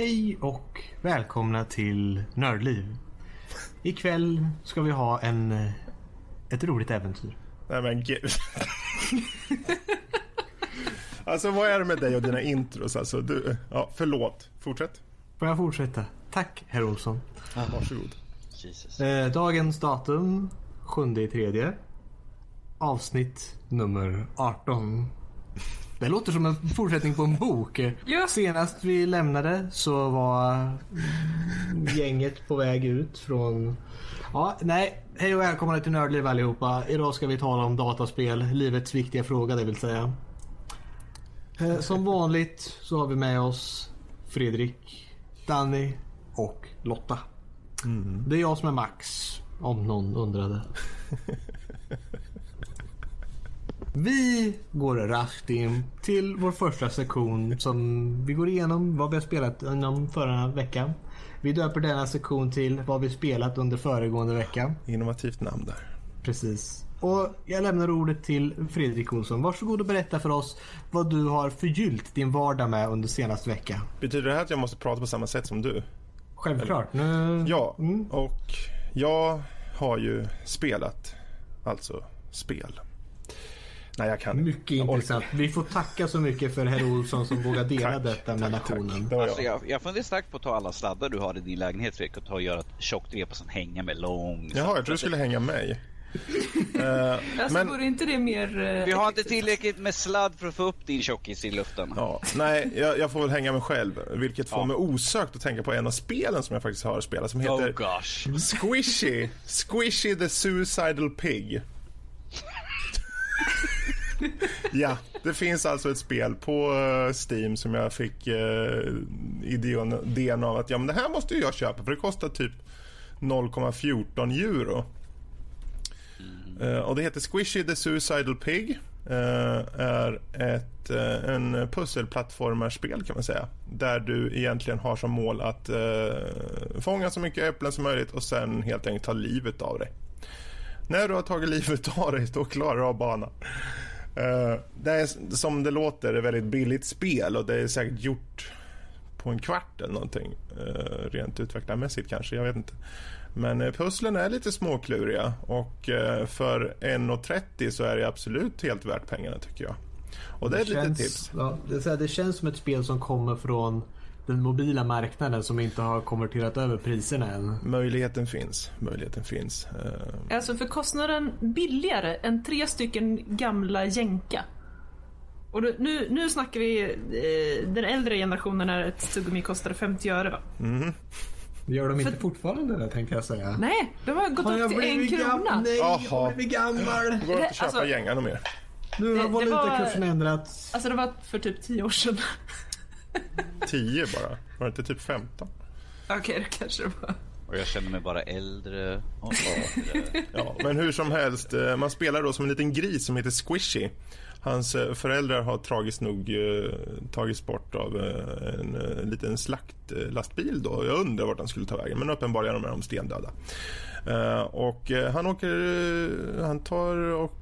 Hej och välkomna till Nördliv. Ikväll ska vi ha en, eh, ett roligt äventyr. Nej men gud. alltså vad är det med dig och dina intros? Alltså, du, ja, förlåt. Fortsätt. Får jag fortsätta? Tack herr Olsson. Varsågod. Jesus. Eh, dagens datum 7 i tredje. Avsnitt nummer 18. Det låter som en fortsättning på en bok. Ja. Senast vi lämnade så var gänget på väg ut från... Ja, nej. Hej och välkomna till Nördliv allihopa. Idag ska vi tala om dataspel. Livets viktiga fråga det vill säga. Eh, Som vanligt så har vi med oss Fredrik, Danny och Lotta. Det är jag som är Max, om någon undrade. Vi går raskt in till vår första sektion som vi går igenom vad vi har spelat inom förra veckan. Vi döper denna sektion till vad vi spelat under föregående vecka. Innovativt namn där. Precis. Och jag lämnar ordet till Fredrik Olsson. Varsågod och berätta för oss vad du har förgyllt din vardag med under senaste vecka. Betyder det här att jag måste prata på samma sätt som du? Självklart. Nu... Ja, Mm. och jag har ju spelat, alltså spel. Nej, jag kan. Mycket Jag orkar. intressant. Vi får tacka så mycket för herr Olsson som vågar dela Tack, detta med tack, tack. nationen. Det var Alltså jag. jag, funderar starkt på att ta alla sladdar du har i din lägenhet Fredrik och ta och göra ett tjockt rep och sen hänga med lång. Jaha, jag trodde du skulle hänga mig. Eh, Alltså men, vore inte det mer... eh, Vi har inte tillräckligt med sladd för att få upp din tjockis i luften. ja, nej, jag, jag får väl hänga mig själv. Vilket får Ja. mig osökt att tänka på en av spelen som jag faktiskt har spelat som heter Oh gosh. Squishy. Squishy the Suicidal Pig. ja, det finns alltså ett spel på eh, Steam som jag fick eh, uh, idén, idén av att ja, men det här måste ju jag köpa för det kostar typ 0,14 euro. Eh, och det heter Squishy the Suicidal Pig. Uh, är ett, eh, en pusselplattformarspel kan man säga. Där du egentligen har som mål att fånga så mycket äpplen som möjligt och sen helt enkelt ta livet av dig. När du har tagit livet av dig, då klarar du av banan. Eh, det är som det låter ett väldigt billigt spel och det är säkert gjort på en kvart eller någonting. Uh, rent utvecklarmässigt kanske, jag vet inte. Men uh, pusslen är lite småkluriga och uh, för 1,30 så är det absolut helt värt pengarna tycker jag. Och det är ett litet tips. Ja, det, här, det känns som ett spel som kommer från den mobila marknaden som inte har konverterat över priserna än. Möjligheten finns. Möjligheten finns. Eh, Alltså för kostnaden billigare än tre stycken gamla jänka. Och då, nu, nu snackar vi eh, den äldre generationen när ett tuggummi kostade 50 öre va? Gör de inte fortfarande det tänkte jag säga. Nej, de har gått upp till en krona. Nej, jag har blivit gammal. det går inte att köpa Alltså- gänga något mer. Nu har valutakursen var- ändrats. Alltså det var för typ 10 år sedan. 10 bara. Var det inte typ 15? Okej, det kanske det var. Och jag känner mig bara äldre och äldre. Ja, men hur som helst, eh, man spelar då som en liten gris som heter Squishy. Hans eh, föräldrar har tragiskt nog eh, tagits bort av eh, en liten slaktlastbil då. Jag undrar vart han skulle ta vägen, men uppenbarligen är de stendöda. Eh, och han åker, han tar och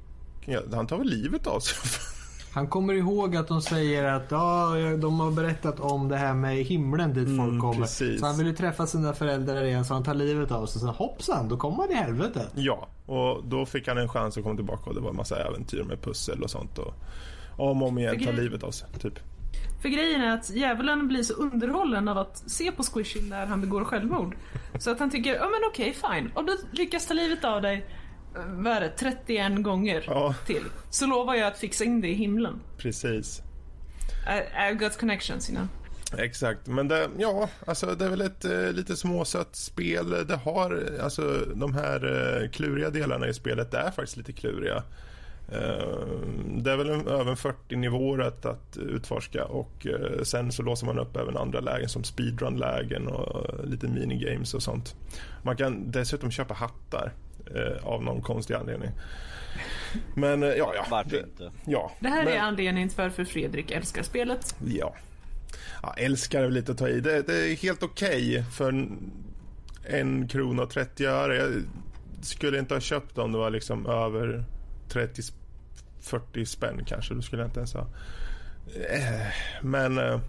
ja, han tar väl livet av sig. Han kommer ihåg att de säger att ja, de har berättat om det här med himlen dit folk Mm, kommer. precis. Så han vill ju träffa sina föräldrar igen så han tar livet av sig. Så hoppsan, då kommer han i helvete. ja, och då fick han en chans att komma tillbaka och det var en massa äventyr med pussel och sånt. Och om och om igen ta Okej. livet av sig, typ. För grejen är att djävulen blir så underhållen av att se på Squishy när han begår självmord. Så att han tycker, ja men okej, fine. Om du lyckas ta livet av dig, vad är det, 31 gånger Ja. till. Så lovar jag att fixa in det i himlen. Precis. I, I've got connections, you know. Exakt, men det, ja, alltså det är väl ett eh, lite småsött spel. Det har, alltså de här eh, kluriga delarna i spelet, det är faktiskt lite kluriga. Eh, det är väl en, över 40 nivåer att, att utforska och eh, sen så låser man upp även andra lägen som speedrun-lägen och lite minigames och sånt. Man kan dessutom köpa hattar eh, av någon konstig anledning. Men eh, ja, ja. Varför det, inte? Ja, Det här men, är anledningen till varför Fredrik älskar spelet. Ja. ja älskar är lite att ta i. Det, det är helt okej för en, en krona och 30 öre. Jag skulle inte ha köpt om det var liksom över 30 40 spänn kanske. Då skulle jag inte ens ha. Eh, Men eh,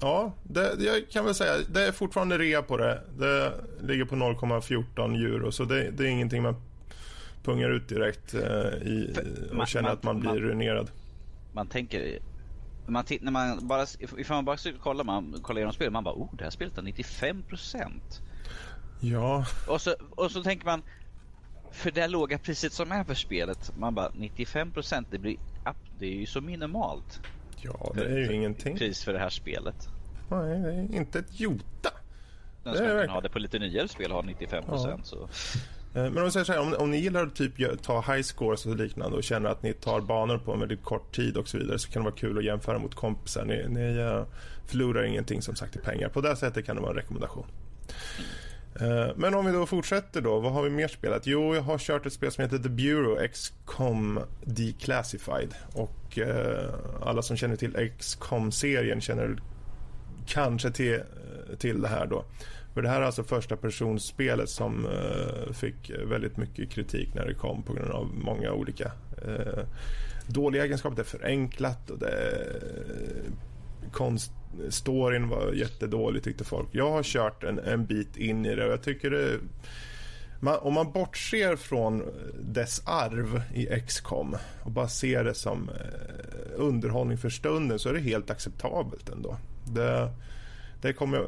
Ja, det, jag kan väl säga det är fortfarande rea på det. Det ligger på 0,14 euro så det, det är ingenting man pungar ut direkt eh, i, och man- känner man- att man blir man- ruinerad. Man tänker... Man när man bara, ifall man bara skulle kolla, man kollar igenom spelet, man bara oh det här spelet har 95%. Ja, Och så, och så tänker man, för det låga priset som är för spelet, man bara 95% det blir up- det är ju så minimalt ja det är ju ingenting. pris för det här spelet. Nej, det är inte ett jota. Den som verkligen- ha det på lite nyare spel har 95% så. Eh, Men om vi säger så här, om, om ni gillar att typ ta high scores och liknande och känner att ni tar banor på en väldigt kort tid och så vidare så kan det vara kul att jämföra mot kompisar. Ni, ni eh, förlorar ingenting som sagt i pengar. På det sättet kan det vara en rekommendation. Eh, Eh, men om vi då fortsätter då, vad har vi mer spelat? Jo, jag har kört ett spel som heter The Bureau XCOM Declassified och eh, alla som känner till XCOM-serien känner kanske till, eh, till det här då. För det här är alltså första personspelet som eh, fick väldigt mycket kritik när det kom på grund av många olika eh, dåliga egenskaper. Det är förenklat och det är konst, storyn var jättedålig tyckte folk. Jag har kört en, en bit in i det och jag tycker det man, om man bortser från dess arv i XCOM och bara ser det som eh, underhållning för stunden så är det helt acceptabelt ändå. Det, det kommer...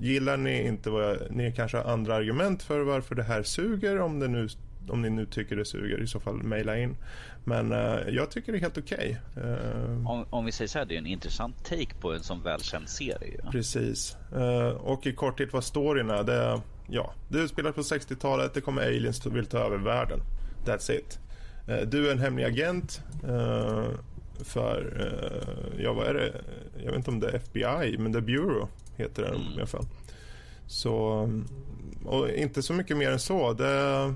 Gillar ni inte vad jag... Ni kanske har andra argument för varför det här suger om, det nu, om ni nu tycker det suger. I så fall mejla in. Men eh, jag tycker det är helt okej. Eh, Om, om vi säger så här, det är en intressant take på en sån välkänd serie ju. Precis. Eh, och i korthet vad storyn är. Det, ja, det utspelar på 60-talet. Det kommer aliens och vill ta över världen. That's it. Du är en hemlig agent för, ja vad är det? Jag vet inte om det är FBI, men The Bureau heter den i alla fall. Så, och inte så mycket mer än så. Det,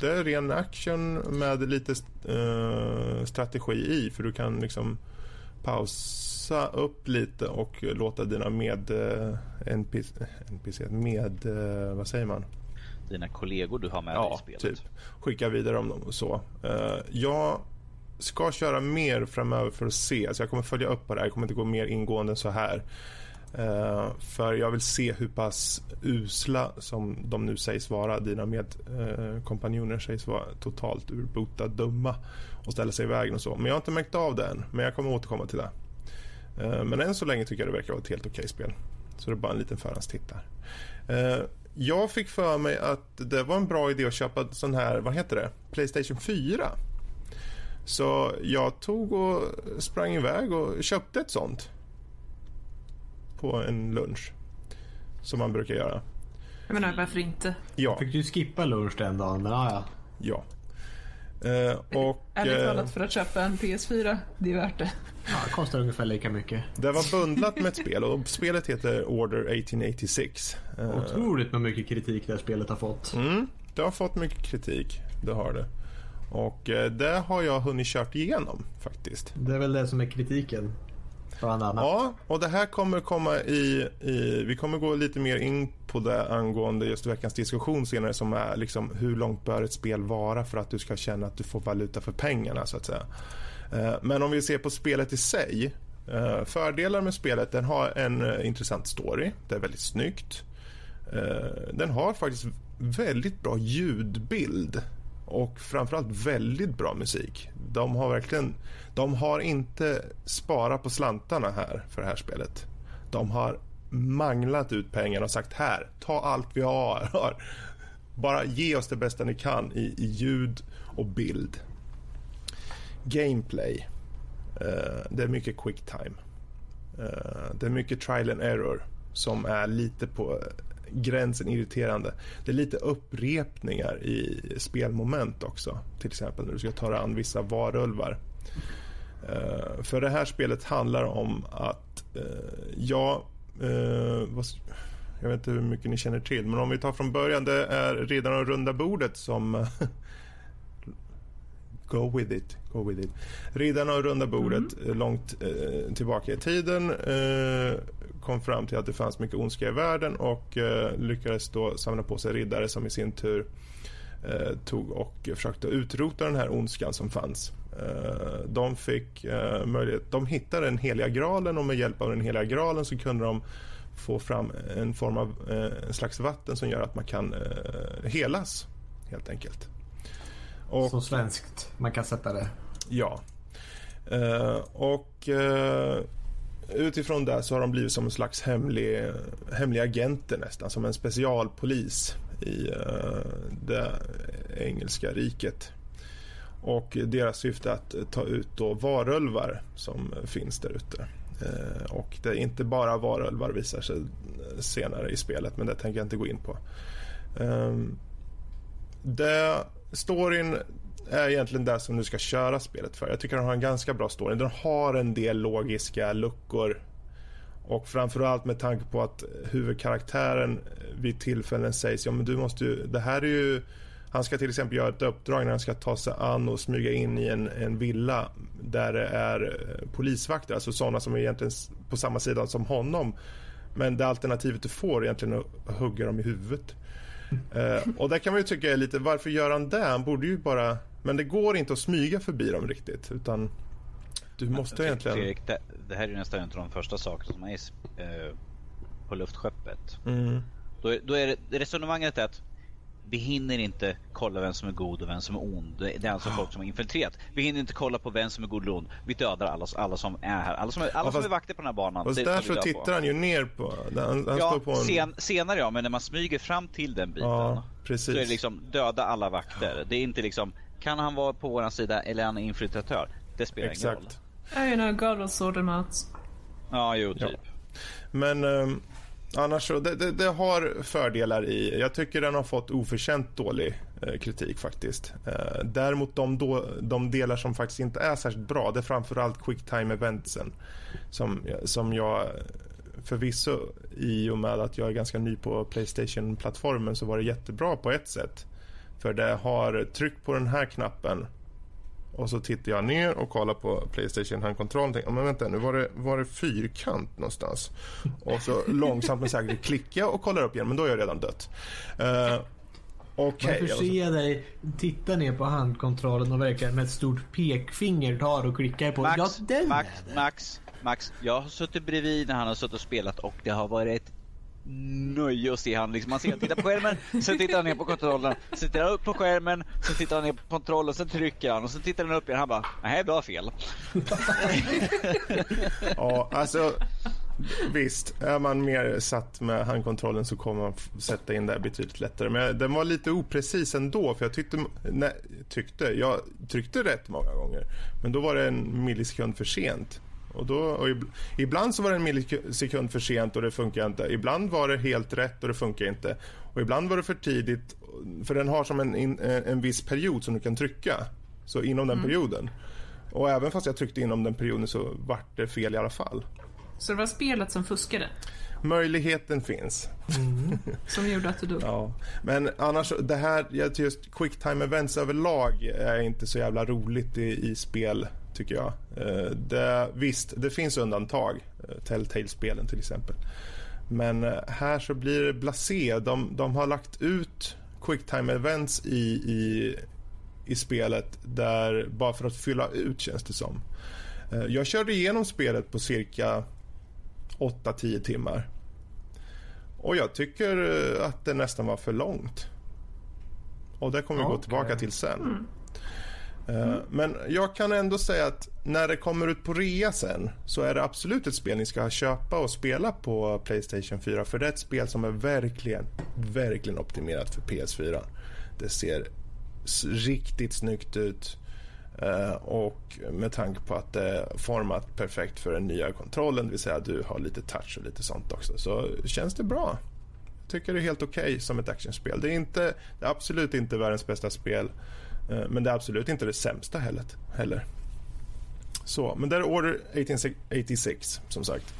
det är ren action med lite eh, strategi i för du kan liksom pausa upp lite och låta dina med eh, NPC, NPC med eh, vad säger man? Dina kollegor du har med dig Ja, i spelet. typ. Skicka vidare om dem och så. Eh, jag ska köra mer framöver för att se. Så jag kommer följa upp på det här. Jag kommer inte gå mer ingående än så här. Uh, för jag vill se hur pass usla som de nu sägs vara. Dina medkompanjoner uh, sägs vara totalt urbota dumma och ställa sig i vägen och så. Men jag har inte märkt av det än. Men jag kommer återkomma till det. Uh, men än så länge tycker jag det verkar vara ett helt okej spel. Så det är bara en liten förhandstitt där. Eh, jag fick för mig att det var en bra idé att köpa sån här, vad heter det, Playstation 4. Så jag tog och sprang iväg och köpte ett sånt. På en lunch. Som man brukar göra. Jag menar, varför inte? Ja, Fick du skippa lunch den dagen, men ja, ja. ja. Eh, och Ärligt eh, talat, för att köpa en PS4, det är värt det. ja det kostar ungefär lika mycket. det var bundlat med ett spel och spelet heter Order 1886. Eh, Otroligt med mycket kritik det här spelet har fått. Mm, det har fått mycket kritik, det har det. Och eh, det har jag hunnit kört igenom faktiskt. Det är väl det som är kritiken. Ja, och det här kommer komma i, i... Vi kommer gå lite mer in på det angående just veckans diskussion senare som är liksom hur långt bör ett spel vara för att du ska känna att du får valuta för pengarna så att säga. Eh, men om vi ser på spelet i sig. Eh, fördelar med spelet, den har en eh, intressant story. Det är väldigt snyggt. Den har faktiskt väldigt bra ljudbild och framförallt väldigt bra musik. De har verkligen, de har inte sparat på slantarna här för det här spelet. De har manglat ut pengarna och sagt här, ta allt vi har. Bara ge oss det bästa ni kan i, i ljud och bild. Gameplay. Uh, det är mycket quick time. Eh, det är mycket trial and error som är lite på gränsen irriterande. Det är lite upprepningar i spelmoment också. Till exempel när du ska ta dig an vissa varulvar. Uh, för det här spelet handlar om att, uh, ja, uh, vad, jag vet inte hur mycket ni känner till, men om vi tar från början, det är redan runda bordet som Go with it, go with it. Riddarna och runda bordet mm. långt eh, tillbaka i tiden eh, kom fram till att det fanns mycket ondska i världen och eh, lyckades då samla på sig riddare som i sin tur tog och försökte utrota den här ondskan som fanns. Eh, de fick eh, möjlighet, de hittade den heliga graalen och med hjälp av den heliga graalen så kunde de få fram en form av en slags vatten som gör att man kan helas helt enkelt. Och, Så svenskt man kan sätta det. Ja. och utifrån det så har de blivit som en slags hemlig, hemliga agenter nästan, som en specialpolis i eh, det engelska riket. Och deras syfte är att ta ut då varulvar som finns där ute. Eh, och det är inte bara varulvar visar sig senare i spelet, men det tänker jag inte gå in på. Ehm, det, storyn är egentligen det som du ska köra spelet för. Jag tycker den har en ganska bra story. Den har en del logiska luckor och framförallt med tanke på att huvudkaraktären vid tillfällen sägs ja men du måste ju, det här är ju han ska till exempel göra ett uppdrag när han ska ta sig an och smyga in i en, en villa där det är eh, polisvakter, alltså sådana som är egentligen på samma sida som honom. Men det alternativet du får är egentligen att hugga dem i huvudet. Uh, och där kan man ju tycka lite, varför gör han det? Han borde ju bara... Men det går inte att smyga förbi dem riktigt, utan du måste jag egentligen... Fredrik, det, det, här är nästan en av de första sakerna som är uh, på luftskeppet. Mm. Då, då är det, resonemanget är att vi hinner inte kolla vem som är god och vem som är ond. Det är alltså folk som har infiltrerat. Vi hinner inte kolla på vem som är god eller ond. Vi dödar alla, alla som är här. Alla som är, alla ja, fast, som är vakter på den här banan. Fast därför tittar på. han ju ner på... Han, han ja, på en... sen, senare ja, men när man smyger fram till den biten. Ja, precis. Så är det liksom döda alla vakter. Det är inte liksom, kan han vara på vår sida eller är han infiltratör? Det spelar Exakt. ingen roll. I know, God will sort them out. Ja, jo, typ. Ja. Men... Um... Annars så, det, det, det, har fördelar i. Jag tycker den har fått oförtjänt dålig eh, kritik faktiskt. Eh, däremot de, då, de delar som faktiskt inte är särskilt bra, det är framförallt quick time eventsen. Som, som jag förvisso i och med att jag är ganska ny på Playstation-plattformen så var det jättebra på ett sätt. För det har tryckt på den här knappen och så tittar jag ner och kollar på Playstation handkontrollen och tänker, men vänta nu var det, var det fyrkant någonstans? Och så långsamt men säkert klickar jag och kollar upp igen, men då är jag redan dött. Uh, Okay, Varför ser jag dig titta ner på handkontrollen och verkligen med ett stort pekfinger tar och klickar på Max, ja, den Max, Max, Max, jag har suttit bredvid när han har suttit och spelat och det har varit nöje att se han. Liksom, man ser han tittar på skärmen, sen tittar han ner på kontrollen, sen tittar han upp på skärmen, sen tittar han ner på kontrollen, sen trycker han och sen tittar han upp igen. Han bara, nej du har fel. ja, alltså visst. Är man mer satt med handkontrollen så kommer man sätta in det betydligt lättare. Men den var lite oprecis ändå för jag tyckte, nej, tyckte, jag tryckte rätt många gånger. Men då var det en millisekund för sent. Och då, och ibland så var det en millisekund för sent och det funkar inte. Ibland var det helt rätt och det funkar inte. Och ibland var det för tidigt, för den har som en, en viss period som du kan trycka. Så inom den mm. perioden. Och även fast jag tryckte inom den perioden så vart det fel i alla fall. Så det var spelet som fuskade? Möjligheten finns. Mm. Som gjorde att du dog? Ja. Men annars, det här, just quick time events överlag är inte så jävla roligt i, i spel tycker jag. Eh, det, visst, det finns undantag. Eh, Telltale-spelen till exempel. Men eh, här så blir det blasé. De, de har lagt ut quicktime events i, i, i spelet där bara för att fylla ut känns det som. Jag körde igenom spelet på cirka 8-10 timmar. Och jag tycker att det nästan var för långt. Och det kommer vi okay. gå tillbaka till sen. Mm. Mm. Men jag kan ändå säga att när det kommer ut på rea sen så är det absolut ett spel ni ska köpa och spela på Playstation 4 för det är ett spel som är verkligen, verkligen optimerat för PS4. Det ser riktigt snyggt ut eh, och med tanke på att det är format perfekt för den nya kontrollen, det vill säga att du har lite touch och lite sånt också, så känns det bra. Jag tycker det är helt okej okay som ett actionspel. Det är, inte, det är absolut inte världens bästa spel men det är absolut inte det sämsta heller. Så, men det är Order 1886 som sagt.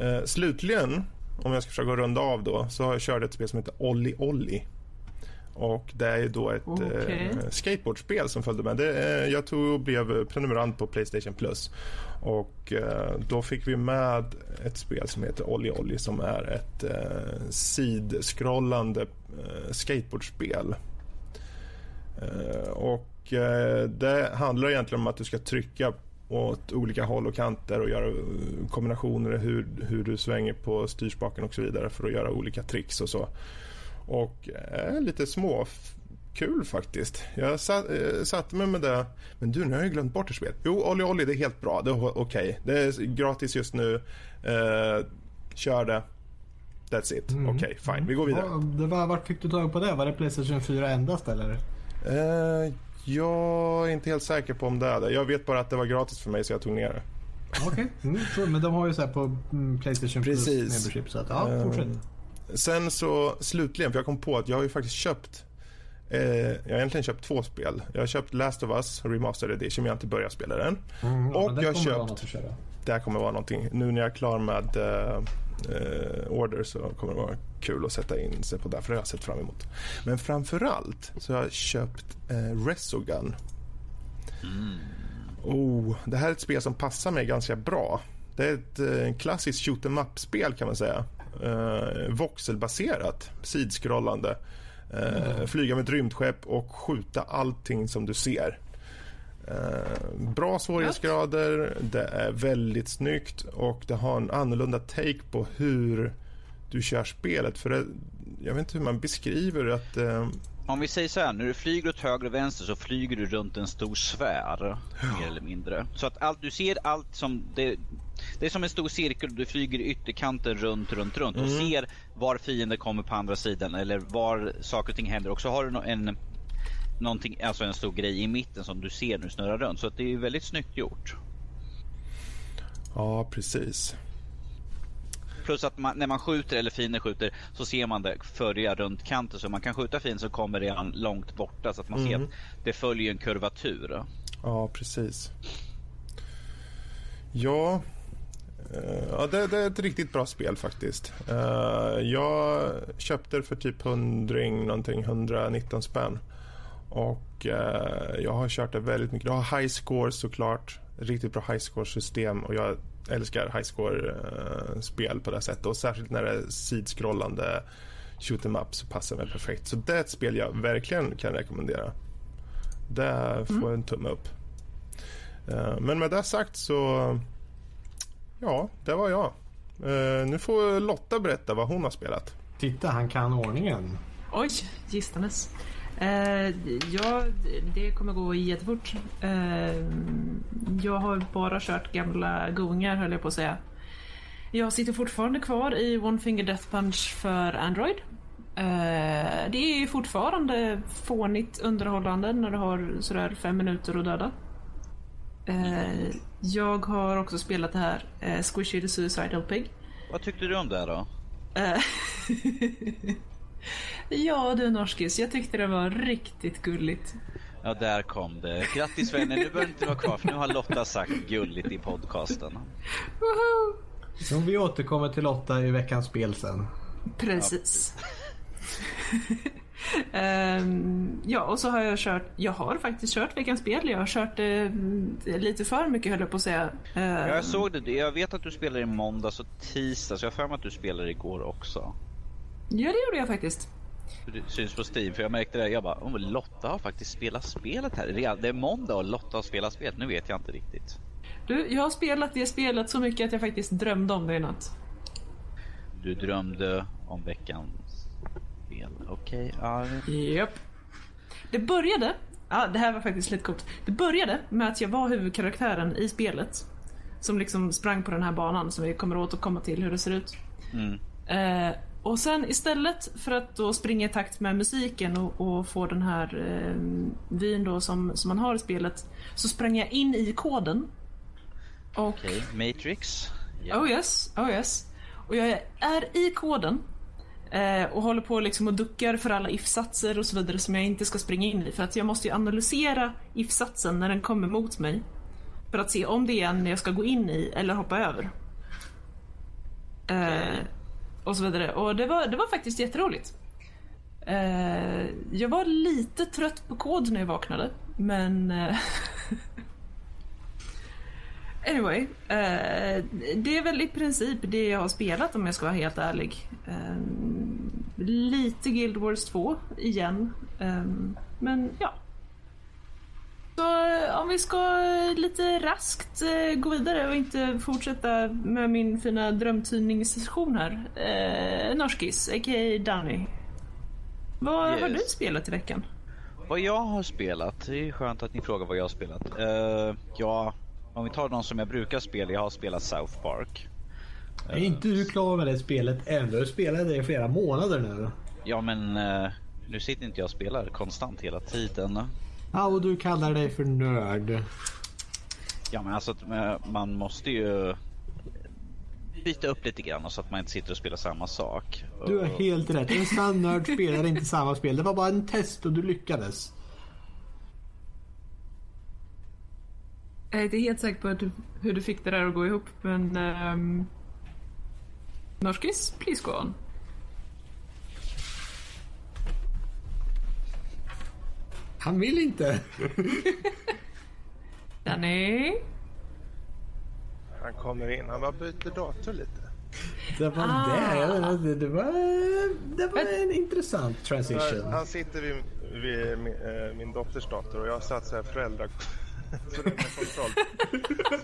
Eh, slutligen, om jag ska försöka runda av då, så har jag kört ett spel som heter Olli Olli. Och det är då ett okay. eh, skateboardspel som följde med. Det, eh, jag tog och blev prenumerant på Playstation Plus. Och eh, då fick vi med ett spel som heter Olli Olli som är ett eh, sidskrollande eh, skateboardspel Eh, och Och eh, det handlar egentligen om att du ska trycka åt olika håll och kanter och göra eh, kombinationer hur, hur du svänger på styrspaken och så vidare för att göra olika tricks och så. Och eh, lite små kul faktiskt. Jag satt, eh, satte mig med det. Men du, nu har jag glömt bort det spelet. Jo, Olli Olli, det är helt bra. Det är okej. Det är gratis just nu. Eh, kör det. That's it. Okej, fine. Vi går vidare. Ja, det var, vart fick du tag på det? Var det Playstation 4 endast eller? Eh, jag är inte helt säker på om det är det. Jag vet bara att det var gratis för mig så jag tog ner det. Okej, mm, så- men de har ju så här på mm, Playstation Plus Precis. membership så att ja, Eh, fortsätt. Sen så slutligen, för jag kom på att jag har ju faktiskt köpt eh, jag har egentligen köpt två spel. Jag har köpt Last of Us Remastered Edition men jag har inte börjat spela den. Mm, ja, och jag har köpt-. Det här kommer vara någonting. Nu när jag är klar med eh, eh, Order så kommer det vara kul att sätta in sig på. För det har jag sett fram emot. Men framförallt så har jag köpt eh, Resogun. Oh, det här är ett spel som passar mig ganska bra. Det är ett eh, klassiskt shoot em up-spel kan man säga. Eh, voxelbaserat, sidskrollande. Eh, Flyga med ett rymdskepp och skjuta allting som du ser. Eh, bra svårighetsgrader, det är väldigt snyggt och det har en annorlunda take på hur du kör spelet. För det, jag vet inte hur man beskriver att... Eh, Om vi säger så här, när du flyger åt höger och vänster så flyger du runt en stor sfär. Mer eller mindre. Så att allt, du ser allt som... Det, det är som en stor cirkel du flyger i ytterkanten runt, runt, runt och ser var fienden kommer på andra sidan eller var saker och ting händer. Och så har du en, någonting, alltså en stor grej i mitten som du ser du snurrar runt. Så att det är väldigt snyggt gjort. ja, precis. Plus att man, när man skjuter eller fienden skjuter så ser man det följa runt kanten. Så man kan skjuta fienden så kommer redan långt borta så att man ser att det följer en kurvatur. Ja, precis. Ja, eh, ja det, det är ett riktigt bra spel faktiskt. Eh, jag köpte det för typ 100 någonting, 119 spänn. Och eh, jag har kört det väldigt mycket. Jag har high score såklart. Riktigt bra high score system och jag älskar high score eh, spel på det sättet. Och särskilt när det är sidskrollande shoot em up så passar det mig perfekt. Så det är ett spel jag verkligen kan rekommendera. Det får en tumme upp. Eh, Men med det sagt så... Ja, det var jag. Eh, Nu får Lotta berätta vad hon har spelat. Titta, han kan ordningen. Oj, gistanes. Eh, ja, det kommer gå jättefort. Eh, jag har bara kört gamla goingar höll jag på att säga. Jag sitter fortfarande kvar i One Finger Death Punch för Android. Eh, det är ju fortfarande fånigt underhållande när du har sådär fem minuter att döda. Eh, jag har också spelat det här eh, Squishy the Suicidal Pig. Vad tyckte du om det då? Ja du Norskis, jag tyckte det var riktigt gulligt. Ja, där kom det. Grattis vänner, nu behöver du inte vara kvar för nu har Lotta sagt gulligt i podcasten. Så vi återkommer till Lotta i veckans spel sen. Precis. Ehm, ja, och så har jag kört, jag har faktiskt kört veckans spel. Jag har kört eh, lite för mycket höll jag på att säga. Ehm, Ja, jag såg det. Jag vet att du spelar i måndags och tisdags. Jag har för mig att du spelade igår också. Ja, det gjorde jag faktiskt. Det syns på Steam för jag märkte det. Jag bara, oh, Lotta har faktiskt spelat spelet här. Det är måndag och Lotta har spelat spelet. Nu vet jag inte riktigt. Du, jag har spelat det spelet så mycket att jag faktiskt drömde om det i natt. Du drömde om veckans spel. Okej, ja. Japp. Det började, ja det här var faktiskt lite coolt. Det började med att jag var huvudkaraktären i spelet. Som liksom sprang på den här banan som vi kommer återkomma till hur det ser ut. Mm. Eh, och sen istället för att då springa i takt med musiken och, och få den här eh, vyn då som, som man har i spelet. Så sprang jag in i koden. Och Okej, Matrix. Ja. Oh yes, oh yes. Och jag är i koden. Eh, och håller på liksom och duckar för alla if-satser och så vidare som jag inte ska springa in i. För att jag måste ju analysera if-satsen när den kommer mot mig. För att se om det är en jag ska gå in i eller hoppa över. Eh, och så vidare. Och det var, det var faktiskt jätteroligt. Eh, jag var lite trött på kod när jag vaknade. Men... Eh, Anyway, eh, det är väl i princip det jag har spelat om jag ska vara helt ärlig. Eh, lite Guild Wars 2 igen. Eh, men ja om vi ska lite raskt eh, gå vidare och inte fortsätta med min fina drömtidningssession här. Eh, Norskis, a.k.a. Danny. Vad har Yes. du spelat i veckan? Vad jag har spelat, det är skönt att ni frågar vad jag har spelat. Uh, ja, om vi tar de som jag brukar spela, jag har spelat South Park. Är inte du klar med det spelet än? Du har spelat det i flera månader nu. Ja men eh, nu sitter inte jag och spelar konstant hela tiden. Ja, och du kallar dig för nörd. Ja men alltså att, eh, man måste ju byta upp lite grann så att man inte sitter och spelar samma sak. Du har helt rätt. En sann nörd spelar inte samma spel. Det var bara en test och du lyckades. Jag är inte helt säker på hur- hur du fick det där att gå ihop, men... Um... Norskis, please go on. Han vill inte. Danny? Han kommer in, han bara byter dator lite. Det var Ah. det. Det var, det var en intressant transition. Han sitter vid, vid min, eh, min dotters dator och jag har satt så här föräldra, föräldrakontroll.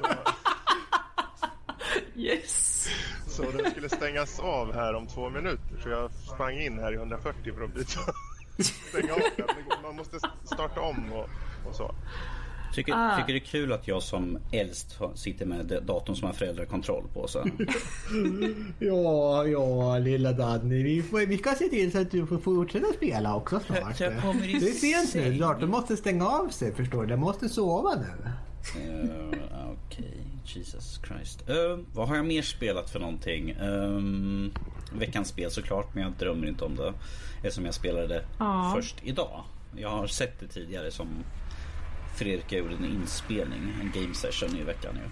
Yes! Så den skulle stängas av här om två minuter. Så jag sprang in här i 140 för att byta. Stänga av den. Man måste starta om och, och så. Tycker, Ah. tycker det är kul att jag som äldst sitter med datorn som har föräldrakontroll på. Så. Ja, ja, lilla Danny. Vi, får, vi ska se till så att du får fortsätta spela också snart. Jag i Det är sent nu. Datorn måste stänga av sig, förstår du. Den måste sova nu. Eh, Okej, Jesus Christ. Eh, vad har jag mer spelat för någonting? Um, veckans spel såklart, men jag drömmer inte om det. Eftersom jag spelade det Ja. först idag. Jag har sett det tidigare som Fredrik gjorde en inspelning, en game session i veckan ju.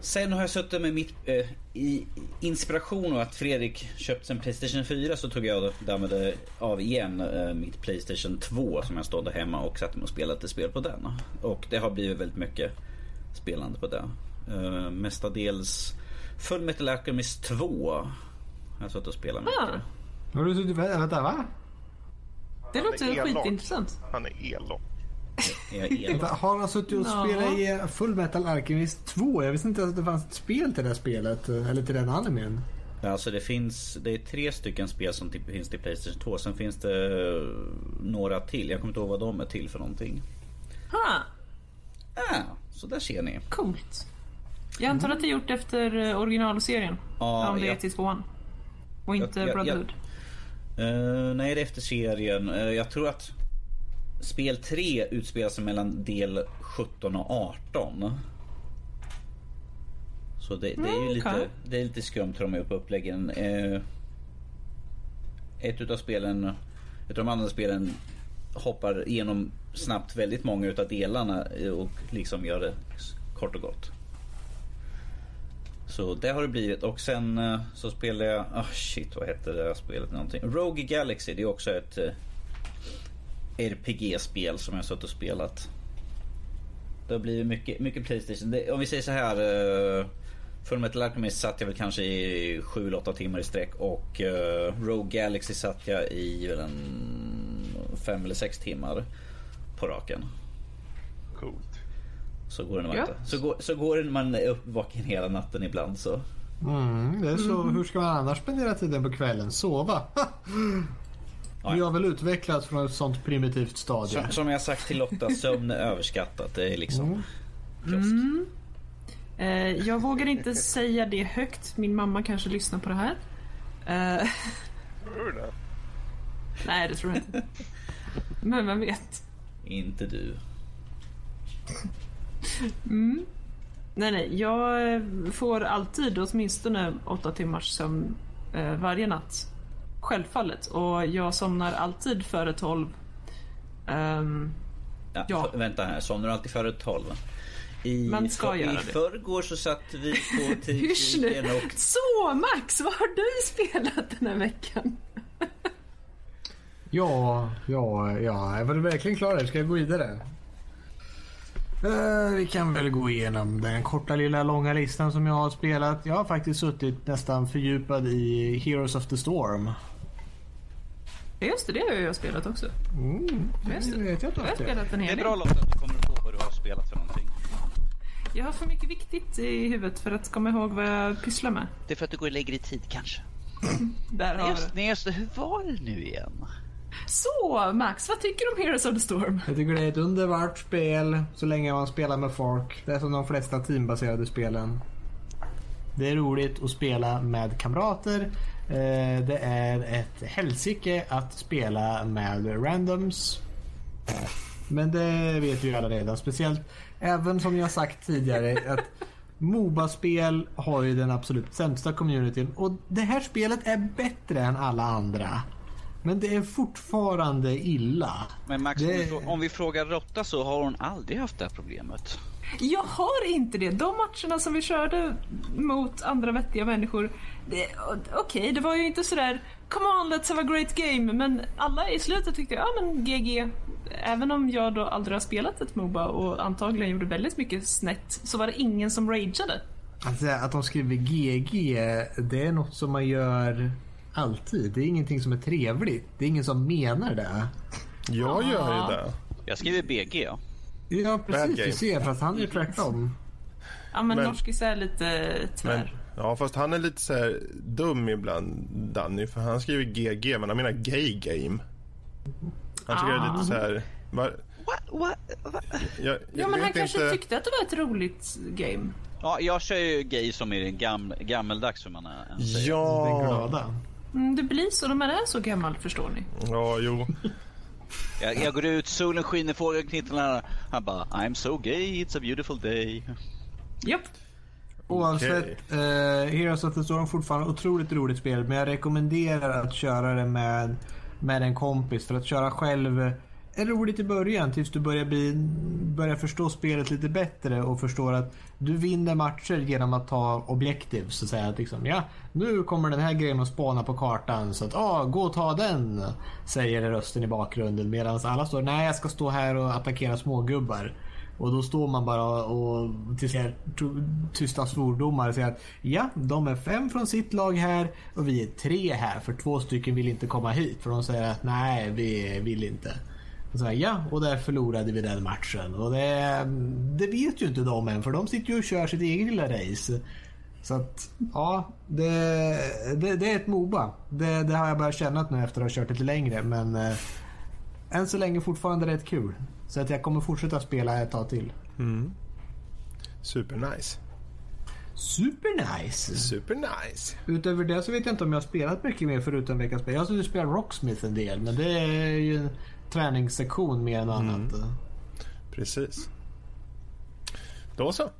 Sen har jag suttit med mitt eh, i inspiration av att Fredrik köpt en Playstation 4 så tog jag därmed av igen eh, mitt Playstation 2 som jag stod hemma och satte mig och spelade ett spel på den. Och det har blivit väldigt mycket spelande på det. Eh, mestadels Full Metal Alchemist 2 har jag suttit och spelat mycket. Har du suttit... Vänta, va? det låter skitintressant. Han är elak. Vänta, Har han suttit och Ja. spelat i Full Metal Alchemist 2? Jag visste inte att det fanns ett spel till det här spelet. Eller till den animen. Alltså det finns, det är tre stycken spel som typ finns till Playstation 2. Sen finns det eh, några till. Jag kommer inte ihåg vad de är till för någonting. Ha, Ah, så där ser ni. coolt. Jag antar att det är gjort efter eh, originalserien. Ja, om det är till tvåan. Och inte Jag- jag- Brotherhood. Eh, nej, det är efter serien. Eh, jag tror att spel 3 utspelar sig mellan del 17 och 18. Så det, det är ju Mm, lite, okej. det är lite skumt hur de är på uppläggen. Eh, ett utav spelen, ett av de andra spelen hoppar igenom snabbt väldigt många utav delarna och liksom gör det kort och gott. Så det har det blivit och sen eh, så spelar jag, ah shit vad hette det här spelet någonting? Rogue Galaxy, det är också ett eh, RPG-spel som jag har suttit och spelat. Det har blivit mycket, mycket Playstation. Det, om vi säger så här. Uh, Full Metal Alchemist satt jag väl kanske i 7-8 timmar i sträck och eh, Rogue Galaxy satt jag i en 5 eller 6 timmar på raken. Coolt. Så går det när man Gött. inte. Så går, så går det när man är uppvaken hela natten ibland så. Mm, det är så. Hur ska man annars spendera tiden på kvällen? Sova? Vi har väl utvecklats från ett sånt primitivt stadie. Som, som jag sagt till Lotta, sömn är överskattat. Det är liksom Mm. proffs. Eh, jag vågar inte säga det högt. Min mamma kanske lyssnar på det här. Eh, Tror du det? nej, det tror jag inte. Men vem vet? Inte du. Nej, nej. Jag får alltid åtminstone åtta timmars sömn eh, varje natt. Självfallet. Och jag somnar alltid före tolv. Ehm, Ja, Ja. För, vänta här, somnar du alltid före 12? I, Man ska för, göra I det. förrgår så satt vi på tekniken och Så Max, vad har du spelat den här veckan? Ja, ja, ja. Var du verkligen klar? där? Ska jag gå vidare? Eh, vi kan väl gå igenom den korta lilla långa listan som jag har spelat. Jag har faktiskt suttit nästan fördjupad i Heroes of the Storm. Just det, det har jag spelat också. Mm, Just det det. vet jag inte Jag har det. spelat en Det är hel del. bra Lotta att du kommer på vad du har spelat för någonting. Jag har för mycket viktigt i huvudet för att komma ihåg vad jag pysslar med. Det är för att du går lägger i tid kanske. Där har Just, det. nej, just det. Hur var det nu igen? Så, Max, vad tycker du om Heroes of the Storm? Jag tycker det är ett underbart spel så länge man spelar med folk. Det är som de flesta teambaserade spelen. Det är roligt att spela med kamrater. Eh, det är ett helsike att spela med randoms. Men det vet vi ju alla redan. Speciellt även som jag sagt tidigare att Moba-spel har ju den absolut sämsta communityn och det här spelet är bättre än alla andra. Men det är fortfarande illa. Men Max, om, Det- om vi frågar Rotta så har hon aldrig haft det här problemet. Jag har inte det. De matcherna som vi körde mot andra vettiga människor. Okej, det var ju inte sådär Come on, let's have a great game. Men alla i slutet tyckte ja men GG. Även om jag då aldrig har spelat ett Moba och antagligen gjorde väldigt mycket snett så var det ingen som rageade. Att, säga att de skriver GG, det är något som man gör alltid. Det är ingenting som är trevligt. Det är ingen som menar det. Jag gör ju det. Jag skriver BG, ja. Ja, Bad precis. game. Du ser, fast han är ju tvärtom. Ja men, Men- norskis är lite tvär. Men, ja, fast han är lite så här dum ibland, Danny. För han skriver GG, men han menar gay game. Han tycker det är lite så här... Va, What, what, what? jag, Ja jag men han vet kanske inte, tyckte att det var ett roligt game. Ja, jag kör ju gay som är gam, gammeldags som man än säger. Den Ja, glada. Mm, det blir så när man är så gammal förstår ni. ja, jo. Jag, jag går ut, solen skiner, fågeln knittrar. Han bara I'm so gay, it's a beautiful day. Japp. Oavsett, eh, Heroes of the Storm är fortfarande otroligt roligt spel. Men jag rekommenderar att köra det med, med en kompis. För att köra själv roligt i början tills du börjar, bli, börjar förstå spelet lite bättre och förstår att du vinner matcher genom att ta objektiv. Så att säga att liksom, ja, nu kommer den här grejen att spana på kartan så att ah, gå och ta den. Säger rösten i bakgrunden medan alla står nej jag ska stå här och attackera smågubbar. Och då står man bara och till tysta svordomar och säger att ja, de är fem från sitt lag här och vi är tre här för två stycken vill inte komma hit för de säger att nej, vi vill inte. Och så här, ja, och där förlorade vi den matchen. Och det, det vet ju inte de än för de sitter ju och kör sitt eget lilla race. Så att, ja, det, det, det är ett Moba. Det, det har jag börjat känna nu efter att ha kört lite längre. Men eh, än så länge fortfarande rätt kul. Så att jag kommer fortsätta spela ett tag till. Super nice. Super nice! Super nice. Utöver det så vet jag inte om jag har spelat mycket mer förutom veckans spel. Jag har spelat Rocksmith en del men det är ju träningssektion mer än annat. Precis. Då så.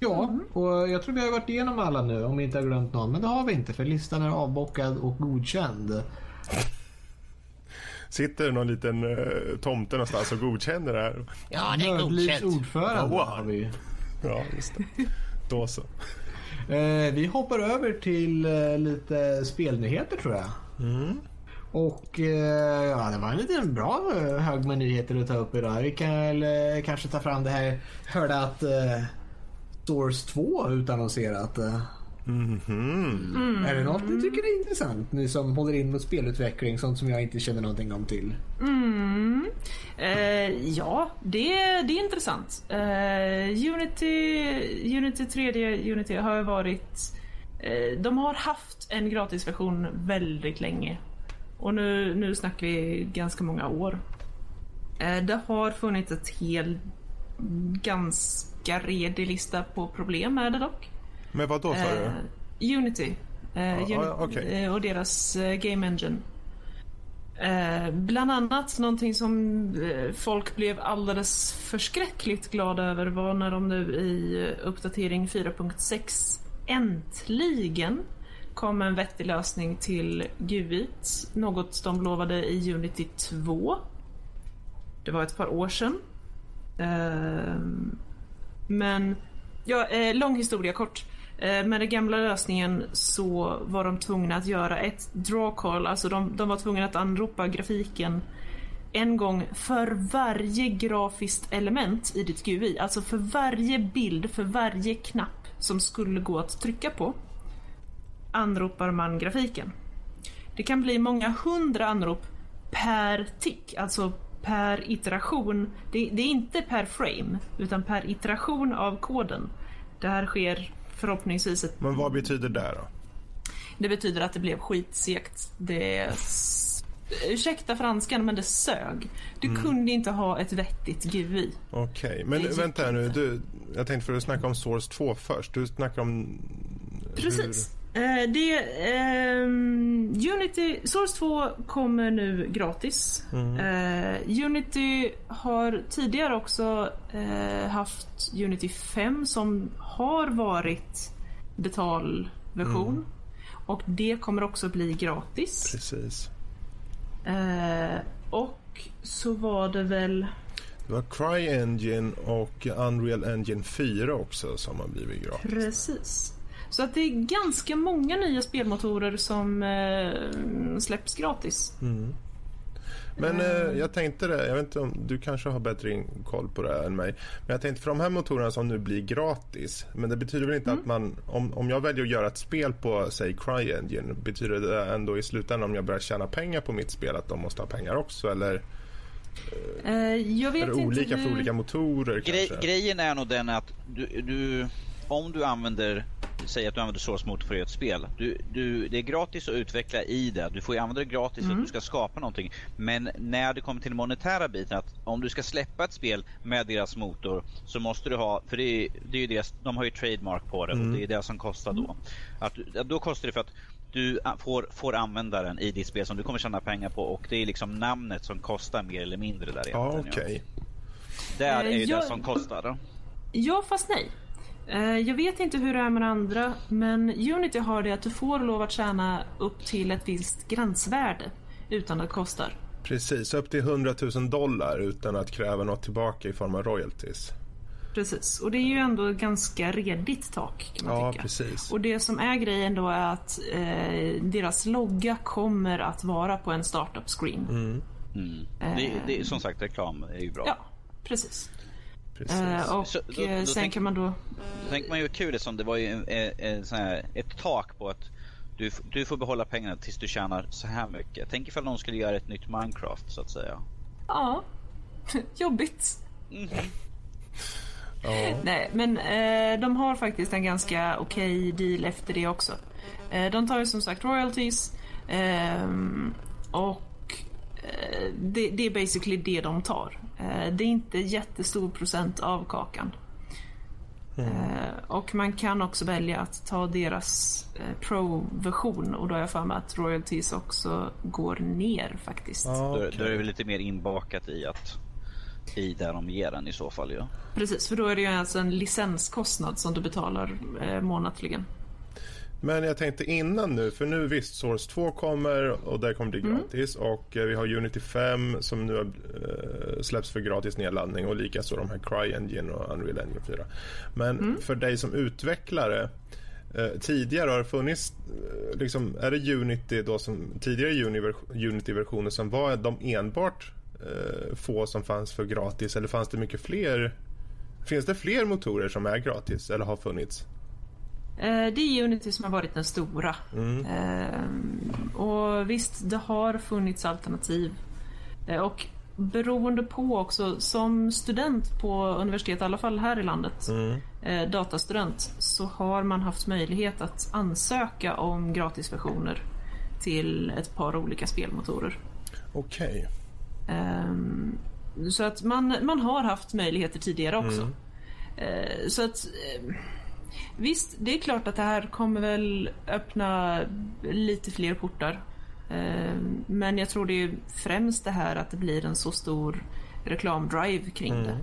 Ja, och jag tror vi har varit igenom alla nu om vi inte har glömt någon. Men det har vi inte för listan är avbockad och godkänd. Sitter någon liten uh, tomte någonstans och godkänner det här? Ja, det är godkänt. ordförande wow. har vi. Ja, just det. Då så. Eh, vi hoppar över till eh, lite spelnyheter tror jag. Och eh, ja, det var en liten bra eh, hög med nyheter att ta upp idag. Vi kan väl eh, kanske ta fram det här. Hörde att eh, Source 2 har utannonserat. Eh. Mhm. Är det något ni tycker är intressant? Ni som håller in med spelutveckling, sånt som jag inte känner någonting om till. Eh, ja, det, det är intressant. Eh, Unity, Unity 3D Unity har varit... Eh, de har haft en gratisversion väldigt länge. Och nu, nu snackar vi ganska många år. Eh, det har funnits ett helt ganska redig lista på problem med det dock. Men vad då sa du? Eh, Unity. Eh, Ja, Uni- ja, okej. eh, och deras eh, Game Engine. Eh, bland annat någonting som folk blev alldeles förskräckligt glada över var när de nu i uppdatering 4.6 äntligen kom en vettig lösning till GUIT. Något de lovade i Unity 2. Det var ett par år sedan. Ehm, men, ja, eh, lång historia kort. Eh, med den gamla lösningen så var de tvungna att göra ett draw call, alltså de, de var tvungna att anropa grafiken en gång för varje grafiskt element i ditt GUI. Alltså för varje bild, för varje knapp som skulle gå att trycka på anropar man grafiken. Det kan bli många hundra anrop per tick, alltså per iteration. Det, det är inte per frame, utan per iteration av koden. Det här sker förhoppningsvis ett Men vad betyder det då? det betyder att det blev skitsegt. Det... Ursäkta franskan, men det sög. Du kunde inte ha ett vettigt GUI. Okej, men Det gick vänta här nu. Du, jag tänkte för att snacka om Source 2 först. Du snackar om... Precis. Eh, det, ehm, Unity, Source 2 kommer nu gratis. Eh, Unity har tidigare också eh, haft Unity 5 som har varit betalversion. Och det kommer också bli gratis. Precis. Eh, och så var det väl... Det var CryEngine och Unreal Engine 4 också som har blivit gratis. Precis. Så att det är ganska många nya spelmotorer som eh, släpps gratis. Men eh, jag tänkte det, jag vet inte om du kanske har bättre in- koll på det här än mig. Men jag tänkte för de här motorerna som nu blir gratis. Men det betyder väl inte att man, om, om jag väljer att göra ett spel på säg CryEngine. Betyder det ändå i slutändan om jag börjar tjäna pengar på mitt spel att de måste ha pengar också? Eller Eh, jag vet är det inte olika hur... för olika motorer Grej, kanske? grejen är nog den att du, du, om du använder, säg att du använder Source Motor för ett spel. Du, du, det är gratis att utveckla i det. Du får ju använda det gratis för att du ska skapa någonting. Men när det kommer till den monetära biten, att om du ska släppa ett spel med deras motor så måste du ha, för det är, det är ju deras, de har ju trademark på det och det är det som kostar då. Att, du- då kostar det för att du får, får använda den i ditt spel som du kommer tjäna pengar på och det är liksom namnet som kostar mer eller mindre där egentligen. okej. Där är ju Eh, jag- det som kostar. Då. Ja, fast nej. Eh, Jag vet inte hur det är med andra, men Unity har det att du får lov att tjäna upp till ett visst gränsvärde utan att det kostar. Precis, upp till 100 000 dollar utan att kräva något tillbaka i form av royalties. Precis, och det är ju ändå ett ganska redigt tak kan man Ja, tycka. precis. Och det som är grejen då är att eh, deras logga kommer att vara på en startup screen. Mm. Det, det, som sagt, reklam är ju bra. Ja, precis. Precis. Eh, och Så då- eh, då sen tänk- kan man då... Då tänker man ju kul det som det var ju en, en, en här, ett tak på att du, du får behålla pengarna tills du tjänar så här mycket. Tänk ifall någon skulle göra ett nytt Minecraft så att säga. Ja, jobbigt. ja. Nej, men eh, de har faktiskt en ganska okej deal efter det också. Eh, de tar ju som sagt royalties ehm, och eh, det, det är basically det de tar. Eh, det är inte jättestor procent av kakan. Eh, och man kan också välja att ta deras eh, pro-version och då har jag för mig att royalties också går ner faktiskt. Ja, Då, okej. då är det väl lite mer inbakat i att i där de ger den i så fall ju. Precis, för då är det ju alltså en licenskostnad som du betalar eh, månatligen. Men jag tänkte innan nu, för nu visst Source 2 kommer och där kommer det gratis och eh, vi har Unity 5 som nu eh, släpps för gratis nedladdning och likaså de här CryEngine och Unreal Engine 4. Men för dig som utvecklare eh, tidigare har det funnits, eh, liksom, är det Unity då som tidigare Uni- Unity-versioner som var de enbart få som fanns för gratis eller fanns det mycket fler? Finns det fler motorer som är gratis eller har funnits? Eh, Det är Unity som har varit den stora. Eh, och visst, det har funnits alternativ. Eh, och beroende på också, som student på universitet, i alla fall här i landet, eh, datastudent, så har man haft möjlighet att ansöka om gratisversioner till ett par olika spelmotorer. Okej. Ehm, så att man, man har haft möjligheter tidigare också. Eh, så att visst, det är klart att det här kommer väl öppna lite fler portar. Ehm, men jag tror det är främst det här att det blir en så stor reklamdrive kring det.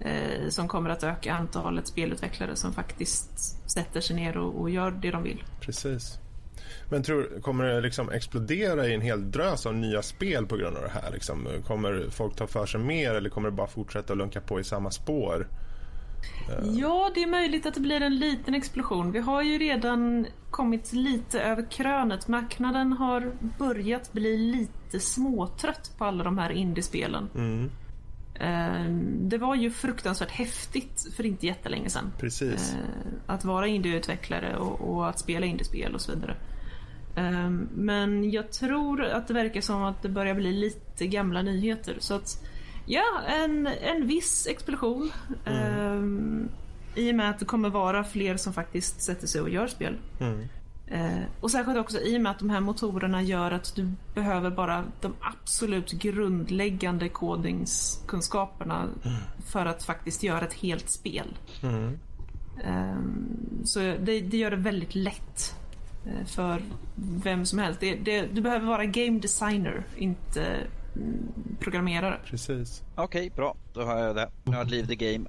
Eh, som kommer att öka antalet spelutvecklare som faktiskt sätter sig ner och, och gör det de vill. Precis. Men tror, kommer det liksom explodera i en hel drös av nya spel på grund av det här? Liksom? Kommer folk ta för sig mer eller kommer det bara fortsätta att lunka på i samma spår? Ja, det är möjligt att det blir en liten explosion. Vi har ju redan kommit lite över krönet. Marknaden har börjat bli lite småtrött på alla de här indiespelen. Mm, Ehm, Det var ju fruktansvärt häftigt för inte jättelänge sedan. precis. Eh, Att vara indieutvecklare och, att spela indiespel och så vidare. Men jag tror att det verkar som att det börjar bli lite gamla nyheter. Så att, ja, en, en viss explosion. Ehm, I och med att det kommer vara fler som faktiskt sätter sig och gör spel. Eh, och särskilt också i och med att de här motorerna gör att du behöver bara de absolut grundläggande kodningskunskaperna för att faktiskt göra ett helt spel. Ehm, så det, det gör det väldigt lätt eh, för vem som helst. Det, det, du behöver vara game designer, inte mm, programmerare. Precis. Okej, bra. Då har jag det. Nu har jag leave the game.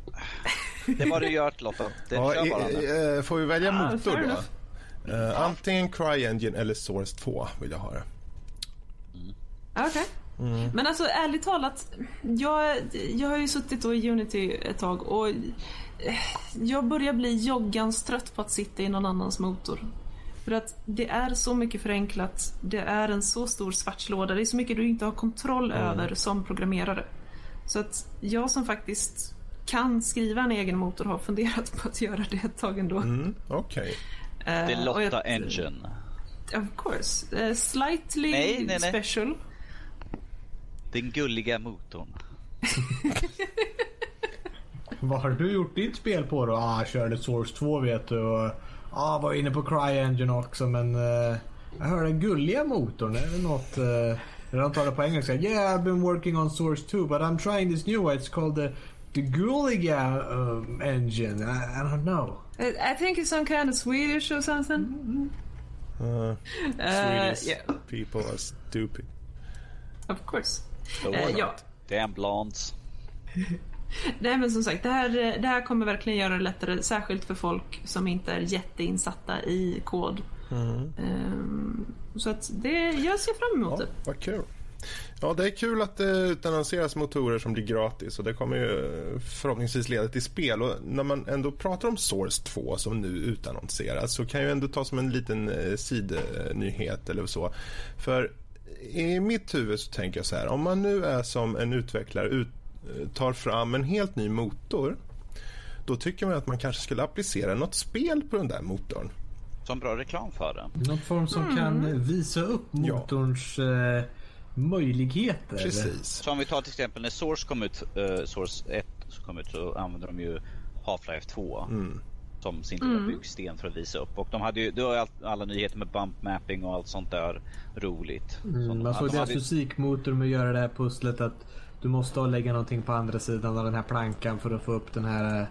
Det var du gjort Lotta. Det Ja, kör bara nu. i- eh, får vi välja Ja, motor då? Eh, antingen CryEngine eller Source 2 vill jag ha det. Okej. Men alltså ärligt talat, jag, jag har ju suttit då i Unity ett tag och eh, jag börjar bli joggans trött på att sitta i någon annans motor. För att det är så mycket förenklat, det är en så stor svartslåda, det är så mycket du inte har kontroll över som programmerare. Så att jag som faktiskt kan skriva en egen motor har funderat på att göra det ett tag ändå. Mm, Okej. Det är Eh, Lotta jag- Engine. Of course. Eh, slightly Nej, nej, nej. special. Den gulliga motorn. Vad har du gjort ditt spel på då? Ah, jag körde Source 2 vet du. Och, ah, var inne på CryEngine också men uh, jag hörde gulliga motorn. Är det något... Uh, de det på engelska. Yeah, I've been working on Source 2 but I'm trying this new one. It's called the, the Gulliga um, engine. I, I don't know. I I think it's some kind of Swedish or something. Uh, Uh, Swedish yeah, people are stupid. of course. Då Eh, ja. Damn blondes. Nej men som sagt, det här, eh, det här kommer verkligen göra det lättare, särskilt för folk som inte är jätteinsatta i kod. Ehm, så att det, jag ser fram emot Ja, det. vad kul. Ja, det är kul att det utannonseras motorer som blir gratis och det kommer ju förhoppningsvis leda till spel. Och när man ändå pratar om Source 2 som nu utannonseras så kan jag ändå ta som en liten eh, sidnyhet eller så. För i mitt huvud så tänker jag så här, om man nu är som en utvecklare ut, eh, tar fram en helt ny motor då tycker man att man kanske skulle applicera något spel på den där motorn. Som bra reklam för det. Någon form som kan visa upp motorns eh, möjligheter. Precis. Så om vi tar till exempel när Source kom ut, eh, Source 1 så kom ut så använde de ju Half-Life 2 Mm. som sin lilla byggsten för att visa upp. Och de hade ju, det var alla nyheter med bump mapping och allt sånt där roligt. Så Mm, de man såg de deras hade- fysikmotor med att göra det här pusslet att du måste lägga någonting på andra sidan av den här plankan för att få upp den här eh,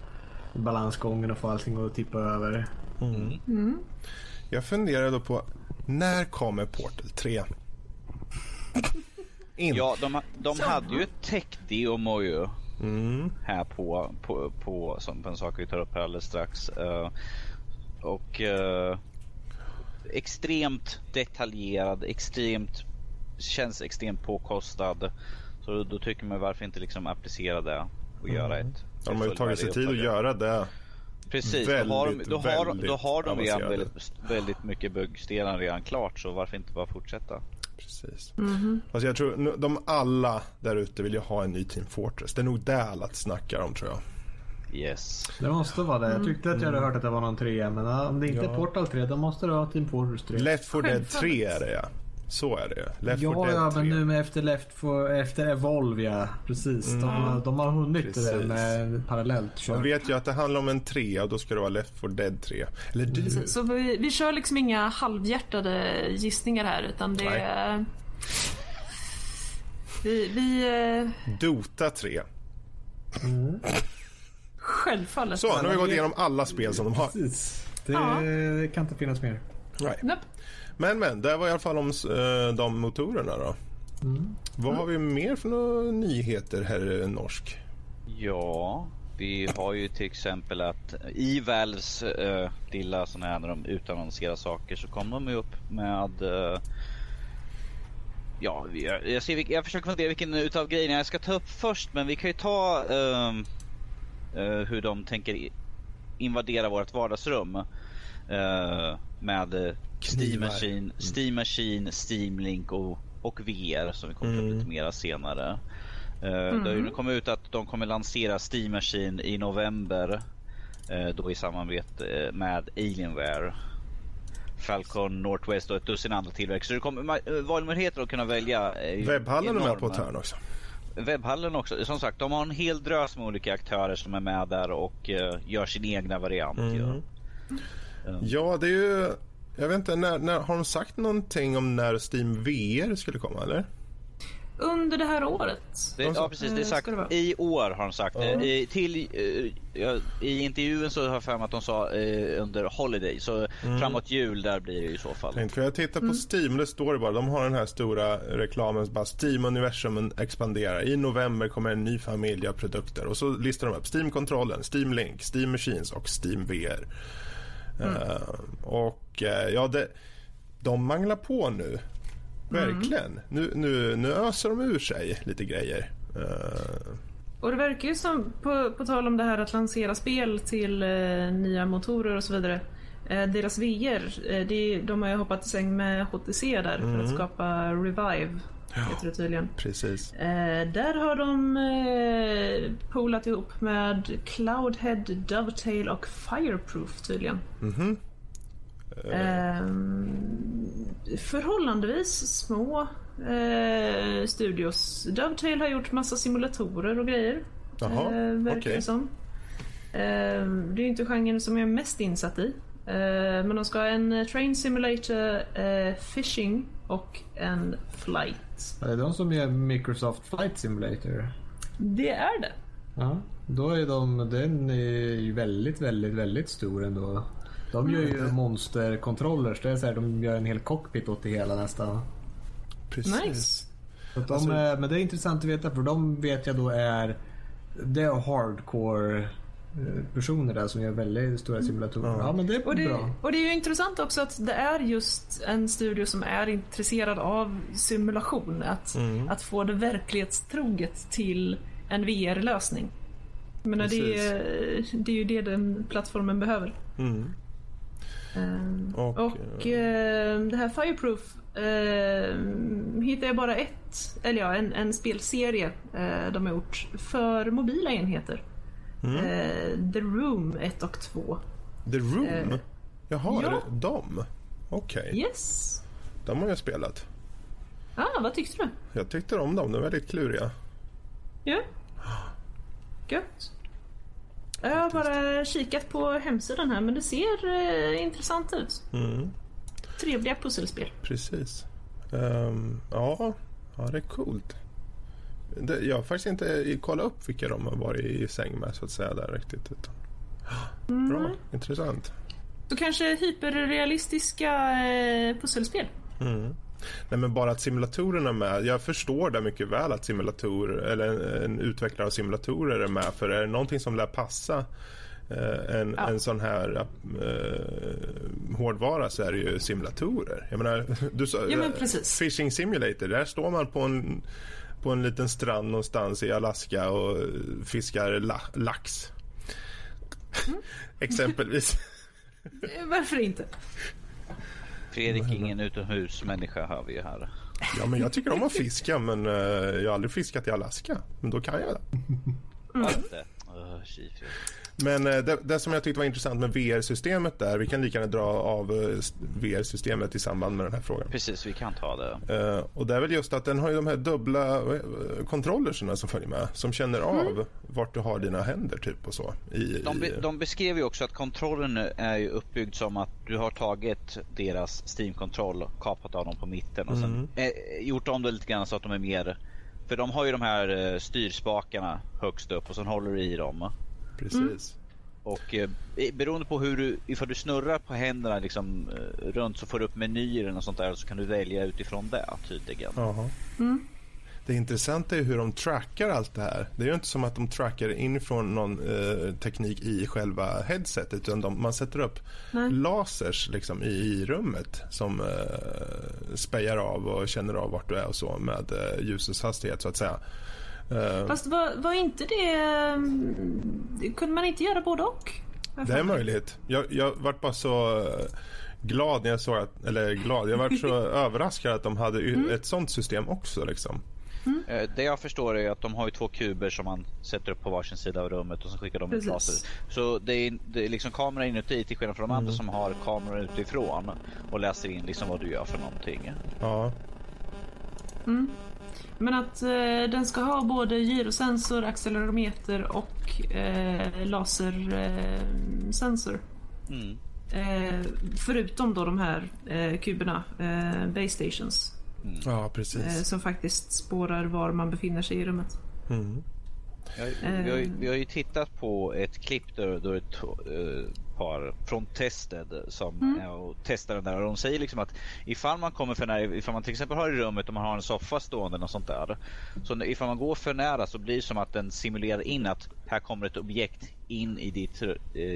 balansgången och få allting att tippa över. Jag funderar då på när kommer Portal 3? In. Ja, de, de hade ju ett tech-demo ju. Mm. Här på, på, på, som på en sak vi tar upp här alldeles strax. Eh, och eh, extremt detaljerad, extremt, känns extremt påkostad. Så då, tycker man varför inte liksom applicera det och göra ett De har ju tagit sig tid att göra det. Precis, då har, de, väldigt, då, har, väldigt då har de redan väldigt, väldigt mycket byggstenar redan klart så varför inte bara fortsätta? Precis. Alltså jag tror de alla där ute vill ju ha en ny Team Fortress. Det är nog det alla snackar om tror jag. Yes. Det måste vara det. Jag tyckte att jag hade hört att det var någon trea men ja, om det inte Ja. är Portal 3 då måste det vara Team Fortress 3. Left 4 Dead Självfallet. 3 är det ja. Så är det. Left 4 Ja, ja 3. men nu med efter Left for, efter Evolve ja. Precis. De, har- de har hunnit det där Precis. med parallellt Man kört. vet ju att det handlar om en 3 och då ska det vara Left 4 Dead 3. Eller du. Så, så vi, vi kör liksom inga halvhjärtade gissningar här utan det Nej. är... Vi, vi eh, Dota 3. självfallet. Så, nu har vi gått igenom alla spel som de har. Precis. Det Ja. kan inte finnas mer. Right. Nope. Men men, det var i alla fall om eh, de motorerna då. Vad har vi mer för några nyheter herr Norsk? Ja, vi har ju till exempel att i Valves uh, lilla sån här när de utannonserar saker så kommer de ju upp med eh, Ja, jag, jag, ser, jag försöker fundera vilken utav grejerna jag ska ta upp först men vi kan ju ta eh, hur de tänker invadera vårt vardagsrum. eh, med eh, Steam. Machine, Steam Machine, Steam Link och, och VR som vi kommer ta upp Mm. lite mer senare. Eh, Det har ju kommit ut att de kommer lansera Steam Machine i november. eh, Då i samarbete med Alienware. Falcon, Northwest och ett dussin andra tillverkare. Så det kommer valmöjligheter att kunna välja. Webbhallen är med på ett hörn också. Webbhallen också. Som sagt, de har en hel drös med olika aktörer som är med där och eh, gör sin egna variant. Mm. Ja. Ja, det är ju... Jag vet inte, när, när, har de sagt någonting om när Steam VR skulle komma eller? Under det här året. Det, ja precis, det är Eh, sagt det i år har de sagt det. I, till, eh, I intervjun så har jag för mig att de sa eh, under Holiday. Så Mm. framåt jul där blir det i så fall. Tänkte, för jag tittar på Steam, det står det bara. De har den här stora reklamen, bara Steam-universumen expanderar. I november kommer en ny familj av produkter. Och så listar de upp Steam-kontrollen, Steam Link, Steam Machines och Steam VR. Eh, och eh, ja, det, de manglar på nu. Verkligen. Nu, nu, nu öser de ur sig lite grejer. Eh, Och det verkar ju som, på, på tal om det här att lansera spel till eh, nya motorer och så vidare. Eh, deras VR, eh, det, de har ju hoppat i säng med HTC där för att skapa Revive. Heter det tydligen. precis. Eh, där har de eh, poolat ihop med Cloudhead, Dovetail och Fireproof tydligen. Ehm, förhållandevis små eh, studios. Dovetail har gjort massa simulatorer och grejer. Jaha, eh, verkar okej. det som. Ehm, det är inte genren som jag är mest insatt i. Men de ska ha en eh, Train Simulator, eh, Fishing och en Flight. Är det de som gör Microsoft Flight Simulator? Det är det. Ja, då är de, den är ju väldigt, väldigt, väldigt stor ändå. De gör ju monstercontrollers. Det är så här, de gör en hel cockpit åt det hela nästan. precis. Nice. Så de, Alltså- är- men det är intressant att veta för de vet jag då är det är hardcore personer där som gör väldigt stora simulatorer. Ja, men det är Och det, bra. och det är ju intressant också att det är just en studio som är intresserad av simulation. Att, att få det verklighetstroget till en VR-lösning. Menar, det, är, det är ju det den plattformen behöver. Mm. Ehm, Och, och eh, det här Fireproof eh, hittar jag bara ett, eller ja, en, en spelserie eh, de har gjort för mobila enheter. Mm. Eh, The Room 1 och 2. The Room? Eh, Jaha, ja. är det de? Okej, Yes! de har jag spelat. Ah, vad tyckte du? Jag tyckte om dem, de är väldigt kluriga. Ja. Gött. Jag har bara kikat på hemsidan här men det ser eh, intressant ut. Mm, Trevliga pusselspel. precis. Ehm, ja, ja, det är coolt. Det, jag har faktiskt inte kollat upp vilka de har varit i säng med så att säga där riktigt. Utan. Bra, intressant. Så kanske hyperrealistiska eh, pusselspel. Mm. Nej, men bara att simulatorerna är med. Jag förstår det mycket väl att simulator eller en, en utvecklare av simulatorer är med. För är det någonting som lär passa eh, en, Ja. en sån här eh, hårdvara så är det ju simulatorer. Jag menar, du sa, Ja, men precis. Fishing Simulator, där står man på en, på en liten strand någonstans i Alaska och fiskar la, lax. Mm. Exempelvis. Eh, Varför inte? Fredrik, ingen utomhusmänniska hör vi ju här. Ja, men jag tycker om att fiska men eh, jag har aldrig fiskat i Alaska. Men då kan jag det. Inte. Men eh, det, det som jag tyckte var intressant med VR-systemet där, vi kan lika gärna dra av eh, VR-systemet i samband med den här frågan. Precis, vi kan ta det. Eh, och det är väl just att den har ju de här dubbla kontrollerserna som följer med, som känner av vart du har dina händer typ och så. I, De, be, de beskrev ju också att kontrollen är ju uppbyggd som att du har tagit deras Steam-kontroll kapat av dem på mitten och sen eh, gjort om det lite grann så att de är mer... För de har ju de här styrspakarna högst upp och sen håller du i dem. Precis. Och eh, beroende på hur du, ifall du snurrar på händerna liksom eh, runt så får du upp menyer och sånt där och så kan du välja utifrån det tydligen. Jaha. Det intressanta är hur de trackar allt det här. Det är ju inte som att de trackar inifrån någon eh, teknik i själva headsetet utan de, man sätter upp Nej. lasers liksom, i, i rummet som eh, spejar av och känner av vart du är och så med eh, ljusets hastighet så att säga. Eh, Fast var, var inte det... mm, Kunde man inte göra både och? det är möjligt. Jag, jag vart bara så eh, glad när jag såg att, eller glad, jag vart så överraskad att de hade y- ett sånt system också liksom. Eh, Det jag förstår är att de har ju två kuber som man sätter upp på varsin sida av rummet och så skickar de ut Precis. laser. Så det är, det är liksom kamera inuti till skillnad från de andra som har kameror utifrån och läser in liksom vad du gör för någonting. Ja, Men att eh, den ska ha både gyrosensor, accelerometer och eh, lasersensor. Eh. Mm. eh, förutom då de här eh, kuberna, eh, base stations. ja Eh, precis. som faktiskt spårar var man befinner sig i rummet. Mm. Jag, vi, har, ju- vi har ju tittat på ett klipp där, då ett par från Tested som är och testar den där och de säger liksom att ifall man kommer för nära, ifall man till exempel har i rummet och man har en soffa stående och sånt där. Så ifall man går för nära så blir det som att den simulerar in att här kommer ett objekt in i ditt, eh,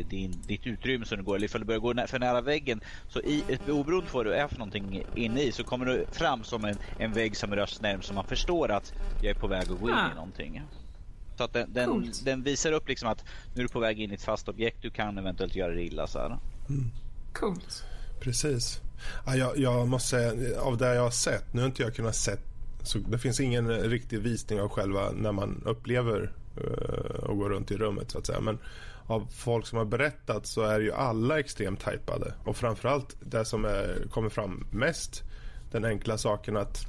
din, ditt utrymme som du går. Eller ifall du börjar gå nä- för nära väggen så i, ett oberoende på vad du är för någonting inne i så kommer du fram som en, en vägg som rörs närm så man förstår att jag är på väg att gå in Ah. i någonting. Så att den, den, den visar upp liksom att nu är du på väg in i ett fast objekt. Du kan eventuellt göra det illa. Så här. Coolt. Precis. Ja, jag, jag måste säga, av det jag har sett, nu har inte jag kunnat sett, så det finns ingen riktig visning av själva när man upplever uh, och går runt i rummet så att säga. Men av folk som har berättat så är ju alla extremt hypade. Och framförallt det som är, kommer fram mest, den enkla saken att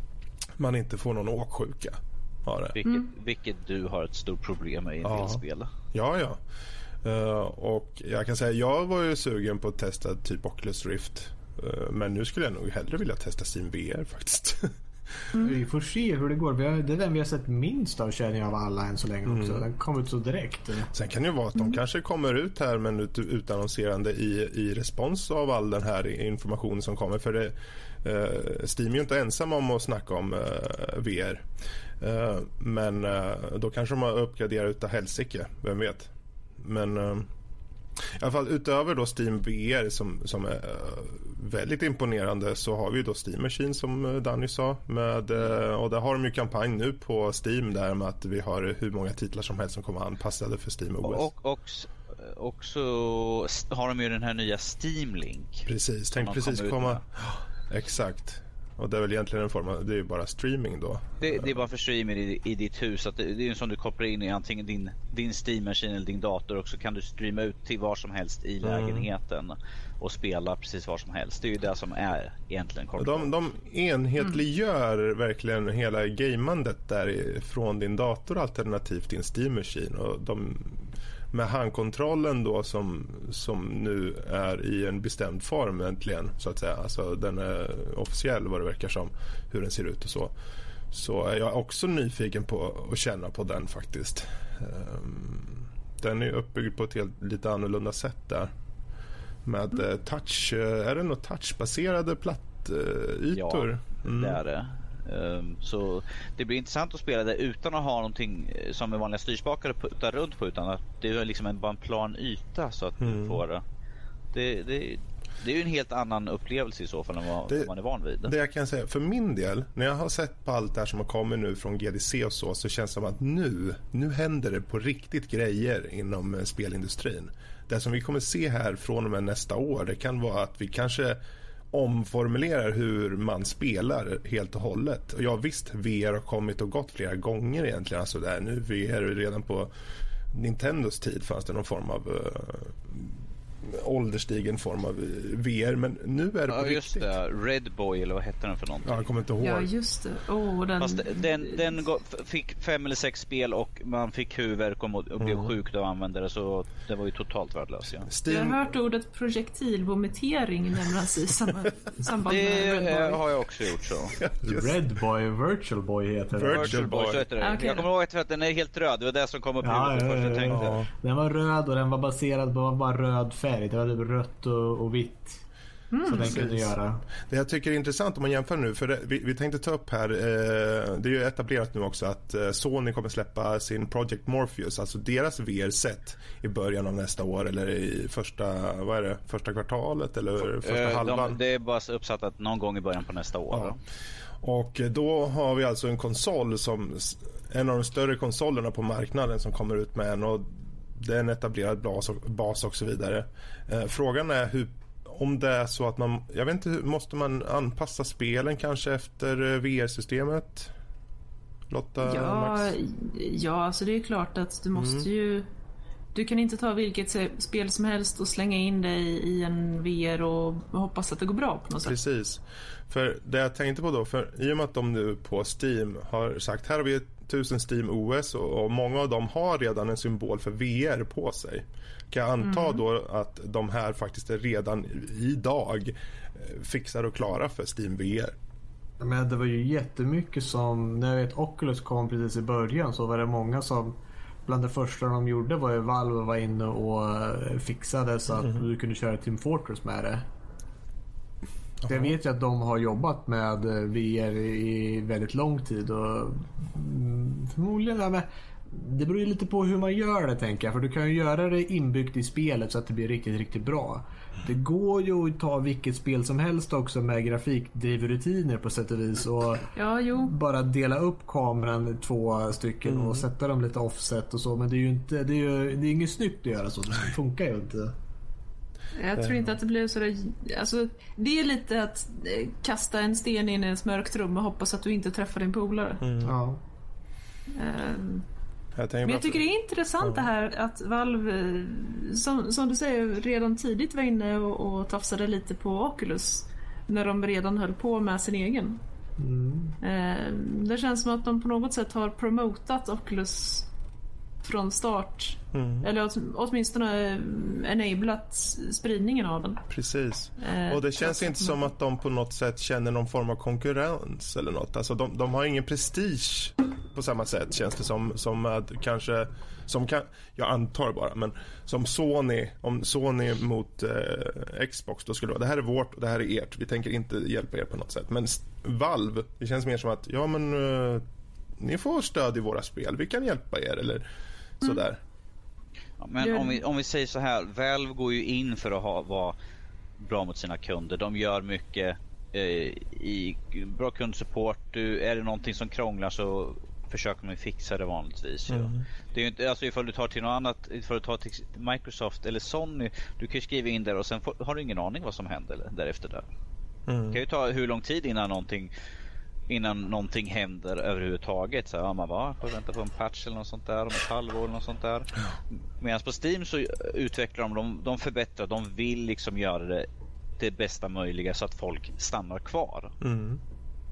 man inte får någon åksjuka. Har det. Vilket, vilket du har ett stort problem med i en Ja. del spel. Ja, ja. Eh, och jag kan säga, jag var ju sugen på att testa typ Oculus Rift. Eh, men nu skulle jag nog hellre vilja testa Steam VR faktiskt. Vi får se hur det går. Vi har, det är den vi har sett minst av känner jag av alla än så länge också. Den kom ut så direkt. Sen kan det ju vara att de kanske kommer ut här men ut, utannonserande i, i respons av all den här informationen som kommer. För det, eh, Steam är ju inte ensam om att snacka om eh, VR. Eh, men eh, då kanske de har uppgraderat utav helsike, vem vet. Men eh, i alla fall utöver då Steam VR som, som är eh, väldigt imponerande så har vi ju då Steam Machine som eh, Danny sa. Med, eh, och där har de ju kampanj nu på Steam där med att vi har hur många titlar som helst som kommer anpassade för Steam OS. Och, och, och så har de ju den här nya Steam Link. precis, som tänk de precis komma. Exakt. Och det är väl egentligen en form av, det är ju bara streaming då. Det, det är bara för streamer i, i ditt hus. Att det, det är en sån du kopplar in i antingen din, din Steam-maskin eller din dator och så kan du streama ut till var som helst i lägenheten och spela precis var som helst. Det är ju det som är egentligen kontroll. De, de enhetliggör verkligen hela gamandet där från din dator alternativt din Steam Machine. Och de, med handkontrollen då som, som nu är i en bestämd form äntligen så att säga. Alltså den är officiell vad det verkar som. Hur den ser ut och så. Så är jag också nyfiken på att känna på den faktiskt. Ehm, Den är uppbyggd på ett helt, lite annorlunda sätt där. Med eh, touch, eh, är det något touchbaserade plattytor? Det är det. Ehm, så det blir intressant att spela det utan att ha någonting eh, som med vanliga styrspakar att putta runt på utan att det är liksom en, bara en plan yta så att du får det. Det, det. det är ju en helt annan upplevelse i så fall än vad Det- man är van vid. Det jag kan säga, för min del, när jag har sett på allt det här som har kommit nu från GDC och så, så känns det som att nu, nu händer det på riktigt grejer inom eh, spelindustrin. Det som vi kommer se här från och med nästa år, det kan vara att vi kanske omformulerar hur man spelar helt och hållet. Och ja visst, VR har kommit och gått flera gånger egentligen. Alltså där, nu VR redan på Nintendos tid fanns det någon form av uh, ålderstigen form av eh, VR. Men nu är det på Ja just riktigt. det, Red Boy eller vad hette den för någonting? Ja, jag kommer inte ihåg. Ja, just det. Åh, den... Fast den, den fick fem eller sex spel och man fick huvudvärk och, blev sjuk av att använda det så det var ju totalt värdelöst. Ja. Jag Steam, har hört ordet projektilvomitering nämnas i samma, samband med Det Red Boy. har jag också gjort så. Red Boy, Virtual Boy heter det. Virtual Virtual Boy, så heter det. Okej jag kommer ihåg att den är helt röd, det var det som kom upp i Ja, huvudet ja, först jag ja, tänkte. ja. Den var röd och den var baserad på bara röd färg. Det var typ rött och, och vitt. så den kunde göra. Det jag tycker är intressant om man jämför nu, för det, vi, vi tänkte ta upp här, eh, det är ju etablerat nu också att eh, Sony kommer släppa sin Project Morpheus, alltså deras VR-set i början av nästa år eller i första, vad är det, första kvartalet eller första Eh, halvan. De, det är bara uppsatt att någon gång i början på nästa år. Ja. Och då har vi alltså en konsol som en av de större konsolerna på marknaden som kommer ut med en och det är en etablerad bas och, bas och så vidare. Eh, frågan är hur om det är så att man, jag vet inte, måste man anpassa spelen kanske efter eh, VR-systemet? Lotta, Ja, Max? ja, alltså det är klart att du måste Mm. ju... Du kan inte ta vilket spel som helst och slänga in dig i en VR och hoppas att det går bra på något sätt. Precis. För det jag tänkte på då, för i och med att de nu på Steam har sagt här har vi 1000 Steam OS och, och många av dem har redan en symbol för VR på sig. Kan jag anta Mm. då att de här faktiskt är redan idag eh, fixade och klara för Steam VR? Men det var ju jättemycket som, när jag vet Oculus kom precis i början så var det många som Bland det första de gjorde var ju Valve var inne och eh, fixade så att Mhm. du kunde köra Team Fortress med det. Jag vet ju att de har jobbat med eh, VR i väldigt lång tid och mm, förmodligen, ja, men det beror ju lite på hur man gör det tänker jag. För du kan ju göra det inbyggt i spelet så att det blir riktigt, riktigt bra. Det går ju att ta vilket spel som helst också med grafikdrivrutiner på sätt och vis. Och Ja, bara dela upp kameran i två stycken Mm. och sätta dem lite offset och så. Men det är ju inte, det är ju det är inget snyggt att göra så. Det funkar ju inte. Jag tror inte att det blev sådär... Alltså, det är lite att eh, kasta en sten in i ett mörkt rum och hoppas att du inte träffar din polare. Ja. Ehm, Jag Men jag tycker det är intressant det här att Valve, eh, som, som du säger, redan tidigt var inne och, och tafsade lite på Oculus. När de redan höll på med sin egen. Eh, Det känns som att de på något sätt har promotat Oculus från start. Mm. Eller åt, åtminstone eh, enablat spridningen av den. Precis. Eh, Och det känns inte som att de på något sätt känner någon form av konkurrens eller något. Alltså de, de har ingen prestige på samma sätt känns det som. Som med kanske, som kan, jag antar bara, men som Sony, om Sony mot eh, Xbox då skulle det vara, det här är vårt och det här är ert. Vi tänker inte hjälpa er på något sätt. Men Valve, det känns mer som att, ja men eh, ni får stöd i våra spel, vi kan hjälpa er eller sådär. Ja, men om vi, om vi säger så här, Valve går ju in för att ha, vara bra mot sina kunder. De gör mycket eh, i bra kundsupport. Du, är det någonting som krånglar så försöker man fixa det vanligtvis. ju. Det är ju inte, alltså ifall du tar till något annat, ifall du tar till Microsoft eller Sony, du kan ju skriva in där och sen får, har du ingen aning vad som händer därefter där. Mm. Det kan ju ta hur lång tid innan någonting Innan någonting händer överhuvudtaget. Så, ja, man bara, får vänta på en patch eller något sånt där om ett halvår eller något sånt där. Medan på Steam så utvecklar de, de, de förbättrar, de vill liksom göra det det bästa möjliga så att folk stannar kvar. Mm.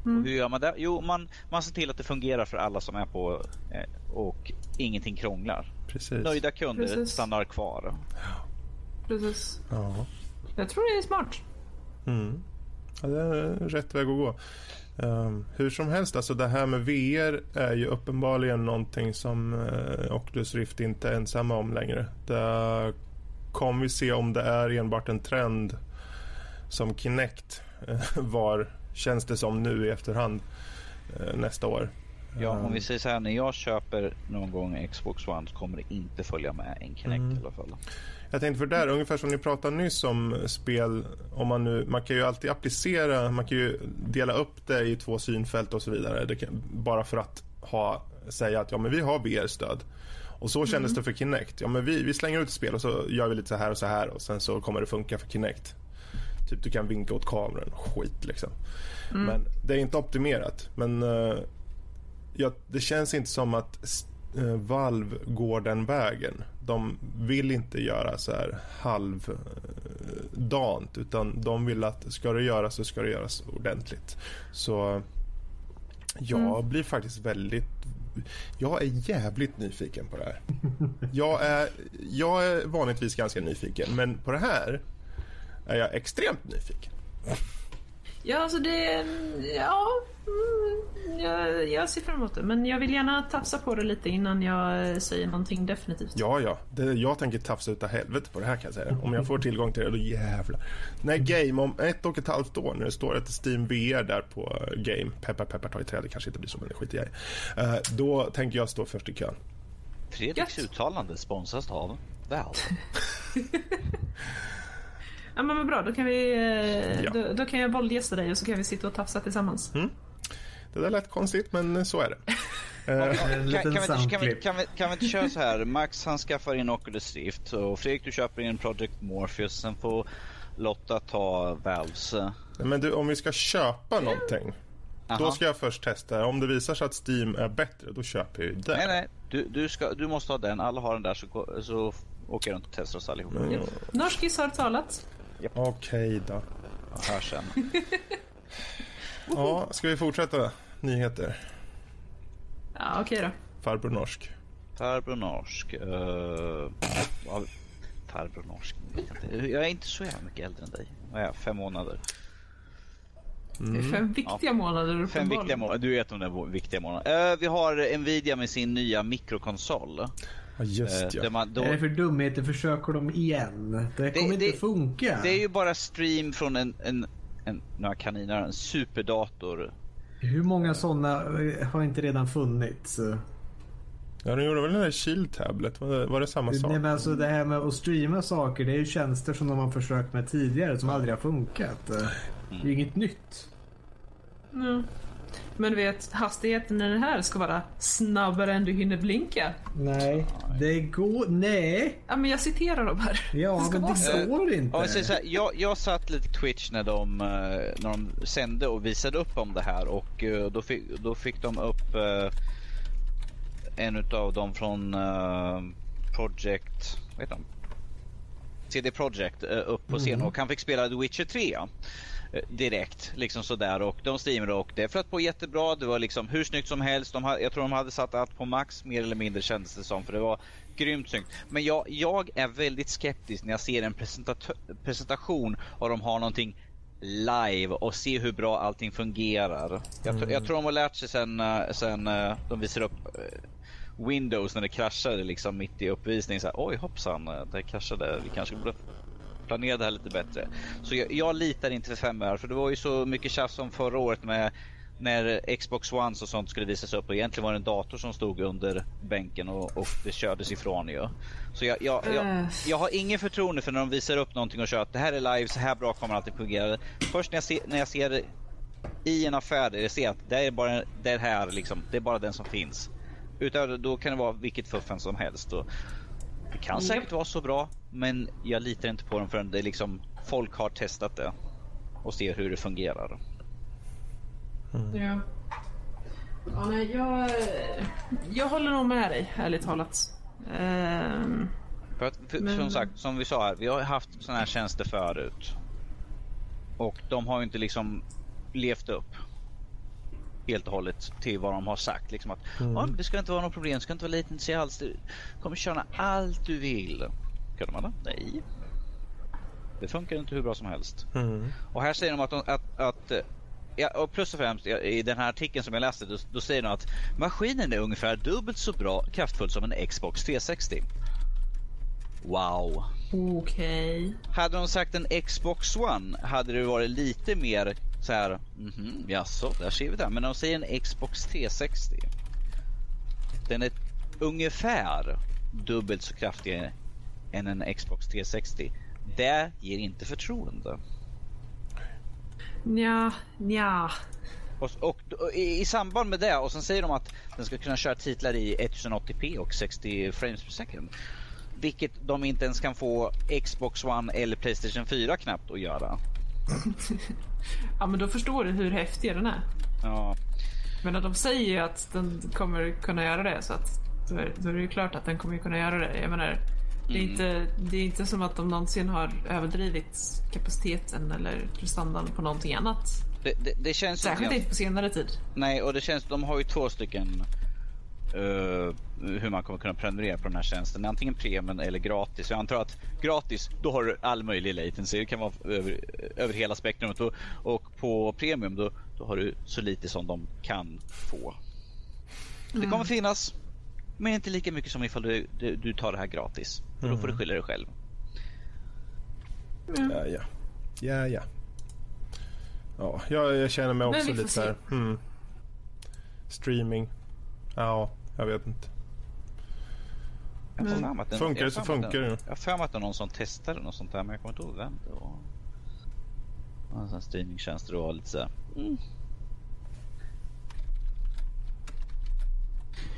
Och hur gör man det? Jo, man, man ser till att det fungerar för alla som är på eh, och ingenting krånglar. Precis. Nöjda kunder Precis. stannar kvar. Precis. Ja. Jag tror det är smart. Mm. Ja, det är rätt väg att gå. Ehm, hur som helst, alltså det här med VR är ju uppenbarligen någonting som uh, Oculus Rift inte är ensamma om längre. Det kommer vi se om det är enbart en trend som Kinect eh, var, känns det som nu i efterhand eh, nästa år. Ja, Ehm, om vi säger så här, när jag köper någon gång Xbox One så kommer det inte följa med en Kinect Mm. i alla fall. Jag tänkte för där, ungefär som ni pratade nyss om spel, om man nu, man kan ju alltid applicera, man kan ju dela upp det i två synfält och så vidare. Det kan, bara för att ha, säga att ja men vi har VR-stöd. Och så kändes det för Kinect. Ja men vi, vi slänger ut spel och så gör vi lite så här och så här och sen så kommer det funka för Kinect. Typ du kan vinka åt kameran, skit liksom. Men det är inte optimerat. Men eh, ja, det känns inte som att eh, Valve går den vägen. De vill inte göra så här halvdant utan de vill att ska det göras så ska det göras ordentligt. Så jag blir faktiskt väldigt jag är jävligt nyfiken på det här. Jag är, jag är vanligtvis ganska nyfiken men på det här är jag extremt nyfiken. Ja, alltså det... Ja, mm, jag, jag ser fram emot det. Men jag vill gärna tafsa på det lite innan jag eh, säger någonting definitivt. Ja, ja. Det, jag tänker tafsa utav helvete på det här kan jag säga. Om jag får tillgång till det, då jävlar. Nej, Game om ett och ett halvt år när det står ett Steam VR där på eh, Game. Peppar, peppar, ta i trä. Det kanske inte blir så, men det skiter jag i. Eh, Då tänker jag stå först i kön. Fredriks uttalande sponsras av Valve. Ja, men bra. Då kan, vi, eh, Ja. då, då kan jag våldgästa dig och så kan vi sitta och tafsa tillsammans. Det där lät konstigt, men så är det. Kan, vi inte, köra så här? Max han skaffar in Oculus Rift och Fredrik du köper in Project Morpheus. Sen får Lotta ta Valves. Men du, om vi ska köpa någonting. Då Aha. ska jag först testa. Om det visar sig att Steam är bättre, då köper jag ju det. Nej, nej. Du, du, ska, du måste ha den. Alla har den där så, så åker jag runt och testar oss allihop. Mm. Norskis har talat. Okej då. Jag sen. Ja, ska vi fortsätta? Nyheter. Ja, okej då. Farbror Norsk. Farbror norsk. Uh, farbror norsk. jag är inte så jävla mycket äldre än dig. Vad är jag? Fem månader. Det är fem viktiga månader Fem viktiga månader. Du vet om det är viktiga månader. Eh, vi har Nvidia med sin nya mikrokonsol. Ja, just Eh, ja. man, då, Är det för dumheter försöker de igen? Det kommer det- inte funka. det är ju bara stream från en, en, en några kaniner, en superdator. Hur många sådana har inte redan funnits? Ja, de gjorde väl den där Chill Tablet? Var det, var det samma sak? Nej, men alltså det här med att streama saker, det är ju tjänster som de har försökt med tidigare som aldrig har funkat. Det är ju inget nytt. Mm. Men du vet, hastigheten i den här ska vara snabbare än du hinner blinka. Nej, det går... Nej! Ja, men jag citerar dem här. Ja, Det ska men det så. går Ja, inte. jag, säger så här, jag, jag satt lite Twitch när de, eh, när de sände och visade upp om det här och eh, då fick, då fick de upp eh, en utav dem från Project, vad heter de? CD Projekt upp på scen och han fick spela The Witcher 3 eh, direkt liksom sådär och de streamade och det flöt på jättebra. Det var liksom hur snyggt som helst. De hade, jag tror de hade satt allt på max mer eller mindre kändes det som för det var grymt snyggt. Men jag, jag är väldigt skeptisk när jag ser en presentat- presentation och de har någonting live och se hur bra allting fungerar. Jag, tr- jag tror de har lärt sig sen, eh, sen eh, de visar upp eh, Windows när det kraschade liksom mitt i uppvisningen. Så här, Oj hoppsan, eh, det kraschade. Vi kanske borde planera det här lite bättre. Så jag, jag litar inte för fem öre för det var ju så mycket tjafs om förra året med när Xbox One och sånt skulle visas upp och egentligen var det en dator som stod under bänken och, och det kördes ifrån ju. Så jag, jag, jag, jag har ingen förtroende för när de visar upp någonting och kör att det här är live, så här bra kommer allting fungera. Först när jag ser, när jag ser i en affär där jag ser att det är bara det här liksom, det är bara den som finns. Utöver då kan det vara vilket fuffen som helst. Och det kan Japp. säkert vara så bra, men jag litar inte på dem förrän det liksom folk har testat det och ser hur det fungerar. Ja. Ja, nej, jag, jag håller nog med dig, ärligt talat. Ehm, För att, för, Men- Som sagt, som vi sa här, vi har haft sådana här tjänster förut. Och de har ju inte liksom levt upp helt och hållet till vad de har sagt. Liksom att ja, men det ska inte vara något problem, det ska inte vara latency alls. Du kommer köra allt du vill. Kunde man det? Nej. Det funkar inte hur bra som helst. Mm. Och här säger de att, de, att, att ja, och plus och främst i den här artikeln som jag läste då, då säger de att maskinen är ungefär dubbelt så bra kraftfull som en Xbox 360. Wow. Okej. Hade de sagt en Xbox One hade det varit lite mer så här, mhm, jaså, där ser vi det. Men de säger en Xbox 360. Den är ungefär dubbelt så kraftig än en Xbox 360. Det ger inte förtroende. Nja, nja. Och, och, och i, i samband med det, och sen säger de att den ska kunna köra titlar i 1080p och 60 frames per second. Vilket de inte ens kan få Xbox One eller Playstation 4 knappt att göra. Ja, men då förstår du hur häftig den är. Ja, Men de säger ju att den kommer kunna göra det så att då är, då är det ju klart att den kommer kunna göra det. Jag menar, det är, Mm. inte, det är inte som att de någonsin har överdrivit kapaciteten eller prestandan på någonting annat. det, det, det känns Särskilt inte på senare tid. Nej, och det känns, de har ju två stycken eh, hur man kommer kunna prenumerera på den här tjänsten. Antingen premium eller gratis. Jag antar att gratis, då har du all möjlig latency. Det kan vara över, över hela spektrumet. Och, och på premium, då, då har du så lite som de kan få. Det kommer finnas, men inte lika mycket som ifall du, du, du tar det här gratis. För då får du skylla dig själv. Ja, ja. Ja, ja. Ja, jag, jag känner mig också lite så här. Hmm. Streaming. Ja, jag vet inte. Jag mig att det- Funkar det så funkar det. det. Jag har för mig att det är någon som testade något sånt där men jag kommer inte ihåg vem det var. En sån streamingtjänst och var lite såhär. Mm.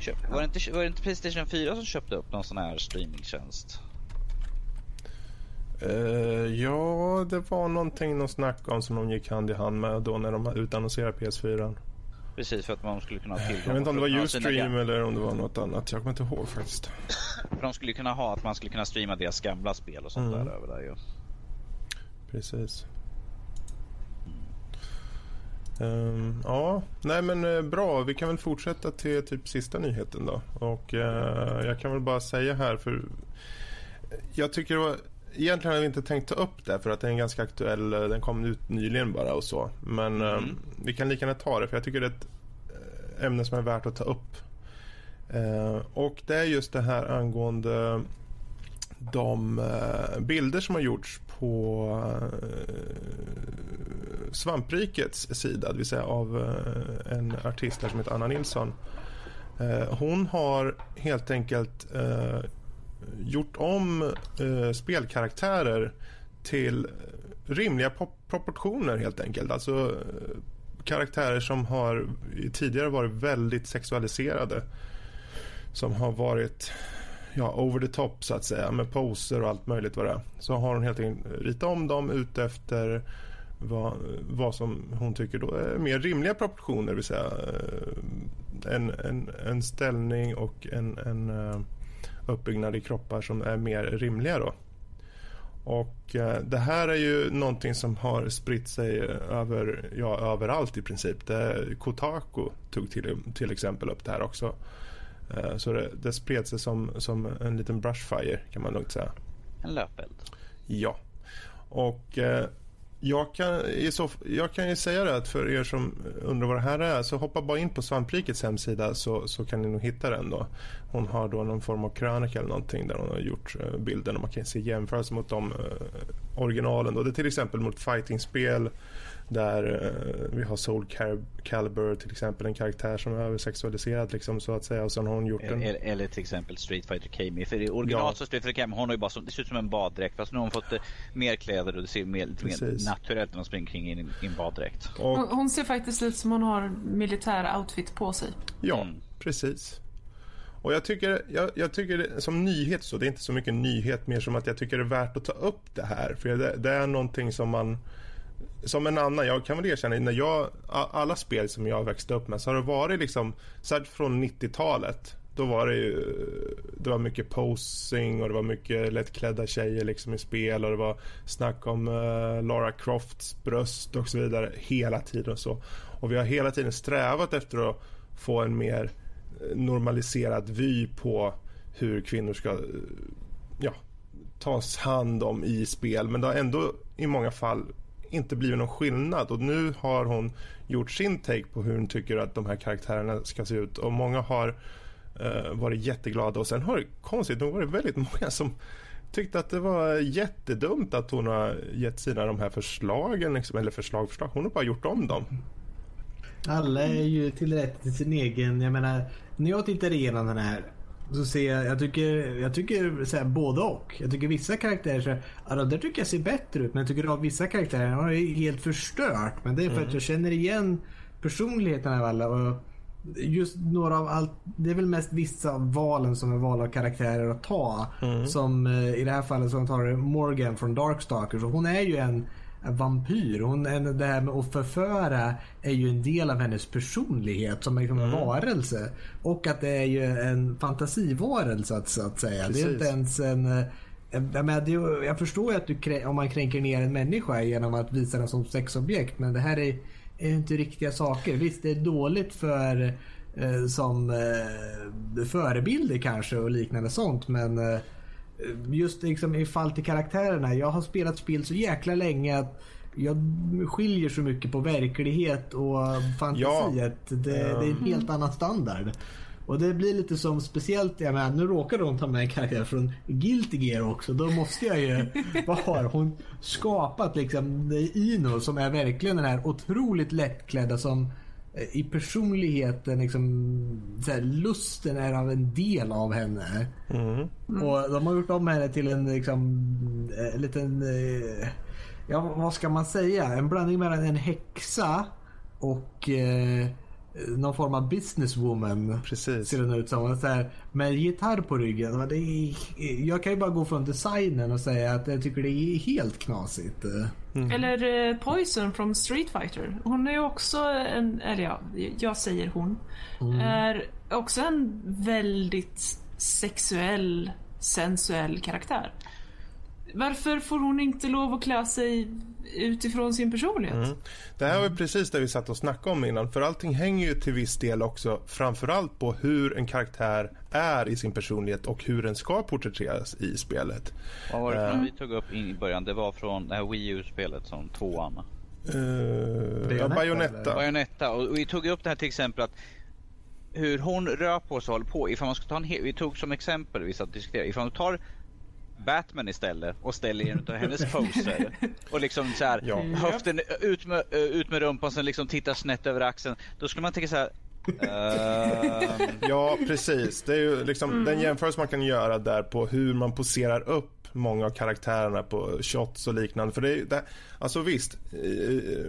Köp, var, det inte, var det inte Playstation 4 som köpte upp någon sån här streamingtjänst? Eh, ja, det var någonting de snackade om som de gick hand i hand med då när de utannonserade PS4. Precis, för att man skulle kunna ha tillgång Jag vet inte om det var Ustream eller om det var något annat. Jag kommer inte ihåg faktiskt. För de skulle kunna ha att man skulle kunna streama deras gamla spel och sånt Mm. där över där ju. Precis. Ehm, ja, nej men eh, bra. Vi kan väl fortsätta till typ sista nyheten då. Och eh, jag kan väl bara säga här för jag tycker det var Egentligen hade vi inte tänkt ta upp det för att den är ganska aktuell. eh, Den kom ut nyligen bara och så. Men eh, Mm. vi kan lika gärna ta det för jag tycker det är ett eh, ämne som är värt att ta upp. Eh, och det är just det här angående de eh, bilder som har gjorts på eh, Svamprikets sida, det vill säga av eh, en artist som heter Anna Nilsson. Eh, hon har helt enkelt eh, gjort om eh, spelkaraktärer till rimliga pop- proportioner helt enkelt. Alltså eh, karaktärer som har tidigare varit väldigt sexualiserade. Som har varit ja, over the top så att säga med poser och allt möjligt vad det är. Så har hon helt enkelt ritat om dem ut efter vad, vad som hon tycker då är mer rimliga proportioner. Det vill säga eh, en, en, en ställning och en, en eh, uppbyggnad i kroppar som är mer rimliga då. Och eh, det här är ju någonting som har spritt sig över, ja, överallt i princip. Det, Kotaku tog till, till exempel upp det här också. Eh, så det, det spred sig som, som en liten brushfire kan man lugnt säga. En löpeld. Ja. Och eh, jag, kan, så, jag kan ju säga det att för er som undrar vad det här är så hoppa bara in på Svamprikets hemsida så, så kan ni nog hitta den då. Hon har då någon form av krönika eller någonting där hon har gjort eh, bilden och man kan se jämförelser mot de eh, originalen. Då. Det är till exempel mot fightingspel där eh, vi har Soul Cal- Calibur till exempel en karaktär som är översexualiserad liksom så att säga och sen har hon gjort en Eller, eller till exempel Street Fighter Kami. För i original Ja. så Street Fighter Kami, hon har ju bara som, det ser ut som en baddräkt. Fast nu har hon fått eh, mer kläder och det ser mer, lite mer naturellt när hon springer kring i en, i en baddräkt. och, Hon, hon ser faktiskt ut som hon har militär outfit på sig. Ja, Mm. precis. Och jag tycker, jag, jag tycker det, som nyhet så, det är inte så mycket nyhet mer som att jag tycker det är värt att ta upp det här. För det, det är någonting som man, som en annan, jag kan väl erkänna, när jag, alla spel som jag växte upp med så har det varit liksom, särskilt från 90-talet. Då var det ju, det var mycket posing och det var mycket lättklädda tjejer liksom i spel och det var snack om uh, Lara Crofts bröst och så vidare hela tiden och så. Och vi har hela tiden strävat efter att få en mer eh, normaliserad vy på hur kvinnor ska ja, tas hand om i spel. Men det har ändå i många fall inte blivit någon skillnad och nu har hon gjort sin take på hur hon tycker att de här karaktärerna ska se ut och många har eh, varit jätteglada och sen har det konstigt nog varit väldigt många som tyckte att det var jättedumt att hon har gett sina de här förslagen, liksom, eller förslag, förslag, hon har bara gjort om dem. Alla är ju till rätt till sin egen. Jag menar, när jag tittar igenom den här så ser jag, jag tycker, jag tycker så här, både och. Jag tycker vissa karaktärer, så här, ja, de där tycker jag ser bättre ut. Men jag tycker att vissa karaktärer har helt förstört. Men det är för att jag känner igen personligheten av alla. Och just några av allt, det är väl mest vissa valen som är val av karaktärer att ta. Som eh, i det här fallet som tar Morgan från Darkstalkers. Och hon är ju en vampyr. Hon, det här med att förföra är ju en del av hennes personlighet som liksom en varelse. Och att det är ju en fantasivarelse att, så att säga. Det är Precis. inte ens en... eh, Jag, menar, jag förstår ju att du, om man kränker ner en människa genom att visa den som sexobjekt. Men det här är, är inte riktiga saker. Visst, det är dåligt för eh, som eh, förebilder kanske och liknande sånt. Men just liksom i fall till karaktärerna. Jag har spelat spel så jäkla länge att jag skiljer så mycket på verklighet och fantasi. Ja. Att det, det är en helt annan standard. Och det blir lite som speciellt, jag menar, nu råkar hon ta med en karaktär från Guilty Gear också. Då måste jag ju, vad har hon skapat liksom? Ino som är verkligen den här otroligt lättklädda som eh, i personligheten liksom, här, lusten är av en del av henne. Och de har gjort om henne till en liksom, eh, liten, eh, ja vad ska man säga? En blandning mellan en häxa och eh, någon form av businesswoman. Precis. Ser den ut som. Så här, med gitarr på ryggen. Det är, jag kan ju bara gå från designen och säga att jag tycker det är helt knasigt. Eller eh, Poison från Street Fighter. Hon är ju också en, eller ja, jag säger hon. Är också en väldigt sexuell, sensuell karaktär. Varför får hon inte lov att klä sig utifrån sin personlighet? Det här var precis det vi satt och snackade om innan. För allting hänger ju till viss del också framförallt på hur en karaktär är i sin personlighet och hur den ska porträtteras i spelet. Vad var det från vi tog upp in i början? Det var från det här Wii U-spelet som tvåan. Uh, ja, Bayonetta, Bayonetta. Bayonetta. Och vi tog upp det här till exempel att hur hon rör på sig och håller på. Ifall man ska ta en hel, vi tog som exempel, vi satt och diskuterade, ifall man tar Batman istället och ställer in utav hennes poser och liksom så här Ja. höften ut med, ut med rumpan sen liksom tittar snett över axeln. Då skulle man tänka så här. ehm, Ja, precis. Det är ju liksom Mm. den jämförelse man kan göra där på hur man poserar upp många av karaktärerna på shots och liknande. För det är, det, alltså visst,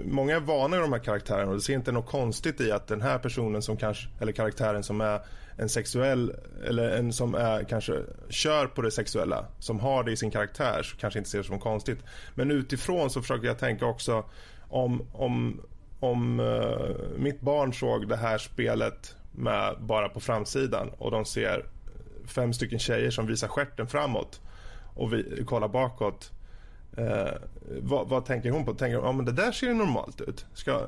många är vana vid de här karaktärerna och det ser inte något konstigt i att den här personen som kanske, eller karaktären som är en sexuell, eller en som är kanske kör på det sexuella, som har det i sin karaktär, så kanske inte ser det som konstigt. Men utifrån så försöker jag tänka också om, om, om uh, mitt barn såg det här spelet med bara på framsidan och de ser fem stycken tjejer som visar stjärten framåt och vi kollar bakåt. Uh, vad, vad tänker hon på? Tänker hon, ja men det där ser ju normalt ut. Ska,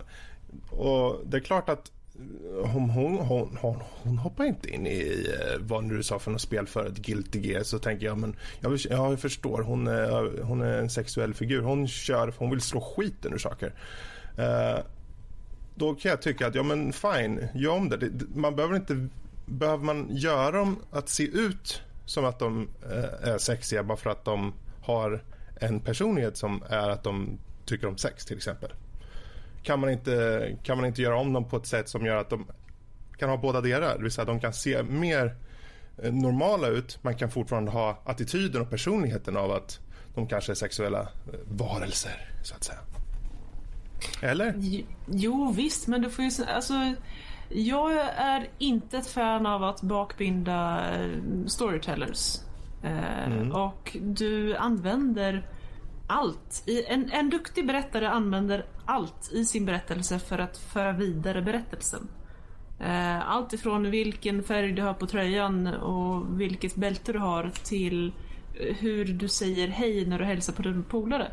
och det är klart att hon, hon, hon, hon, hon hoppar inte in i eh, vad nu du sa för något spel för ett Guilty Gear så tänker jag men jag, vill, ja, jag förstår. Hon eh, är, hon är en sexuell figur. Hon kör hon vill slå skiten ur saker. Eh, då kan jag tycka att ja men fine gör om det. det man behöver inte behöver man göra dem att se ut som att de eh, är sexiga bara för att de har en personlighet som är att de tycker om sex till exempel? Kan man inte, kan man inte göra om dem på ett sätt som gör att de kan ha båda delar. Det vill säga de kan se mer eh, normala ut. Man kan fortfarande ha attityden och personligheten av att de kanske är sexuella eh, varelser så att säga. Eller? Jo- visst, men du får ju... Alltså, jag är inte ett fan av att bakbinda eh, storytellers. Eh, Och du använder allt. En, en duktig berättare använder allt i sin berättelse för att föra vidare berättelsen. Eh, Allt ifrån vilken färg du har på tröjan och vilket bälte du har till eh, hur du säger hej när du hälsar på din polare.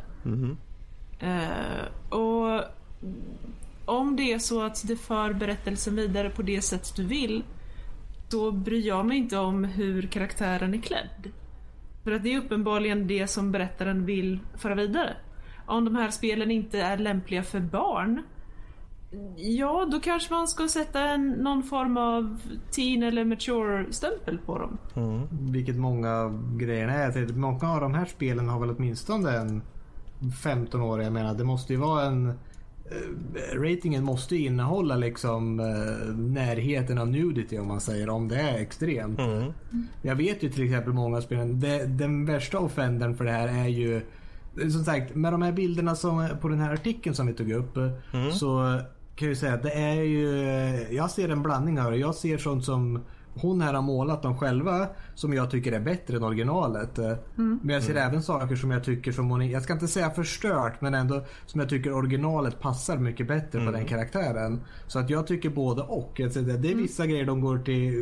Eh, och om det är så att det för berättelsen vidare på det sätt du vill då bryr jag mig inte om hur karaktären är klädd. För att det är uppenbarligen det som berättaren vill föra vidare. Om de här spelen inte är lämpliga för barn Ja, då kanske man ska sätta en, någon form av teen eller mature stämpel på dem. Vilket många av grejerna är. Många av de här spelen har väl åtminstone en 15 år. Jag menar det måste ju vara en... eh, ratingen måste innehålla liksom eh, närheten av nudity om man säger om det är extremt. Jag vet ju till exempel många spel. Det, den värsta offendern för det här är ju som sagt med de här bilderna som på den här artikeln som vi tog upp eh, så kan jag ju säga att det är ju Jag ser en blandning här. Jag ser sånt som hon här har målat dem själva som jag tycker är bättre än originalet. Eh, Men jag ser även saker som jag tycker som hon, jag ska inte säga förstört men ändå som jag tycker originalet passar mycket bättre på den karaktären. Så att jag tycker både och. Säger det, det är vissa grejer de går till,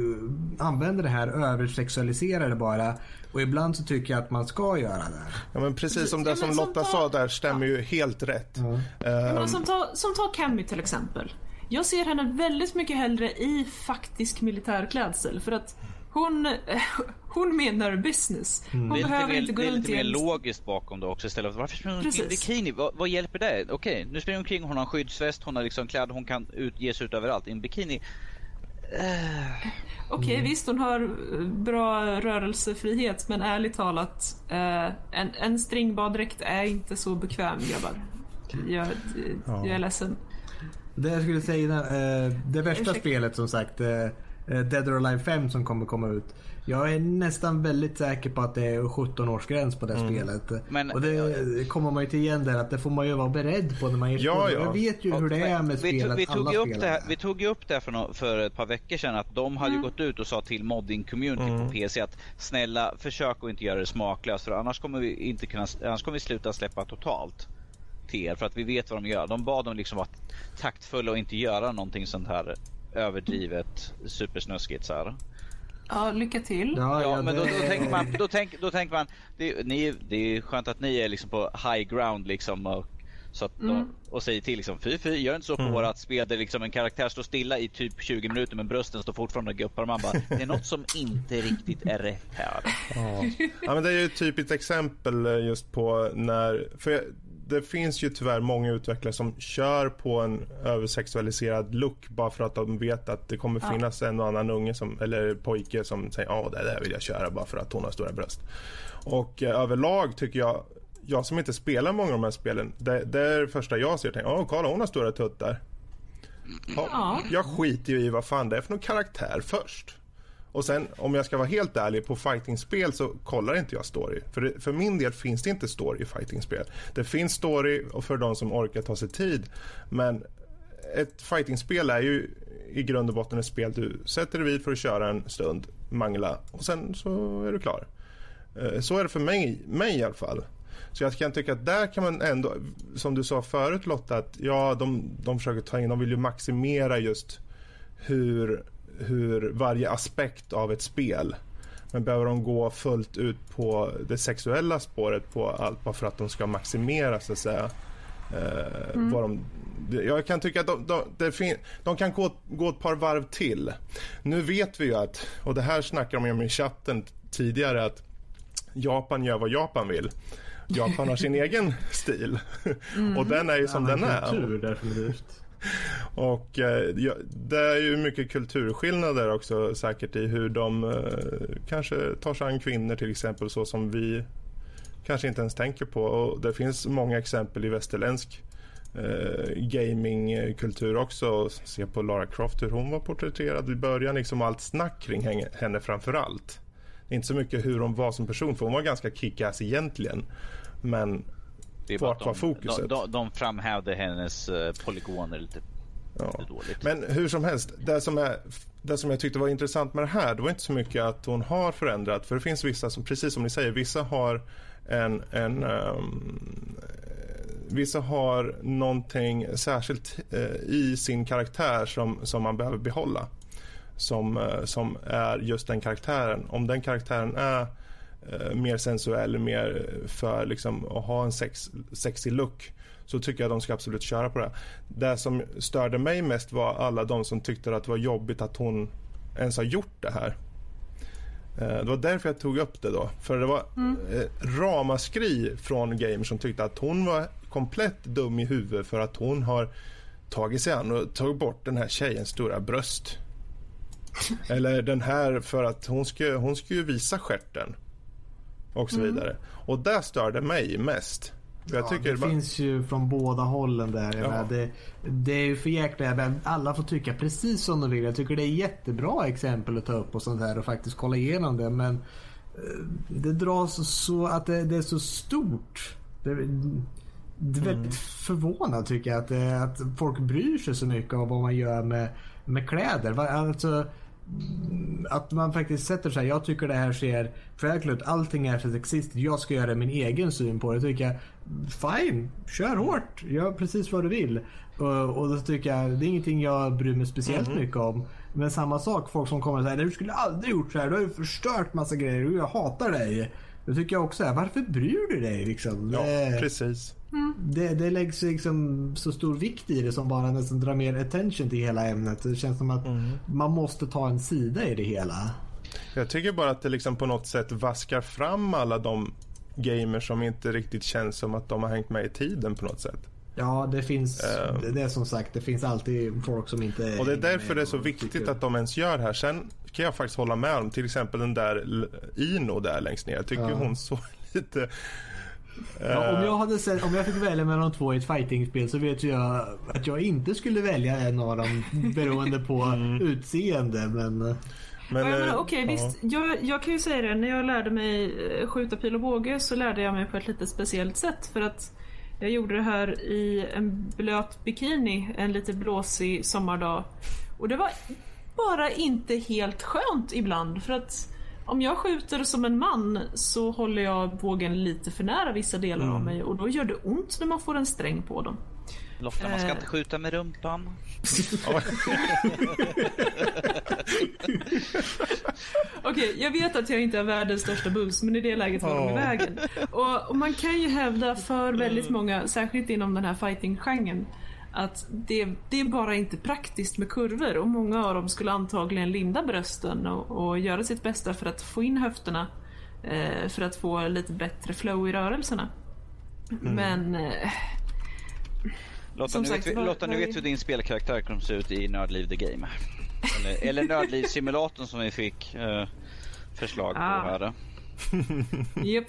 eh, använder det här översexualiserar det bara. Och ibland så tycker jag att man ska göra det. Ja, men precis som Ja, det men som som Lotta ta- sa där stämmer ju helt rätt. Eh, menar, som tar som ta Cammy till exempel. Jag ser henne väldigt mycket hellre i faktisk militärklädsel för att hon, hon menar business. Hon Det är lite behöver mer, inte gå det är runt lite mer logiskt bakom det också istället för varför springer hon omkring bikini? Vad, vad hjälper det? Okej, nu springer hon omkring, hon har en skyddsväst, hon har liksom kläder, hon kan ut, ge sig ut överallt. I en bikini, Okej Mm. visst hon har eh, bra rörelsefrihet men ärligt talat eh, en, en stringbaddräkt är inte så bekväm grabbar. Jag, jag är ledsen. Det jag skulle säga, eh, det värsta Ursäkta. spelet som sagt. Eh, eh, Dead or Alive 5 som kommer komma ut. Jag är nästan väldigt säker på att det är 17-årsgräns på det Mm. spelet. Men- och det kommer man ju till igen där att det får man ju vara beredd på när man ger sig Ja, ja. Jag vet ju hur det är med vi, tog, spelet. vi, tog alla upp det vi tog ju upp det här för, no, för ett par veckor sedan att de hade ju gått ut och sa till modding-community på PC att snälla försök att inte göra det smaklöst för annars kommer vi inte kunna, annars kommer vi sluta släppa totalt till er för att vi vet vad de gör. De bad dem liksom vara taktfulla och inte göra någonting sånt här överdrivet supersnuskigt så här. Ja, lycka till. Ja, Ja, men då, då tänker man, då tänk, då tänker man det, ni, det är skönt att ni är liksom på high ground liksom och, så att de, och säger till liksom fy fy gör inte så på vårat spel där liksom en karaktär står stilla i typ 20 minuter men brösten står fortfarande och guppar och man bara det är något som inte riktigt är rätt här. Ja. ja, men det är ju ett typiskt exempel eh, just på när... För det finns ju tyvärr många utvecklare som kör på en översexualiserad look bara för att de vet att det kommer finnas en och annan unge som, eller pojke som säger ja det där vill jag köra bara för att hon har stora bröst. Och eh, överlag tycker jag, jag som inte spelar många av de här spelen, det, det är det första jag ser. Tänker, ja kolla hon har stora tuttar. Ja, Ja. Jag skiter ju i vad fan det är för någon karaktär först. Och sen om jag ska vara helt ärlig, på fightingspel så kollar inte jag story. För, det, för min del finns det inte story i fightingspel. Det finns story och för de som orkar ta sig tid. Men ett fightingspel är ju i grund och botten ett spel du sätter dig vid för att köra en stund, mangla och sen så är du klar. Eh, så är det för mig, mig i alla fall. Så jag kan tycka att där kan man ändå, som du sa förut Lotta, att ja, de, de försöker ta in, de vill ju maximera just hur, hur varje aspekt av ett spel. Men behöver de gå fullt ut på det sexuella spåret på allt bara för att de ska maximera så att säga. Eh, vad de, jag kan tycka att de, de, fin, de kan gå, gå ett par varv till. Nu vet vi ju att, och det här snackar de om i chatten tidigare, att Japan gör vad Japan vill. Japan har sin egen stil och den är ju som den är. Kultur definitivt. Och eh, ja, det är ju mycket kulturskillnader också säkert i hur de eh, kanske tar sig an kvinnor till exempel så som vi kanske inte ens tänker på. Och det finns många exempel i västerländsk eh, gamingkultur också. Se på Lara Croft hur hon var porträtterad i början. Liksom allt snack kring henne, framför allt. Inte så mycket hur hon var som person för hon var ganska kick-ass egentligen. Men det är Vart var de, fokuset? De, de, de framhävde hennes uh, polygoner lite, Ja. lite dåligt. Men hur som helst, det som, är, det som jag tyckte var intressant med det här, det var inte så mycket att hon har förändrat. För det finns vissa som, precis som ni säger, vissa har en, en ehm, Vissa har någonting särskilt eh, i sin karaktär som, som man behöver behålla. Som, eh, som är just den karaktären. Om den karaktären är eh, mer sensuell, mer för liksom, att ha en sex, sexy look så tycker jag de ska absolut köra på det. Det som störde mig mest var alla de som tyckte att det var jobbigt att hon ens har gjort det här. Eh, Det var därför jag tog upp det då. För det var eh, ramaskri från gamers som tyckte att hon var komplett dum i huvudet för att hon har tagit sig an och tagit bort den här tjejens stora bröst. Eller den här för att hon ska, hon ska ju visa stjärten. Och så vidare. Och det störde mig mest. Ja, det bara- finns ju från båda hållen där. Ja. det, det är ju för jäkla Alla får tycka precis som de vill. Jag tycker det är jättebra exempel att ta upp och sånt här och faktiskt kolla igenom det. Men eh, det dras så att det, det är så stort. Det, det är väldigt Mm. förvånad tycker jag att, det, att folk bryr sig så mycket om vad man gör med, med kläder. Alltså, att man faktiskt sätter sig. Jag tycker det här ser för ut. Allting är för sexistiskt. Jag ska göra min egen syn på det. Tycker jag, fine, kör hårt. Gör precis vad du vill. Och, och då tycker jag, det är ingenting jag bryr mig speciellt Mhm. mycket om. Men samma sak, folk som kommer och säger du skulle aldrig gjort så här. Du har ju förstört massa grejer. Jag hatar dig. Då tycker jag också, varför bryr du dig liksom? Ja, Det- precis. det, det läggs liksom så stor vikt i det som bara nästan drar mer attention till hela ämnet. Det känns som att man måste ta en sida i det hela. Jag tycker bara att det liksom på något sätt vaskar fram alla de gamers som inte riktigt känns som att de har hängt med i tiden på något sätt. Ja, det finns, Ehm. det, det är som sagt, det finns alltid folk som inte Och det är därför det är så viktigt tycker- att de ens gör det här. Sen kan jag faktiskt hålla med om till exempel den där Ino där längst ner. Jag tycker Ja. hon såg lite Ja, om, jag hade sett, om jag fick välja mellan de två i ett fightingspel så vet jag att jag inte skulle välja en av dem beroende på utseende. Men... Mm. Men, Ja, menar, eh, Okej, ja. visst. Jag, jag kan ju säga det. När jag lärde mig eh, skjuta pil och båge så lärde jag mig på ett lite speciellt sätt. För att jag gjorde det här i en blöt bikini en lite blåsig sommardag. Och det var bara inte helt skönt ibland. För att om jag skjuter som en man så håller jag bågen lite för nära vissa delar Mm. av mig och då gör det ont när man får en sträng på dem. Lotta, man ska Eh. inte skjuta med rumpan. Okej, jag vet att jag inte är världens största bus, men i det läget var de i vägen. Och, och man kan ju hävda för väldigt många, särskilt inom den här fighting-genren, att det, det är bara inte praktiskt med kurvor och många av dem skulle antagligen linda brösten och, och göra sitt bästa för att få in höfterna eh, för att få lite bättre flow i rörelserna. Men eh, Lotta, Som nu, sagt, vet vad- Lotta, nu vad- vet hur din spelkaraktär kommer se ut i Nördliv the Game. Eller, eller Nördliv-simulatorn som vi fick eh, förslag på Ah. här. japp.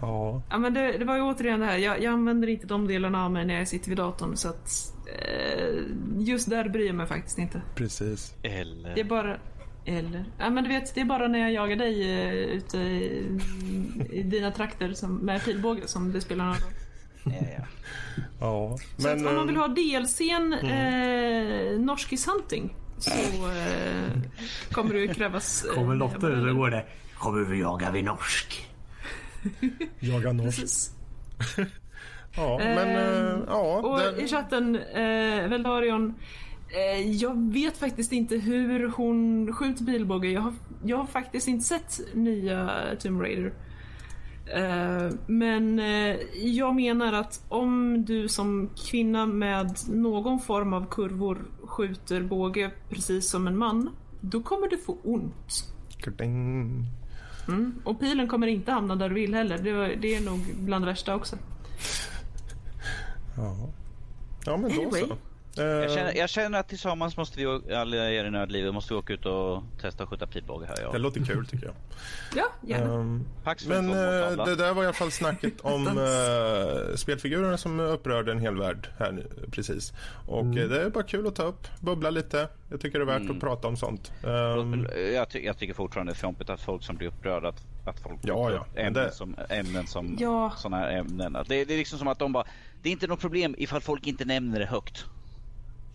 Ja. Ja men det, det var ju återigen det här, jag, jag använder inte de delarna av mig när jag sitter vid datorn så att eh, just där bryr jag mig faktiskt inte. Precis. Eller... Det är bara... Eller? Ja men du vet, det är bara när jag jagar dig uh, ute i, i dina trakter som, med pilbåge som det spelar någon roll. Ja, ja. Ja. Så att om man vill eh, ha DLCn eh, Norskis Hunting så eh, kommer det ju krävas... eh, Kommer Lotta ut så går det. Kommer vi jaga vid norsk? jaga norsk. Ja, men eh, ja. Och den- i chatten, eh, Veldarion. Eh, jag vet faktiskt inte hur hon skjuter pilbåge. Jag har, jag har faktiskt inte sett nya Tomb Raider. Eh, men eh, jag menar att om du som kvinna med någon form av kurvor skjuter båge precis som en man, då kommer du få ont. Ding. Mm. Och pilen kommer inte hamna där du vill heller. Det, var- det är nog bland det värsta också. Ja. ja, men då Anyway. så. Eh, Jag, känner, jag känner att tillsammans måste vi, alla er i Nördlivet, måste vi åka ut och testa att skjuta pilbåge här. Det Ja. låter kul tycker jag. Ja, gärna. Pax men tavla. det där var i alla fall snacket om uh, spelfigurerna som upprörde en hel värld här nu, precis. Och Mm. det är bara kul att ta upp, bubbla lite. Jag tycker det är värt att prata om sånt. Ehm, jag, ty- jag tycker fortfarande det är fjompigt att folk som blir upprörda att, att folk Ja, ja, ämnen, det- som, ämnen som Ja. sådana här ämnen. Det, det är liksom som att de bara, det är inte något problem ifall folk inte nämner det högt.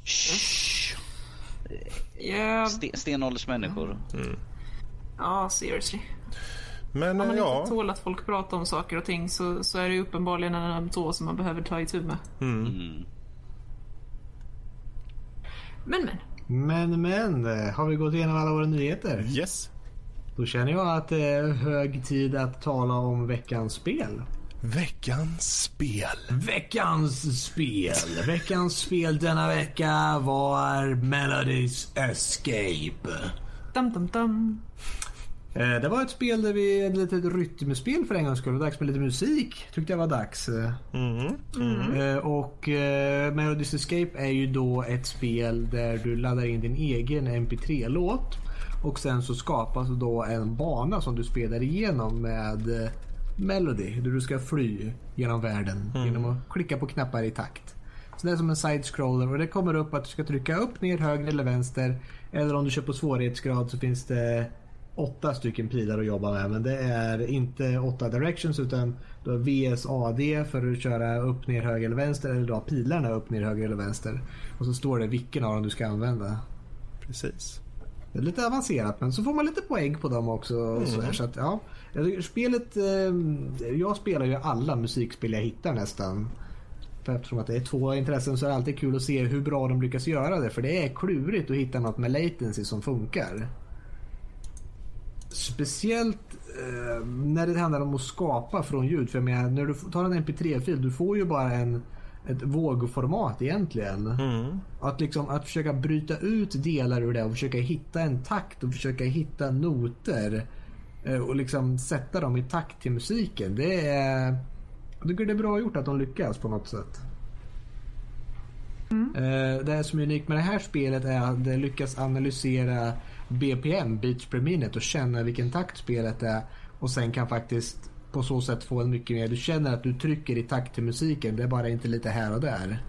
Shh. Ja, Sten, stenåldersmänniskor. ja seriously. men Om man ja, inte tål att folk pratar om saker och ting så, så är det ju uppenbarligen en öm tå som man behöver ta itu med. Mm. Men men. Men men, eh, har vi gått igenom alla våra nyheter? yes. Då känner jag att det är hög tid att tala om veckans spel. Veckans spel. Veckans spel. Veckans spel denna vecka var Melodies Escape. Dum, dum, dum. Eh, Det var ett spel där vi, ett litet rytmspel för en gångs skull. Det var dags med lite musik. Tyckte jag var dags. Eh, Mm. Eh, Och eh, Melodies Escape är ju då ett spel där du laddar in din egen MP3-låt. Och sen så skapas då en bana som du spelar igenom med Melody. Där du ska fly genom världen genom att klicka på knappar i takt. Så det är som en side-scroller och det kommer upp att du ska trycka upp, ner, höger eller vänster. Eller om du kör på svårighetsgrad så finns det åtta stycken pilar att jobba med. Men det är inte åtta directions utan du har VSAD för att köra upp, ner, höger eller vänster. Eller du har pilarna upp, ner, höger eller vänster. Och så står det vilken av dem du ska använda. Precis. Det är lite avancerat men så får man lite poäng på dem också. och Så, här, så att, ja. Spelet, eh, jag spelar ju alla musikspel jag hittar nästan. För eftersom att det är två intressen så är det alltid kul att se hur bra de lyckas göra det. För det är klurigt att hitta något med latency som funkar. Speciellt eh, när det handlar om att skapa från ljud. För jag menar, när du tar en mp3-fil, du får ju bara en, ett vågformat egentligen. Mm. Att, liksom, att försöka bryta ut delar ur det och försöka hitta en takt och försöka hitta noter. eh, Och liksom sätta dem i takt till musiken. Det är... Jag tycker det är bra gjort att de lyckas på något sätt. Eh, Det som är unikt med det här spelet är att det lyckas analysera BPM, beats per minute och känna vilken takt spelet är. Och sen kan faktiskt på så sätt få en mycket mer, du känner att du trycker i takt till musiken. Det är bara inte lite här och där.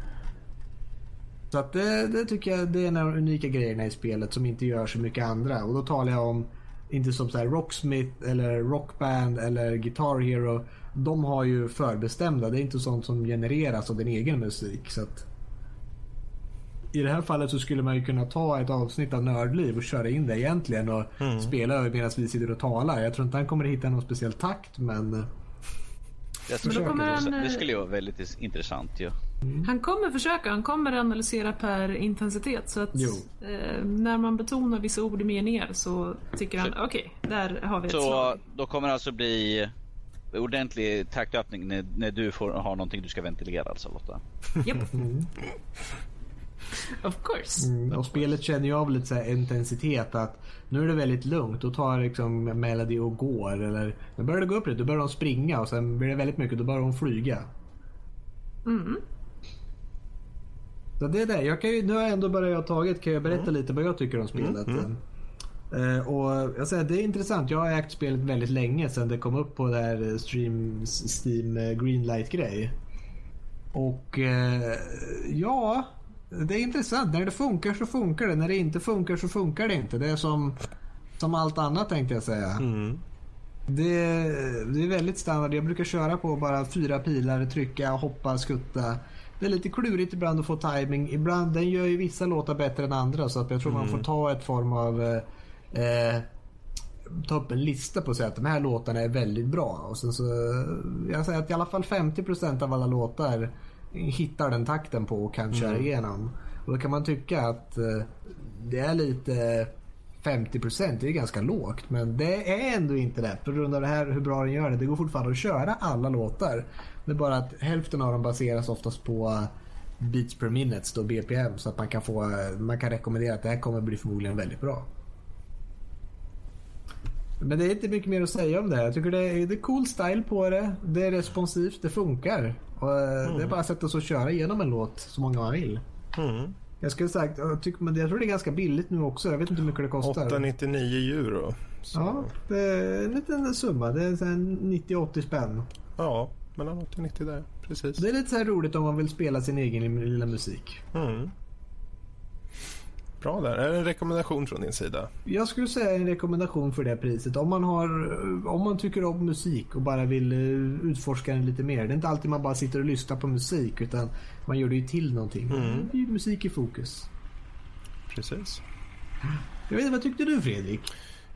Så att det, det tycker jag det är en av de unika grejerna i spelet som inte gör så mycket andra. Och då talar jag om, inte som så här Rocksmith eller Rockband eller Guitar Hero. De har ju förbestämda, det är inte sånt som genereras av din egen musik. Så att, i det här fallet så skulle man ju kunna ta ett avsnitt av Nördliv och köra in det egentligen och mm. spela över medan vi sitter och talar. Jag tror inte han kommer att hitta någon speciell takt men... Jag tror men han, det skulle ju vara väldigt intressant ju. Ja. Mm. Han kommer försöka, han kommer analysera per intensitet. Så att eh, när man betonar vissa ord i meningar så tycker han okej, okay, där har vi ett så slag. då kommer det alltså bli ordentlig taktöppning när, när du får ha någonting du ska ventilera alltså Lotta? Japp. Mm. Of course. Mm, och spelet känner ju av lite så intensitet att nu är det väldigt lugnt. Då tar liksom Melody och går. Eller nu börjar det gå upp lite, då börjar de springa och sen blir det väldigt mycket, då börjar de flyga. Mm. Så det är det. Jag kan ju, nu har jag ändå bara jag tagit, kan jag berätta mm. lite vad jag tycker om spelet. Mm. Uh, och jag säger, det är intressant. Jag har ägt spelet väldigt länge sedan det kom upp på det här Stream, Steam eh, Greenlight grej. Och uh, ja, det är intressant. När det funkar så funkar det. När det inte funkar så funkar det inte. Det är som, som allt annat tänkte jag säga. Mm. Det, det, är väldigt standard. Jag brukar köra på bara fyra pilar, trycka, hoppa, skutta. Det är lite klurigt ibland att få timing. Ibland, den gör ju vissa låtar bättre än andra så att jag tror mm. man får ta ett form av eh, eh, ta upp en lista på att säga att de här låtarna är väldigt bra. Och så, jag säger att i alla fall 50% av alla låtar hittar den takten på och kan mm. köra igenom. Och då kan man tycka att eh, det är lite 50 procent, det är ganska lågt. Men det är ändå inte det. På grund av det här hur bra den gör det. Det går fortfarande att köra alla låtar. Det är bara att hälften av dem baseras oftast på beats per minute, då BPM. Så att man kan, få, man kan rekommendera att det här kommer bli förmodligen väldigt bra. Men det är inte mycket mer att säga om det här. Jag tycker det är, det är cool style på det. Det är responsivt, det funkar. Och mm. Det är bara att sätta sig och köra igenom en låt så många man vill. Mm. Jag skulle sagt, jag, tycker, men jag tror det är ganska billigt nu också. Jag vet inte hur mycket det kostar. 899 euro. Så. Ja, det är en liten summa. Det är 90-80 spänn. Ja, mellan 80 och 90 där. Precis. Det är lite så här roligt om man vill spela sin egen lilla musik. Mm. Bra där. Är det en rekommendation från din sida? Jag skulle säga en rekommendation för det priset. Om man, har, om man tycker om musik och bara vill eh, utforska den lite mer. Det är inte alltid man bara sitter och lyssnar på musik utan man gör det ju till någonting. Mm. Det är musik i fokus. Precis. Jag vet inte, vad tyckte du Fredrik?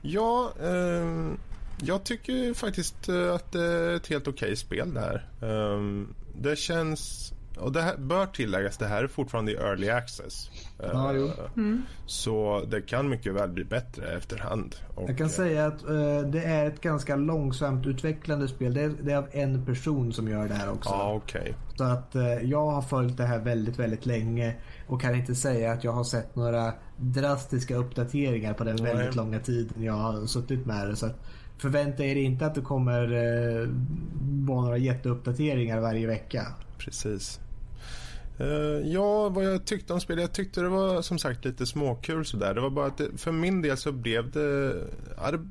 Ja, eh, jag tycker faktiskt eh, att det är ett helt okej okay spel det här. Eh, det känns och det här bör tilläggas, det här är fortfarande i early access. Ja, uh, mm. Så det kan mycket väl bli bättre efterhand. Och, jag kan uh, säga att uh, det är ett ganska långsamt utvecklande spel. Det är, det är, av en person som gör det här också. Ja, okay. Så att jag har följt det här väldigt, väldigt länge och kan inte säga att jag har sett några drastiska uppdateringar på den Nej. väldigt långa tiden jag har suttit med det. Så att, förvänta er inte att det kommer eh, vara några jätteuppdateringar varje vecka. Precis. Uh, ja, vad jag tyckte om spelet. Jag tyckte det var som sagt lite småkul sådär. Det var bara att det, för min del så blev det, ja, det...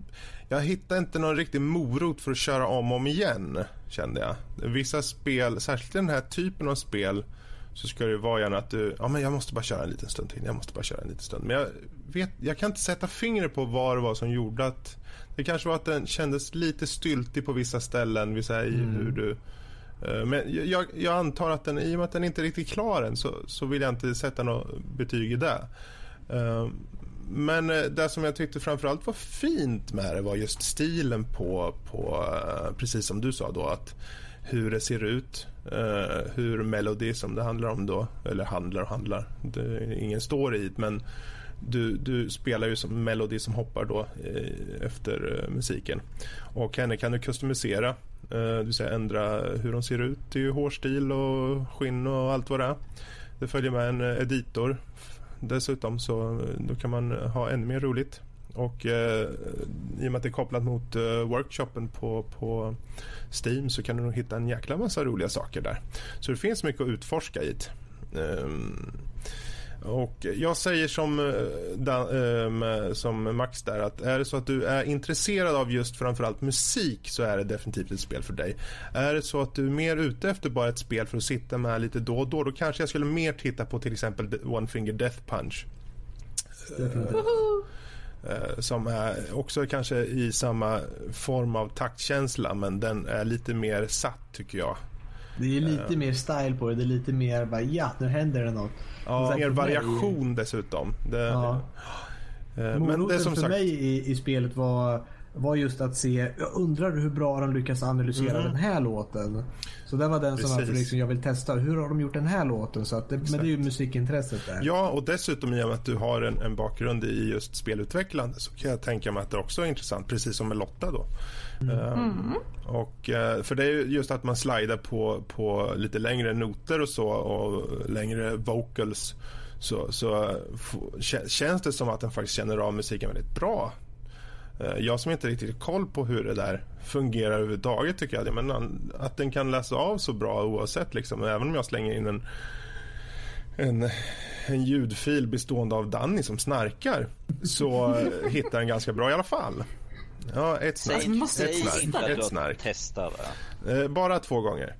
Jag hittade inte någon riktig morot för att köra om och om igen, kände jag. Vissa spel, särskilt den här typen av spel, så ska det vara gärna att du, ja men jag måste bara köra en liten stund till. Jag måste bara köra en liten stund. Men jag vet, jag kan inte sätta fingret på vad det var som gjorde att, det kanske var att den kändes lite styltig på vissa ställen, vissa i mm. hur du Eh, men jag, jag, antar att den, i och med att den inte är riktigt klar än så, så vill jag inte sätta något betyg i det. Eh, men eh, det som jag tyckte framförallt var fint med det var just stilen på, på precis som du sa då, att hur det ser ut, hur Melody som det handlar om då, eller handlar och handlar, det är ingen story men du, du spelar ju som Melody som hoppar då eh, efter eh, musiken. Och henne kan du customisera Eh, det vill säga ändra hur hon ser ut i hårstil och skinn och allt vad det är. Det följer med en eh, editor dessutom så eh, då kan man ha ännu mer roligt. Och eh, i och med att det är kopplat mot eh, workshopen på, på Steam så kan du nog hitta en jäkla massa roliga saker där. Så det finns mycket att utforska i det. Um, och jag säger som, eh, eh, som Max där att är det så att du är intresserad av just framförallt musik så är det definitivt ett spel för dig. Är det så att du är mer ute efter bara ett spel för att sitta med lite då och då då kanske jag skulle mer titta på till exempel One Finger Death Punch. Eh, som är också kanske i samma form av taktkänsla men den är lite mer satt tycker jag. Det är lite mer style på det. Det är lite mer bara ja, nu händer det något. Ja, mer för mig- variation dessutom. Det, Ja. eh, men det som för sagt... mig i, i spelet var, var just att se, jag undrar hur bra de lyckas analysera den här låten. Så det var den som var för Precis. liksom, jag vill testa. Hur har de gjort den här låten? Så att det, men det är ju musikintresset där. Ja, och dessutom i och med att du har en, en bakgrund i just spelutvecklande så kan jag tänka mig att det också är intressant, precis som med Lotta då. Mm. Ehm, och, eh, för det är just att man slidar på, på lite längre noter och så och längre vocals så, så eh, känns det som att den faktiskt känner av musiken väldigt bra. Eh, jag som inte riktigt har koll på hur det där fungerar överhuvudtaget tycker jag men att den kan läsa av så bra oavsett liksom, även om jag slänger in en en, en ljudfil bestående av Danny som snarkar så hittar den ganska bra i alla fall. Ja, ett snark. Säg, Ett säg snark. inte att du har testat. Eh, bara två gånger.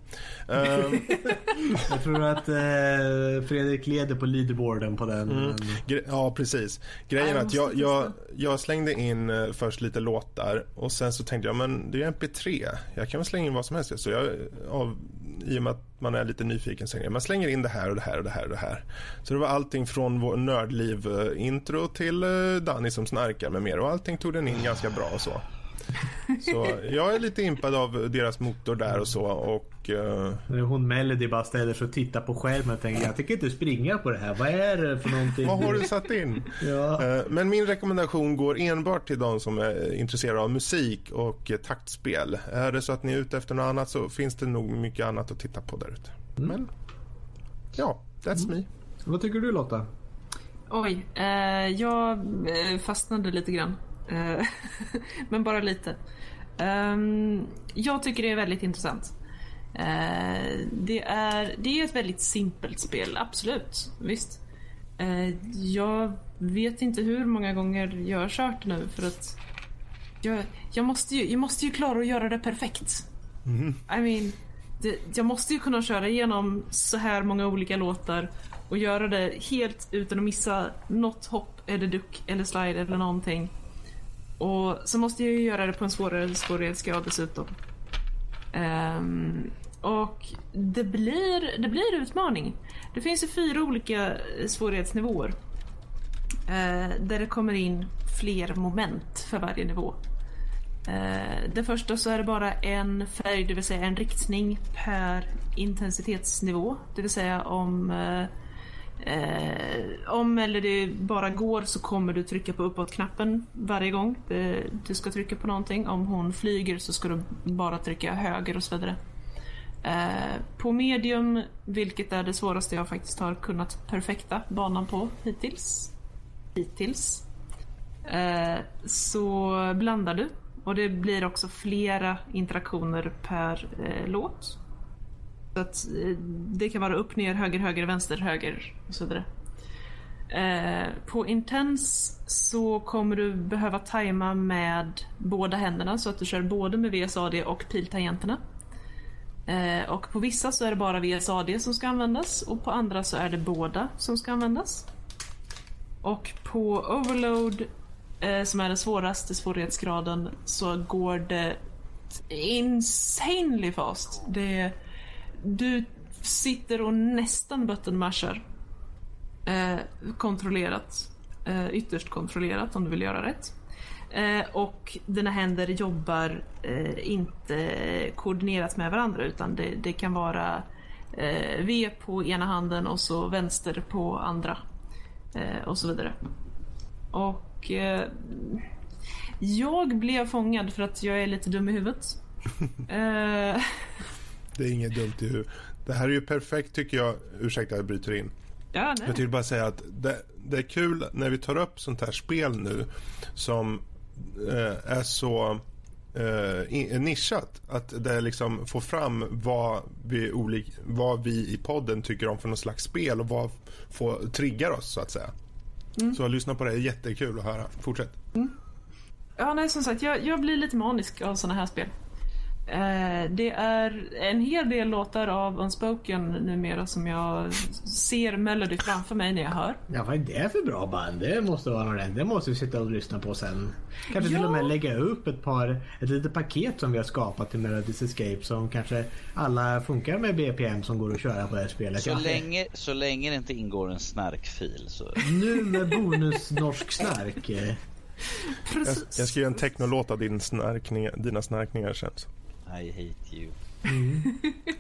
Ehm, Jag tror att eh, Fredrik leder på leaderboarden på den. Mm. Ja, precis. Grejen är att jag, jag, jag slängde in eh, först lite låtar och sen så tänkte jag men det är MP3. Jag kan väl slänga in vad som helst. Så jag, av, I och med att man är lite nyfiken så man slänger in det här och det här och det här och det här. Så det var allting från vår nördliv-intro till eh, Danny som snarkar med mer och allting tog den in ganska bra och så. Så jag är lite impad av deras motor där och så och när hon Melody bara ställer sig och tittar på skärmen och tänker jag tänker inte springa på det här. Vad är det för någonting? vad har du satt in? Ja. Eh, Men min rekommendation går enbart till de som är intresserade av musik och taktspel. Är det så att ni är ute efter något annat så finns det nog mycket annat att titta på där ute. Men ja, that's me. Vad tycker du Lotta? Oj, eh, jag eh, fastnade lite grann. Eh, men bara lite. Ehm, jag tycker det är väldigt intressant. Eh, det, är, det är ett väldigt simpelt spel, absolut. Visst. Eh, jag vet inte hur många gånger jag har kört nu för att jag, jag, måste ju, jag måste ju klara att göra det perfekt. I mean, det, jag måste ju kunna köra igenom så här många olika låtar och göra det helt utan att missa något hopp eller duck eller slide eller någonting. Och så måste jag ju göra det på en svårare svårighetsgrad dessutom. Um, och det blir, det blir utmaning. Det finns ju fyra olika svårighetsnivåer. Uh, där det kommer in fler moment för varje nivå. Uh, det första så är det bara en färg, det vill säga en riktning per intensitetsnivå. Det vill säga om uh, eh, om eller det bara går så kommer du trycka på uppåt-knappen varje gång eh, du ska trycka på någonting. Om hon flyger så ska du bara trycka höger och så vidare. Eh, på medium, vilket är det svåraste jag faktiskt har kunnat perfekta banan på hittills. Hittills. Eh, så blandar du. Och det blir också flera interaktioner per eh, låt. Så att eh, det kan vara upp, ner, höger, höger, vänster, höger och så vidare. Eh, på Intense så kommer du behöva tajma med båda händerna så att du kör både med VSAD och piltangenterna. Eh, och på vissa så är det bara VSAD som ska användas och på andra så är det båda som ska användas. Och på Overload, eh, som är den svåraste svårighetsgraden, så går det insanely fast. Det, du sitter och nästan buttonmashar. Eh, kontrollerat. Eh, ytterst kontrollerat om du vill göra rätt. Eh, och dina händer jobbar eh, inte koordinerat med varandra utan det, det kan vara eh, V på ena handen och så vänster på andra. Eh, och så vidare. Och jag blev fångad för att jag är lite dum i huvudet. Det är inget dumt i huvudet. Det här är ju perfekt tycker jag. Ursäkta jag bryter in. ja, nej. Jag vill bara säga att det, det är kul när vi tar upp sånt här spel nu som eh, är så eh, in, nischat. Att det liksom får fram vad vi, olik, vad vi i podden tycker om för någon slags spel och vad får, triggar oss så att säga. Mm. Så lyssna på det, är jättekul att höra. Fortsätt. Ja, nej, som sagt, jag, jag blir lite manisk av såna här spel. Eh, det är en hel del låtar av Unspoken numera som jag ser Melody framför mig när jag hör. Ja, vad är det för bra band? Det måste vara något Det måste vi sitta och lyssna på sen. Kanske Ja. till och med lägga upp ett par, ett litet paket som vi har skapat till Melodies Escape som kanske alla funkar med BPM som går att köra på det här spelet. Så Ja. länge, så länge det inte ingår en snarkfil så... Nu med bonus norsk snark. Jag, jag ska göra en technolåt av din snarkningar, dina snarkningar sen. I hate you.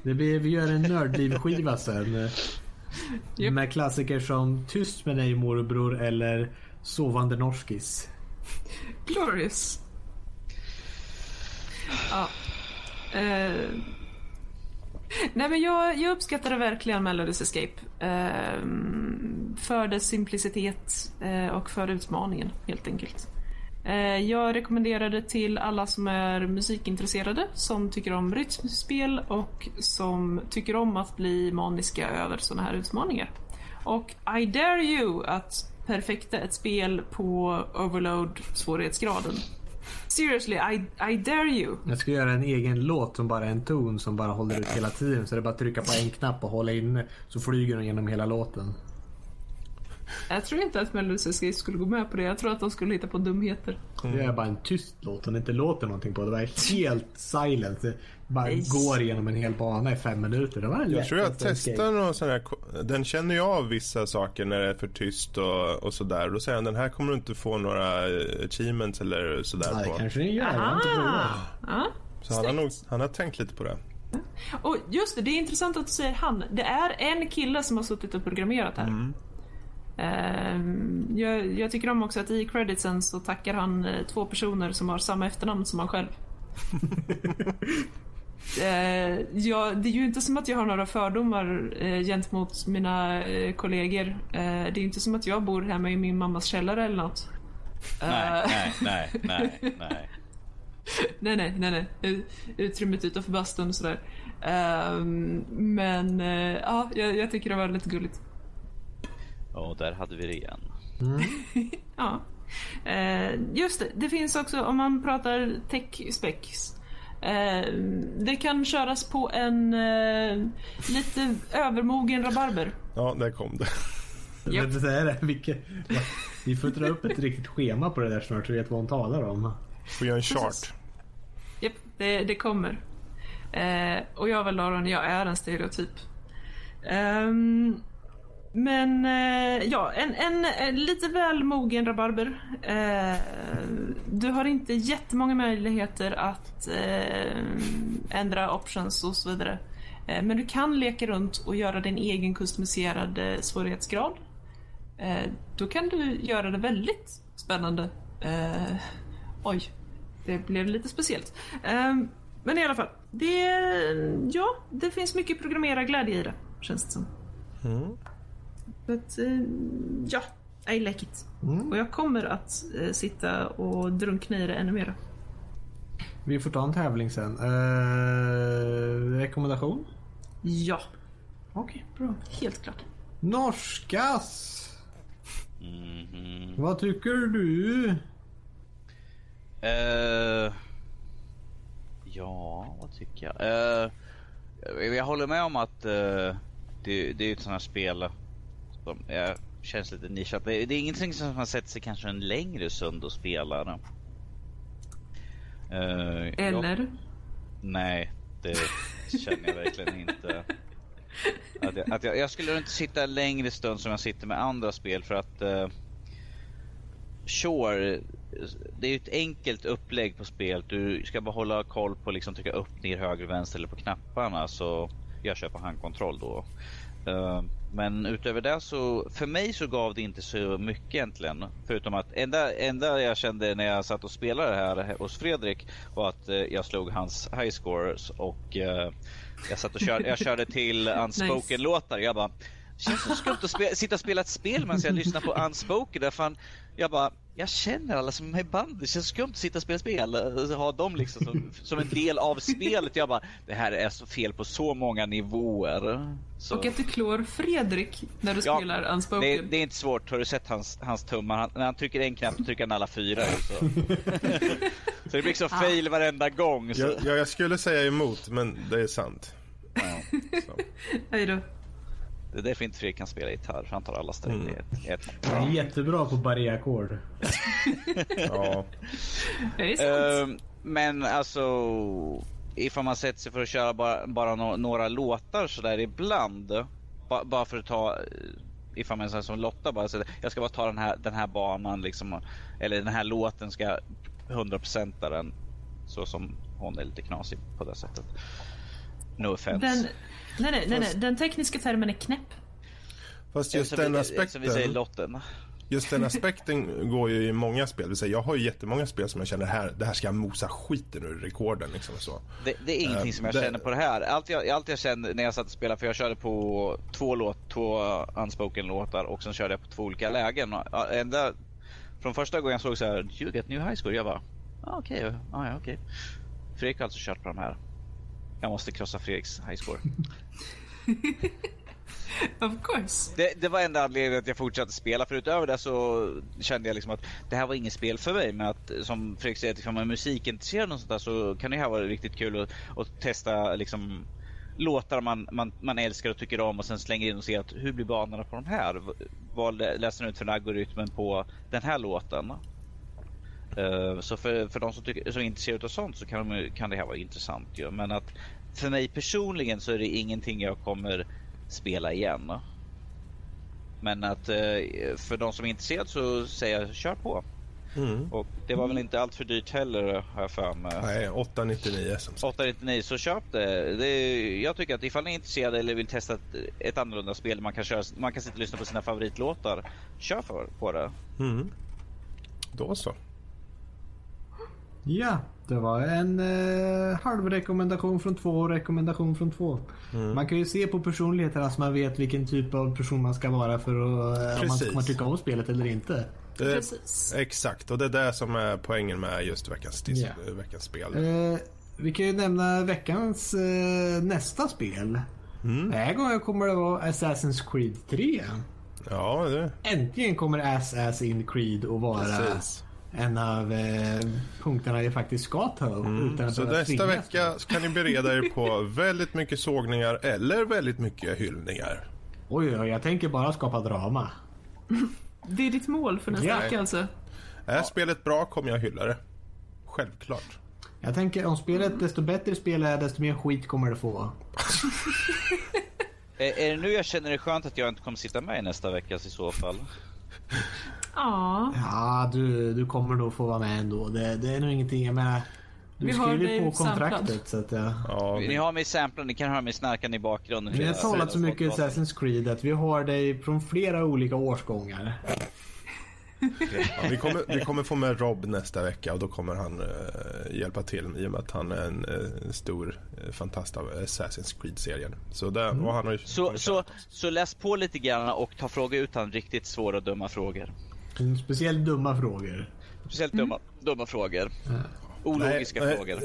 Det blir, vi gör en nördliv-skiva sen. Japp. Med klassiker som Tyst med dig morbror eller Sovande norskis. Glorious. Ja. Eh. Nej men jag, jag uppskattade verkligen Melodies Escape. Eh, för dess simplicitet eh, och för utmaningen helt enkelt. Eh, jag rekommenderar det till alla som är musikintresserade, som tycker om rytmspel och som tycker om att bli maniska över sådana här utmaningar. Och I dare you att perfekta ett spel på overload svårighetsgraden. Seriously, I, I dare you. Jag ska göra en egen låt som bara är en ton som bara håller ut hela tiden. Så det är bara att trycka på en knapp och hålla inne så flyger den genom hela låten. Jag tror inte att Escape skulle gå med på det. Jag tror att de skulle hitta på dumheter. Det är bara en tyst låt som inte låter någonting på. Det var helt silent. Det bara Nej. går igenom en hel bana i fem minuter. Det var Jag tror jag testar någon sån här, den känner ju av vissa saker när det är för tyst och, och sådär. Då säger han den här kommer du inte få några eh, achievements eller sådär det på. kanske ni gör. Ja. Så han har, nog, han har tänkt lite på det. Och just det, det är intressant att du säger han. Det är en kille som har suttit och programmerat här. Ehm, jag, jag tycker om också att i creditsen så tackar han eh, två personer som har samma efternamn som han själv. Eh, ja, det är ju inte som att jag har några fördomar eh, gentemot mina kollegor. Det är inte som att jag bor hemma i min mammas källare eller något. Nej, nej, nej, nej, nej. nej, nej, nej, nej. Utrymmet utanför bastun och sådär. Ehm, men eh, ja, jag, jag tycker det var lite gulligt. Och där hade vi det igen. Ja. Eh, just det, det finns också om man pratar tech specs. Eh, det kan köras på en eh, lite övermogen rabarber. Ja, där kom det. Men det är det. Vilket, vi får dra upp ett riktigt schema på det där snart så vi vet vad hon talar om. Får göra en chart. Japp, det, det kommer. Eh, och jag väl Aron, jag är en stereotyp. Ehm, men eh, ja, en, en, en lite väl mogen rabarber. Eh, du har inte jättemånga möjligheter att eh, ändra options och så vidare. Eh, men du kan leka runt och göra din egen customiserade svårighetsgrad. Eh, då kan du göra det väldigt spännande. Eh, oj, det blev lite speciellt. Men i alla fall, det, ja, det finns mycket programmerarglädje i det, känns det som. Mm. Så att, eh, ja, I like it. Och jag kommer att eh, sitta och drunkna i det ännu mer. Vi får ta en tävling sen. Eh, rekommendation? Ja. Okej, bra. Helt klart. Norskas! Mhm. Vad tycker du? Eh, ja, vad tycker jag? Eh, jag håller med om att eh, det, det är ett sånt här spel som eh, känns lite nischat. Det, det är ingenting som man sätter sig kanske en längre stund och spelar. Jag- Eller? Nej, det känner jag verkligen inte. Att jag, att jag, jag skulle inte sitta en längre stund som jag sitter med andra spel för att uh, Sure, det är ju ett enkelt upplägg på spelet. Du ska bara hålla koll på liksom trycka upp, ner, höger, vänster eller på knapparna så jag kör på handkontroll då. Eh, men utöver det så, för mig så gav det inte så mycket egentligen. Förutom att enda, enda jag kände när jag satt och spelade här hos Fredrik var att eh, jag slog hans high scores och eh, jag satt och körde, jag körde till unspoken-låtar. Jag bara, det känns så skumt att sitta och spela ett spel medan jag lyssnar på unspoken. Där fan, jag bara, jag känner alla som är med i bandet. Det känns skumt att sitta och spela spel. och Ha dem liksom som, som en del av spelet. Jag bara, det här är så fel på så många nivåer. Så. Och att du klår Fredrik när du Ja, spelar Unspoken. Det, det är inte svårt. Har du sett hans, hans tummar? Han, när han trycker en knapp trycker han alla fyra. Så, så det blir liksom fail varenda gång. Så. Jag, jag, jag skulle säga emot, men det är sant. Ja. Så. Hej då. Det är därför inte Fredrik kan spela gitarr. För han tar alla sträng i ett, ett. Jag är jättebra på barré-ackord. Ja. Det är sant. Ehm, men alltså, ifall man sätter sig för att köra bara, bara no- några låtar sådär ibland. Ba, bara för att ta, eh, ifall man säger som Lotta bara säger jag ska bara ta den här, den här banan liksom. Eller den här låten ska 100% den. Så som hon är lite knasig på det sättet. No offense. Den, nej, nej, nej, nej, den tekniska termen är knäpp. Fast just den vi- Som vi säger aspekten, Lotten. just den aspekten går ju i många spel. Jag har ju jättemånga spel som jag känner här, det här ska jag mosa skiten ur rekorden. Liksom så. Det, det är ingenting Eh, som jag det- känner på det här. Allt jag, allt jag kände när jag satt och spelade, för jag körde på två, låt, två unspoken låtar och sen körde jag på två olika lägen. Och, ända, från första gången jag såg så här, you get new high score, jag bara, ah, okej, ah, ja, okej. Fredrik har alltså kört på de här. Jag måste krossa Fredriks high score. Of course. Det, det var enda anledningen att jag fortsatte spela. För utöver det så kände jag liksom att det här var inget spel för mig. Men att som Fredrik säger, att om man är musikintresserad och sånt där så kan det här vara riktigt kul att, att testa liksom låtar man, man, man älskar och tycker om och sen slänger in och ser att hur blir banorna på de här? Vad lä- läser den ut för en algoritmen på den här låten? Eh, Så för, för de som, tycker, som är intresserade av sånt så kan, de, kan det här vara intressant ju. Men att för mig personligen så är det ingenting jag kommer spela igen. Men att eh, för de som är intresserade så säger jag kör på. Mm. Och det var väl inte allt för dyrt heller har jag för mig. Nej, 899 som sagt. 899 så köp det. det är, jag tycker att ifall ni är intresserade eller vill testa ett, ett annorlunda spel man kan, köra, man kan sitta och lyssna på sina favoritlåtar. Kör för, på det. Mm. Då så. Ja, det var en eh, halvrekommendation från två och rekommendation från två. Mm. Man kan ju se på personligheterna så man vet vilken typ av person man ska vara för att, eh, om man kommer tycka om spelet eller inte. Det, Precis. exakt, och det är det som är poängen med just veckans, Ja. veckans spel. Eh, vi kan ju nämna veckans eh, nästa spel. Mm. Den här gången kommer det vara Assassin's Creed 3. Ja, det, Äntligen kommer Assassin's Creed att vara precis. En av eh, punkterna vi faktiskt ska ta upp. Utan att Så nästa vecka kan ni bereda er på väldigt mycket sågningar eller väldigt mycket hyllningar. Oj, oj, jag tänker bara skapa drama. Det är ditt mål för nästa Ja. vecka alltså. Är spelet bra kommer jag hylla det. Självklart. Jag tänker om spelet, desto bättre spel är desto mer skit kommer det få. Är, det nu jag känner det skönt att jag inte kommer sitta med i nästa veckas i så fall? Ja. Ja, du, du kommer nog få vara med ändå. Det, det är nog ingenting, jag menar. Du Vi har skriver på samplad. kontraktet så att jag... Ja, Ni har mig samplad, ni kan höra mig snarkande i bakgrunden. Vi har talat så mycket Assassin's Creed att vi har dig från flera olika årsgångar. ja, vi, kommer, vi kommer få med Rob nästa vecka och då kommer han eh, hjälpa till i och med att han är en eh, stor eh, fantast av Assassin's Creed-serien. Så där, och han har Så, så, så läs på lite grann och ta fråga ut han riktigt svåra och dumma frågor. Mm, Speciellt dumma frågor. Speciellt dumma, dumma frågor. Ologiska Nej, nej, frågor.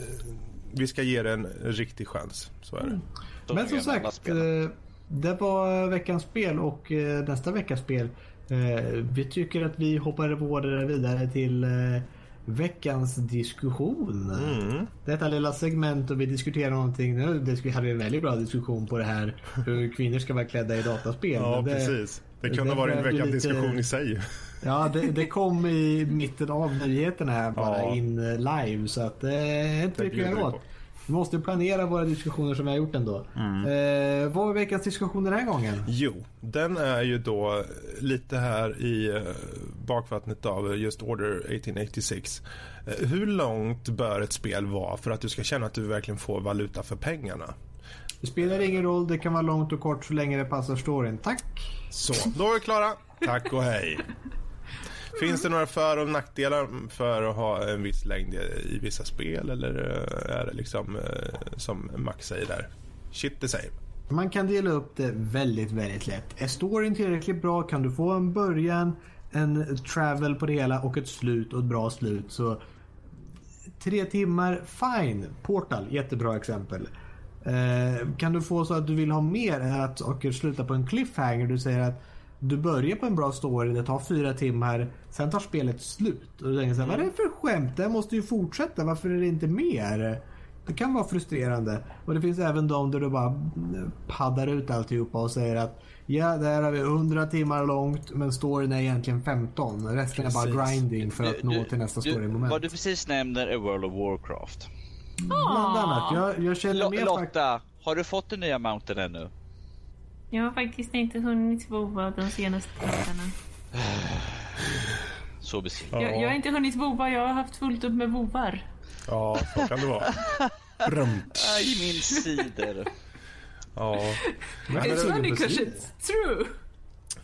Vi ska ge det en riktig chans. Så är det. Så Men som sagt, eh, det var veckans spel och eh, nästa veckas spel. Eh, Vi tycker att vi hoppar vidare till eh, veckans diskussion. Mm. Detta lilla segment och vi diskuterar någonting. Nu hade vi en väldigt bra diskussion på det här hur kvinnor ska vara klädda i dataspel. Ja, det, precis. Det kunde det ha varit en veckans lite- diskussion i sig. Ja, det, det kom i mitten av nyheterna här bara Ja. in eh, live så att det är inte mycket att vi göra åt. Vi måste planera våra diskussioner som vi har gjort ändå. Eh, vad är veckans diskussion den här gången? Jo, den är ju då lite här i eh, bakvattnet av just Order 1886. Eh, Hur långt bör ett spel vara för att du ska känna att du verkligen får valuta för pengarna? Det spelar ingen roll, det kan vara långt och kort så länge det passar storyn. Tack! Så, då är vi klara. Tack och hej. Finns det några för och nackdelar för att ha en viss längd i vissa spel eller eh, är det liksom eh, som Max säger där? Shit the same. Man kan dela upp det väldigt, väldigt lätt. Är storyn tillräckligt bra kan du få en början, en travel på det hela och ett slut och ett bra slut. Så tre timmar, fine. Portal, jättebra exempel. Eh, kan du få så att du vill ha mer än att saker slutar på en cliffhanger? Du säger att du börjar på en bra story, det tar fyra timmar, sen tar spelet slut. Och du tänker så här, vad är det för skämt? Det här måste ju fortsätta, varför är det inte mer? Det kan vara frustrerande. Och det finns även de där du bara paddar ut alltihopa och säger att ja, där har vi 100 timmar långt men storyn är egentligen 15. Resten är bara Precis. grinding för att nå till nästa storymoment. Vad du precis nämner är World of Warcraft. Bland annat. Jag, jag känner mer. Lotta, har du fått den nya mountain ännu? Jag har faktiskt inte hunnit vova de senaste dagarna. Så besviken. Ja. Jag, jag har inte hunnit vova, jag har haft fullt upp med vovar. Ja, så kan det vara. Brumt. I min cider. Ja. Men It's det, funny 'cause it's true.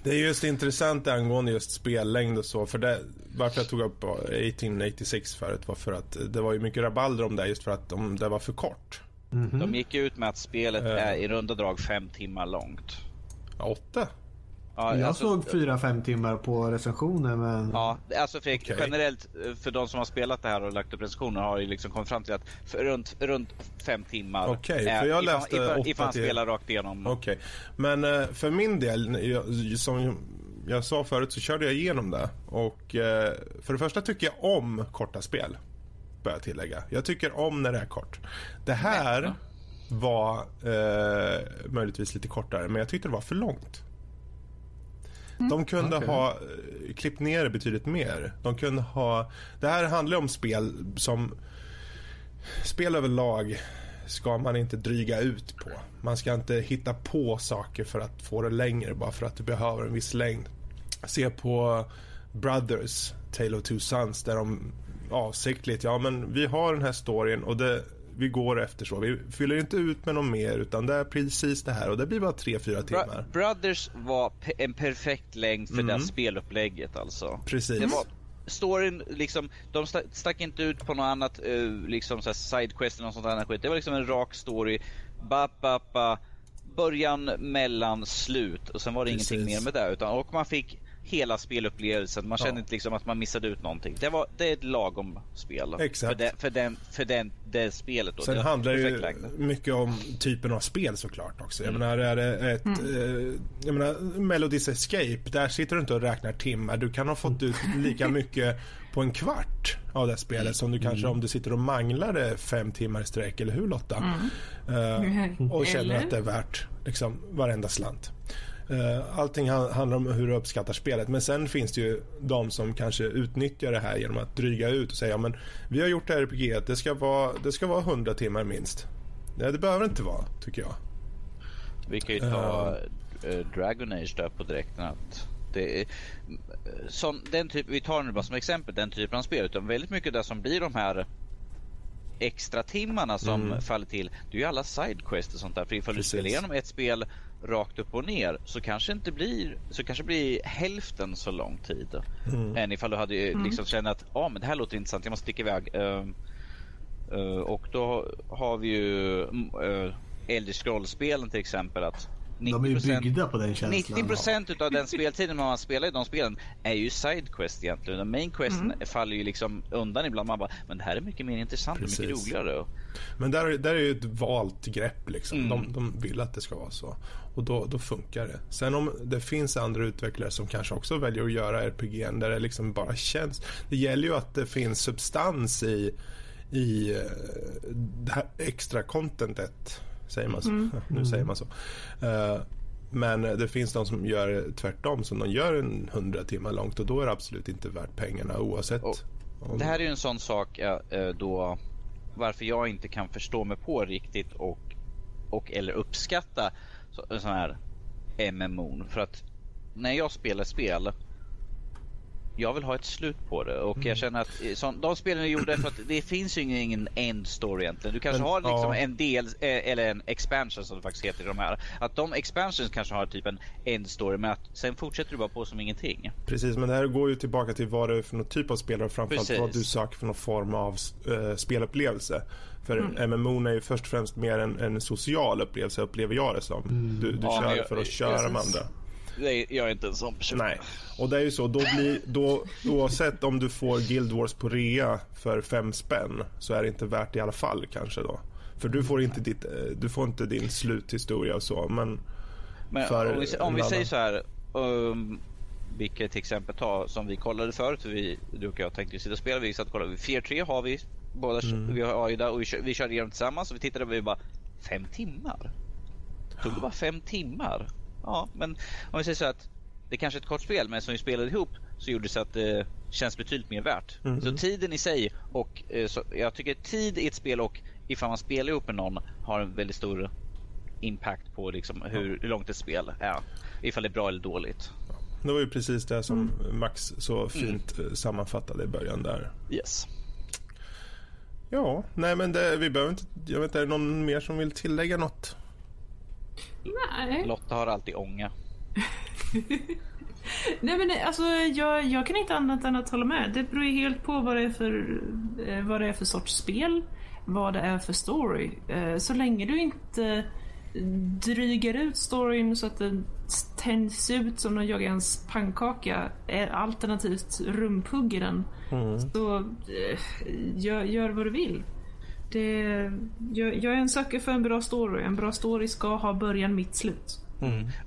det är just intressant angående just spellängd och så. För det, varför jag tog upp 1886 förut var för att det var ju mycket rabalder om det just för att de, det var för kort. De gick ut med att spelet Eh. är i runda drag fem timmar långt. Ja, Åtta? Ja, Jag alltså- såg 4-5 timmar på recensionen men... Ja, alltså Fredrik, Okej. generellt eh, för de som har spelat det här och lagt upp recensioner har ju liksom kommit fram till att för runt, runt fem timmar. Okej, är- för jag ifall- läste ifall, åtta ifall han till- spelar rakt igenom. Okej. Men eh, för min del, jag, som jag sa förut så körde jag igenom det. Och eh, för det första tycker jag om korta spel. Bör jag tillägga. Jag tycker om när det är kort. Det här var eh, möjligtvis lite kortare men jag tyckte det var för långt. De kunde Okej. ha eh, klippt ner det betydligt mer. De kunde ha... Det här handlar om spel som... Spel överlag ska man inte dryga ut på. Man ska inte hitta på saker för att få det längre bara för att du behöver en viss längd. Se på Brothers, Tale of Two Sons där de avsiktligt, ja men vi har den här storyn och det, vi går efter så. Vi fyller inte ut med något mer utan det är precis det här och det blir bara 3-4 Bro- timmar. Brothers var en perfekt längd för Mm. det spelupplägget alltså. Precis. Det var storyn liksom, de sta- stack inte ut på något annat eh, liksom så här sidequest eller något sånt annat skit. Det var liksom en rak story. Ba, ba, ba, början, mellan, slut och sen var det Precis. ingenting mer med det utan och man fick hela spelupplevelsen. Man kände Ja. inte liksom att man missade ut någonting. Det var det är ett lagom spel. Exakt. För, det, för, den, för den, det spelet. Då. Sen det handlar ju mycket om typen av spel såklart också. Mm. Jag menar, är det ett... Eh, jag menar, Melodies Escape, där sitter du inte och räknar timmar. Du kan ha fått ut lika mycket på en kvart av det spelet som du kanske om du sitter och manglar det fem timmar i sträck, eller hur Lotta? Eh, och känner Eller? att det är värt liksom, varenda slant. Eh, Allting han- handlar om hur du uppskattar spelet. Men sen finns det ju de som kanske utnyttjar det här genom att dryga ut och säga ja, men vi har gjort det här RPG, det ska vara, det ska vara 100 timmar minst. Nej, det behöver inte vara, tycker jag. Vi kan ju ta uh, Dragon Age där på direkten. Att det är, som, den typ, vi tar nu bara som exempel den typen av spel. Utan väldigt mycket det som blir de här extra timmarna som Mm. faller till. Det är ju alla sidequests och sånt där. För ifall Precis. du spelar igenom ett spel rakt upp och ner så kanske inte blir så kanske blir hälften så lång tid. Mm. Än ifall du hade mm. liksom känt att ah, men det här låter intressant, jag måste sticka iväg. Ehm, eh, och då har vi ju uh, Elder Scrolls-spelen till exempel. att De är ju 90% byggda på den känslan. 90% utav den speltiden man spelar i de spelen är ju sidequest egentligen. Den main questen faller ju liksom undan ibland. Man bara, men det här är mycket mer intressant och mycket Precis. roligare. Men där, där är ju ett valt grepp liksom. Mm. De, de vill att det ska vara så. Och då, då funkar det. Sen om det finns andra utvecklare som kanske också väljer att göra RPG där det liksom bara känns. Det gäller ju att det finns substans i, i eh, det här extra contentet. Säger man så? Nu säger man så. Eh, men det finns de som gör tvärtom, som de gör en 100 timmar långt och då är det absolut inte värt pengarna oavsett. Och om- Det här är ju en sån sak eh, då varför jag inte kan förstå mig på riktigt och, och eller uppskatta så, sån här MMO. För att när jag spelar spel jag vill ha ett slut på det och jag känner att eh, sån, de spelen är gjorda för att det finns ju ingen, end story egentligen. Du kanske Men, har liksom ja. en del eh, eller en expansion som det faktiskt heter i de här. Att de expansions kanske har typ en end story men att sen fortsätter du bara på som ingenting. Precis, men det här går ju tillbaka till vad det är för någon typ av spelare och framförallt Precis. vad du söker för någon form av eh, spelupplevelse. För MMO är ju först och främst mer en, en social upplevelse, upplever jag det som. Du, du Ja, kör jag- för att köra med andra. Nej, jag är inte en sån person. Nej, och det är ju så. Då blir, då, oavsett om du får Guild Wars på rea för fem spänn så är det inte värt det i alla fall kanske då. För du får inte, ditt, eh, du får inte din sluthistoria och så. Men, Men för om vi, om vi säger så här. Um, vilket exempel ta som vi kollade förut. Vi, du och jag tänkte ju sitta och spela. Vi satt och kollade. Fear 3 har vi. Båda, Mm. Vi har Aida och vi, kör, vi körde igenom tillsammans. Och vi tittade och vi bara. Fem timmar? Tog det bara fem timmar? Ja, men om vi säger så att. Det är kanske är ett kort spel men som vi spelade ihop så gjorde det så att det känns betydligt mer värt. Mm. Så tiden i sig och eh, så, jag tycker tid i ett spel och ifall man spelar ihop med någon har en väldigt stor impact på liksom hur, hur långt ett spel är. Ifall det är bra eller dåligt. det var ju precis det som Max så fint eh, sammanfattade i början där. Yes. Ja, nej men det, vi behöver inte... Jag vet inte, är det någon mer som vill tillägga något? Nej. Lotta har alltid ånga. Nej men det- alltså jag, jag kan inte annat än att hålla med. Det beror ju helt på vad det är för, eh, vad det är för sorts spel. Vad det är för story. Eh, Så länge du inte drygar ut storyn så att den tänds ut som när jag ens pannkaka är alternativt rumpugger den. Så eh, gör, gör vad du vill. Det, jag, jag är en söker för en bra story. En bra story ska ha början, mitt, slut.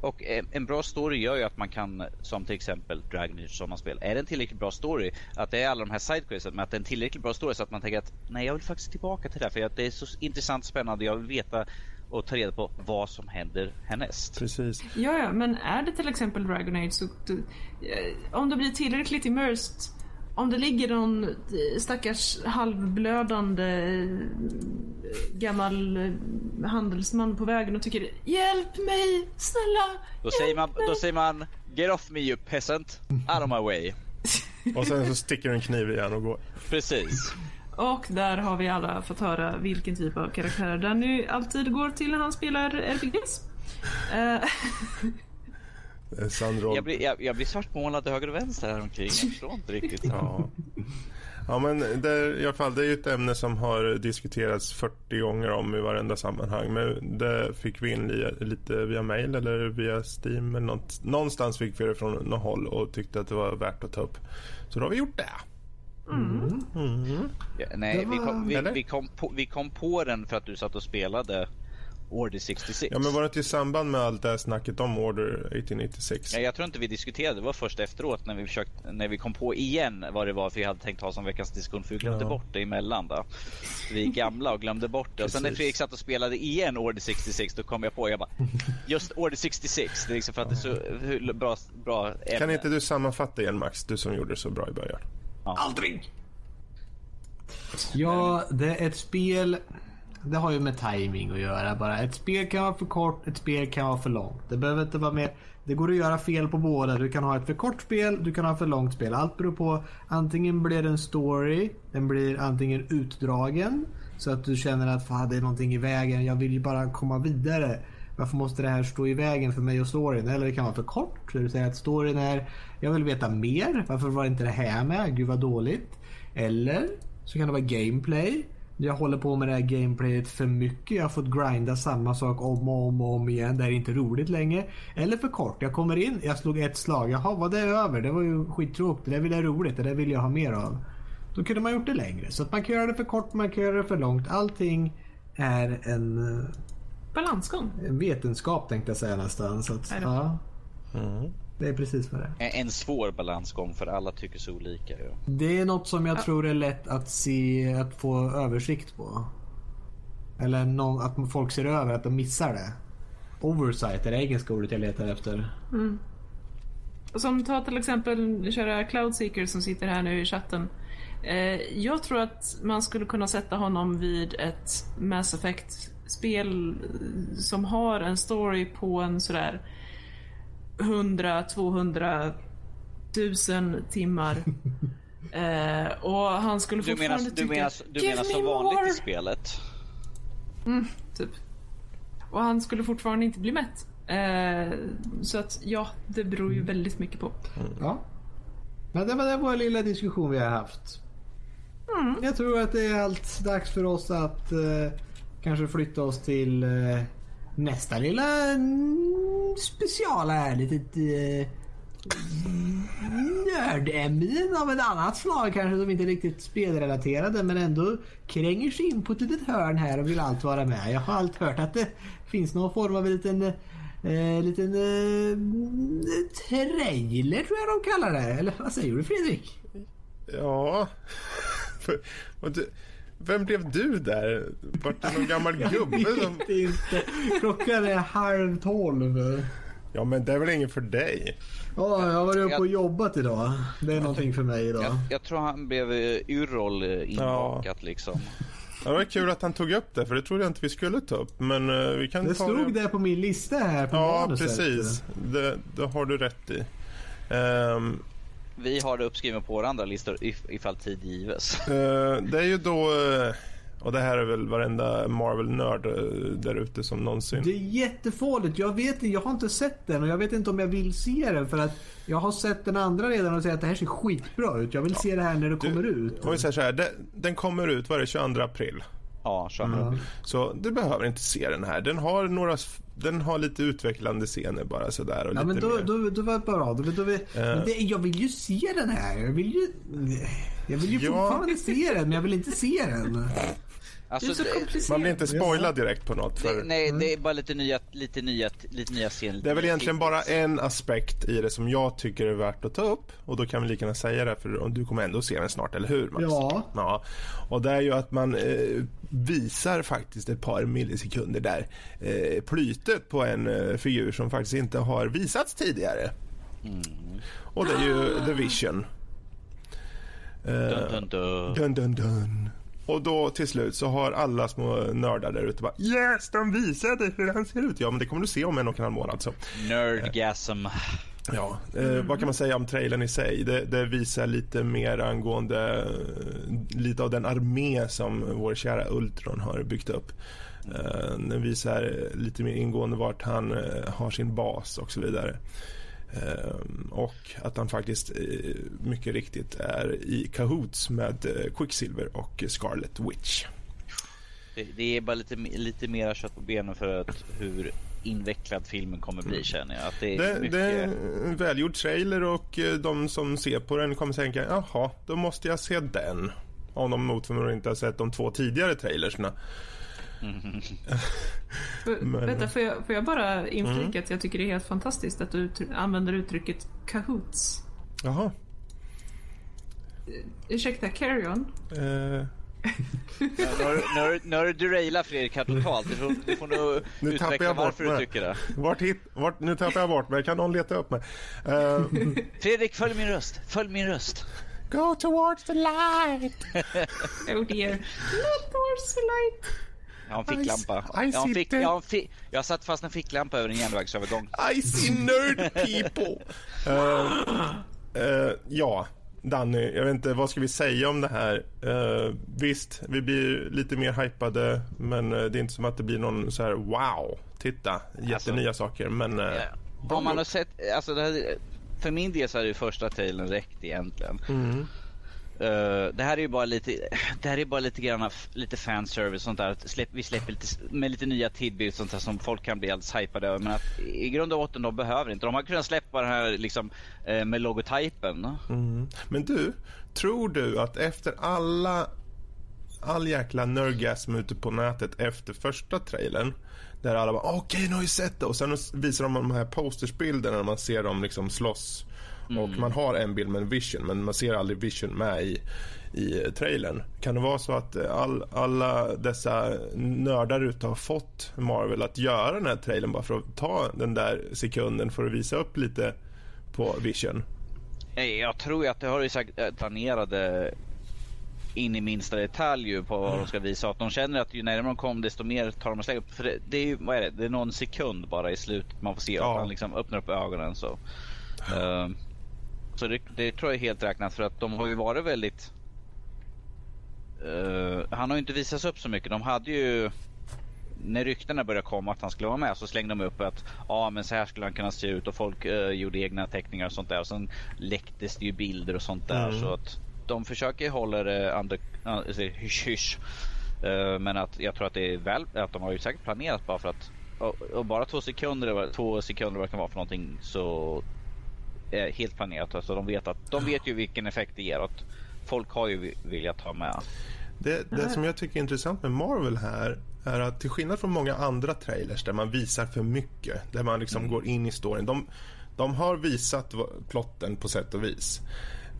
Och eh, en bra story gör ju att man kan, som till exempel Dragon Age sommarspel, är det en tillräckligt bra story, att det är alla de här sidequesten, men att det är en tillräckligt bra story så att man tänker att nej jag vill faktiskt tillbaka till det här för att det är så intressant och spännande, jag vill veta och ta reda på vad som händer härnäst. Precis. Ja, ja, men är det till exempel Dragon Age så... Du, eh, om du blir tillräckligt immersed om det ligger någon eh, stackars halvblödande eh, gammal eh, handelsman på vägen och tycker Hjälp mig, snälla! Då säger man, mig." då säger man Get off me you peasant, out of my way. Och sen så sticker en kniv igen och går. Precis. Och där har vi alla fått höra vilken typ av karaktär Danny alltid går till när han spelar RPGs. Sandro. Jag blir, jag, jag blir svartmålad till höger och vänster här omkring. Jag förstår inte riktigt. Ja. Ja men det, är, i alla fall, det är ju ett ämne som har diskuterats 40 gånger om i varenda sammanhang. Men det fick vi in li, lite via mail eller via Steam eller något. Någonstans fick vi det från något håll och tyckte att det var värt att ta upp. Så då har vi gjort det. Ja, nej, Det vi, var- kom, vi, Eller? vi, kom på, vi kom på den för att du satt och spelade Order 66. Ja men var det inte i samband med allt det här snacket om Order 1886? Ja, jag tror inte vi diskuterade, det var först efteråt när vi, försökte, när vi kom på igen vad det var för vi hade tänkt ha som veckans diskussion för vi glömde Ja. bort det emellan då. Vi är gamla och glömde bort det. Och sen när. Fredrik satt och spelade igen Order 66 då kom jag på, jag bara just Order 66, det är liksom för att det är så bra, bra ämne. Kan inte du sammanfatta igen Max, du som gjorde det så bra i början? Aldrig! Ja, det är ett spel. Det har ju med timing att göra bara. Ett spel kan vara för kort, ett spel kan vara för långt. Det behöver inte vara mer. Det går att göra fel på båda. Du kan ha ett för kort spel, du kan ha ett för långt spel. Allt beror på. Antingen blir det en story, den blir antingen utdragen. Så att du känner att fan det är någonting i vägen. Jag vill ju bara komma vidare. Varför måste det här stå i vägen för mig och storyn? Eller det kan vara för kort. Så du säger att storyn är Jag vill veta mer. Varför var inte det här med? Gud vad dåligt. Eller så kan det vara gameplay. Jag håller på med det här gameplayet för mycket. Jag har fått grinda samma sak om och om och om igen. Det är inte roligt längre. Eller för kort. Jag kommer in, jag slog ett slag. Jaha, var det över? Det var ju skittråkigt. Det där vill jag roligt. Det där vill jag ha mer av. Då kunde man gjort det längre. Så att man kan göra det för kort, man kan göra det för långt. Allting är en, eh, balansgång. en vetenskap tänkte jag säga nästan. Så att, Är det? Det är precis vad det är. En, svår balansgång för alla tycker så olika. Ja. Det är något som jag tror är lätt att se, att få översikt på. Eller någon, att folk ser över, att de missar det. Oversight är det engelska ordet jag letar efter. Som ta till exempel köra Cloudseeker som sitter här nu i chatten. Eh, jag tror att man skulle kunna sätta honom vid ett Mass Effect-spel som har en story på en sådär 100-200 tusen timmar. Eh, och han skulle Du menar, fortfarande du tycka menar, du "Give menar me som vanligt more!" i spelet? Typ. Och han skulle fortfarande inte bli mätt. Eh, så att ja, det beror ju väldigt mycket på. Ja. Men det var den vår lilla diskussion vi har haft. Jag tror att det är allt dags för oss att eh, kanske flytta oss till eh, nästa lilla mm, speciala här. Litet eh, nördämnen av ett annat slag kanske som inte är riktigt spelrelaterade men ändå kränger sig in på ett litet hörn här och vill allt vara med. Jag har allt hört att det finns någon form av en liten eh, liten eh, trailer tror jag de kallar det. Eller vad säger du Fredrik? Ja. Vem blev du där? Vart det någon gammal gubbe som... Vet inte. Klockan är halv tolv. Ja men det är väl inget för dig? Ja, jag har varit uppe och jobbat idag. Det är någonting för mig idag. Jag, jag tror han blev eh, Yrrol eh, inbakat liksom. Ja, Det var kul att han tog upp det för det trodde jag inte vi skulle ta upp. Men eh, vi kan Det ta stod där på min lista här på Ja manuset. precis. Det, det har du rätt i. Ehm, Vi har det uppskrivet på våra andra listor if, ifall tid gives. Eh, det är ju då, eh, och det här är väl varenda Marvel-nörd eh, där ute som någonsin... Det är jättefåligt. Jag vet jag har inte sett den och jag vet inte om jag vill se den för att jag har sett den andra redan och säger att det här ser skitbra ut. Jag vill se det här när det kommer ut. Om vi säger så här, det, den kommer ut, vad är det, 22 april. Ja, så. Ja. Så du behöver inte se den här. Den har några, den har lite utvecklande scener bara sådär. Och Ja lite men då, mer. då, då var det bra. Då, då, vi, men det, jag vill ju se den här. Jag vill ju, jag vill ju Ja. fortfarande se den men jag vill inte se den. Alltså, Det är så komplicerat. Man blir inte spoilad direkt på något. För det, nej, det är bara lite nya, lite nya, lite nya scener. det är väl egentligen bara en aspekt i det som jag tycker är värt att ta upp. Och då kan vi lika gärna säga det för du kommer ändå se den snart, eller hur Max? Ja. ja. Och det är ju att man eh, visar faktiskt ett par millisekunder där eh, plytet på en eh, figur som faktiskt inte har visats tidigare. Och det är ju The Vision. Eh, Dun, dun, dun. Dun, dun, dun. Och då till slut så har alla små nördar där ute bara Yes, de visade hur han ser ut. Ja, men det kommer du se om en och en halv månad. Så. Nerdgasm. Ja, eh, vad kan man säga om trailern i sig? Det, det visar lite mer angående eh, lite av den armé som vår kära Ultron har byggt upp. Eh, den visar lite mer ingående vart han eh, har sin bas och så vidare. Eh, och att han faktiskt eh, mycket riktigt är i kahoots med eh, Quicksilver och Scarlet Witch. Det, det är bara lite, lite mera kött på benen för att hur invecklad filmen kommer bli känner jag. Att det är Det, mycket... det är en välgjord trailer och eh, de som ser på den kommer tänka jaha, då måste jag se den. Om de mot inte har sett de två tidigare trailersna. Men- Vänta, får jag, får jag bara inflika att jag tycker det är helt fantastiskt att du använder uttrycket kahoots. Jaha. Ursäkta, carry on. Eh, Nu har, du derailat Fredrik här totalt. Du får, du får nog Nu tappar utveckla jag bort varför du tycker det. vart hit, vart, nu tappar jag bort mig. Kan någon leta upp mig? Eh, Fredrik, följ min röst. Följ min röst. go towards the light. Oh dear. Not towards the light. Jag har en ficklampa. I Jag har, en fick, jag, har en fi, jag satt fast en ficklampa över en järnvägsövergång. I see nerd people. Eh, eh, ja, Danny, jag vet inte, vad ska vi säga om det här? Eh, visst, vi blir lite mer hypade, men det är inte som att det blir någon så här wow, titta, jättenya saker. Men eh, Om man har sett, alltså här, för min del så är det första trailern räckt egentligen. mm, Eh, det här är ju bara lite, det här är bara lite grann lite fanservice och sånt där. Att Släpp, vi släpper lite, med lite nya tidbilder sånt där som folk kan bli alldeles hypade över. Men att i grund och botten de behöver inte. De har kunnat släppa den här liksom eh, med logotypen. mm. Men du, tror du att efter alla all jäkla nerdgasm ute på nätet efter första trailern där alla bara okej okay, nu har vi sett det och sen visar de de här postersbilderna när man ser dem liksom slåss och man har en bild med en vision men man ser aldrig vision med i, i trailern. Kan det vara så att all, alla dessa nördar ute har fått Marvel att göra den här trailern bara för att ta den där sekunden för att visa upp lite på vision? Jag tror ju att det har ju sagt eh, planerade in i minsta detalj ju på vad de ska visa. Att de känner att ju närmare de kommer desto mer tar de och slänger upp. För det, det är ju, vad är det? Det är någon sekund bara i slutet man får se Ja. att han liksom öppnar upp ögonen så. Eh, så det, det tror jag är helt räknat för att de har ju varit väldigt eh, han har ju inte visats upp så mycket. De hade ju när ryktena började komma att han skulle vara med så slängde de upp att ja men så här skulle han kunna se ut och folk eh, gjorde egna teckningar och sånt där. Och sen läcktes det ju bilder och sånt där. Mm. Så att de försöker hålla det under, uh, hysch hysch. Eh, men att jag tror att det är väl, att de har ju säkert planerat bara för att och, och bara två sekunder, två sekunder vad det kan vara för någonting så är helt planerat. Alltså de vet att de vet ju vilken effekt det ger. Att folk har ju velat ha med. Det, det som jag tycker är intressant med Marvel här är att till skillnad från många andra trailers där man visar för mycket, där man liksom går in i storyn. De, de har visat plotten på sätt och vis.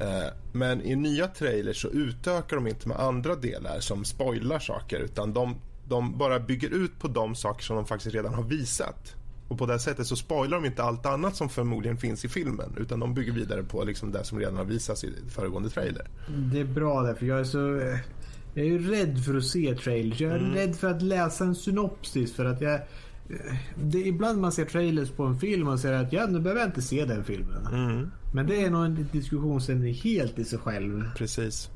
Eh, Men i nya trailers så utökar de inte med andra delar som spoilar saker utan de, de bara bygger ut på de saker som de faktiskt redan har visat. Och på det sättet så spoilar de inte allt annat som förmodligen finns i filmen utan de bygger vidare på liksom det som redan har visats i föregående trailer. Det är bra där för jag är så... eh, Jag är ju rädd för att se trailers. Jag är rädd för att läsa en synopsis för att jag... eh, Det är ibland man ser trailers på en film och säger att ja, nu behöver jag inte se den filmen. Men det är nog en diskussionsämne helt i sig själv. Precis.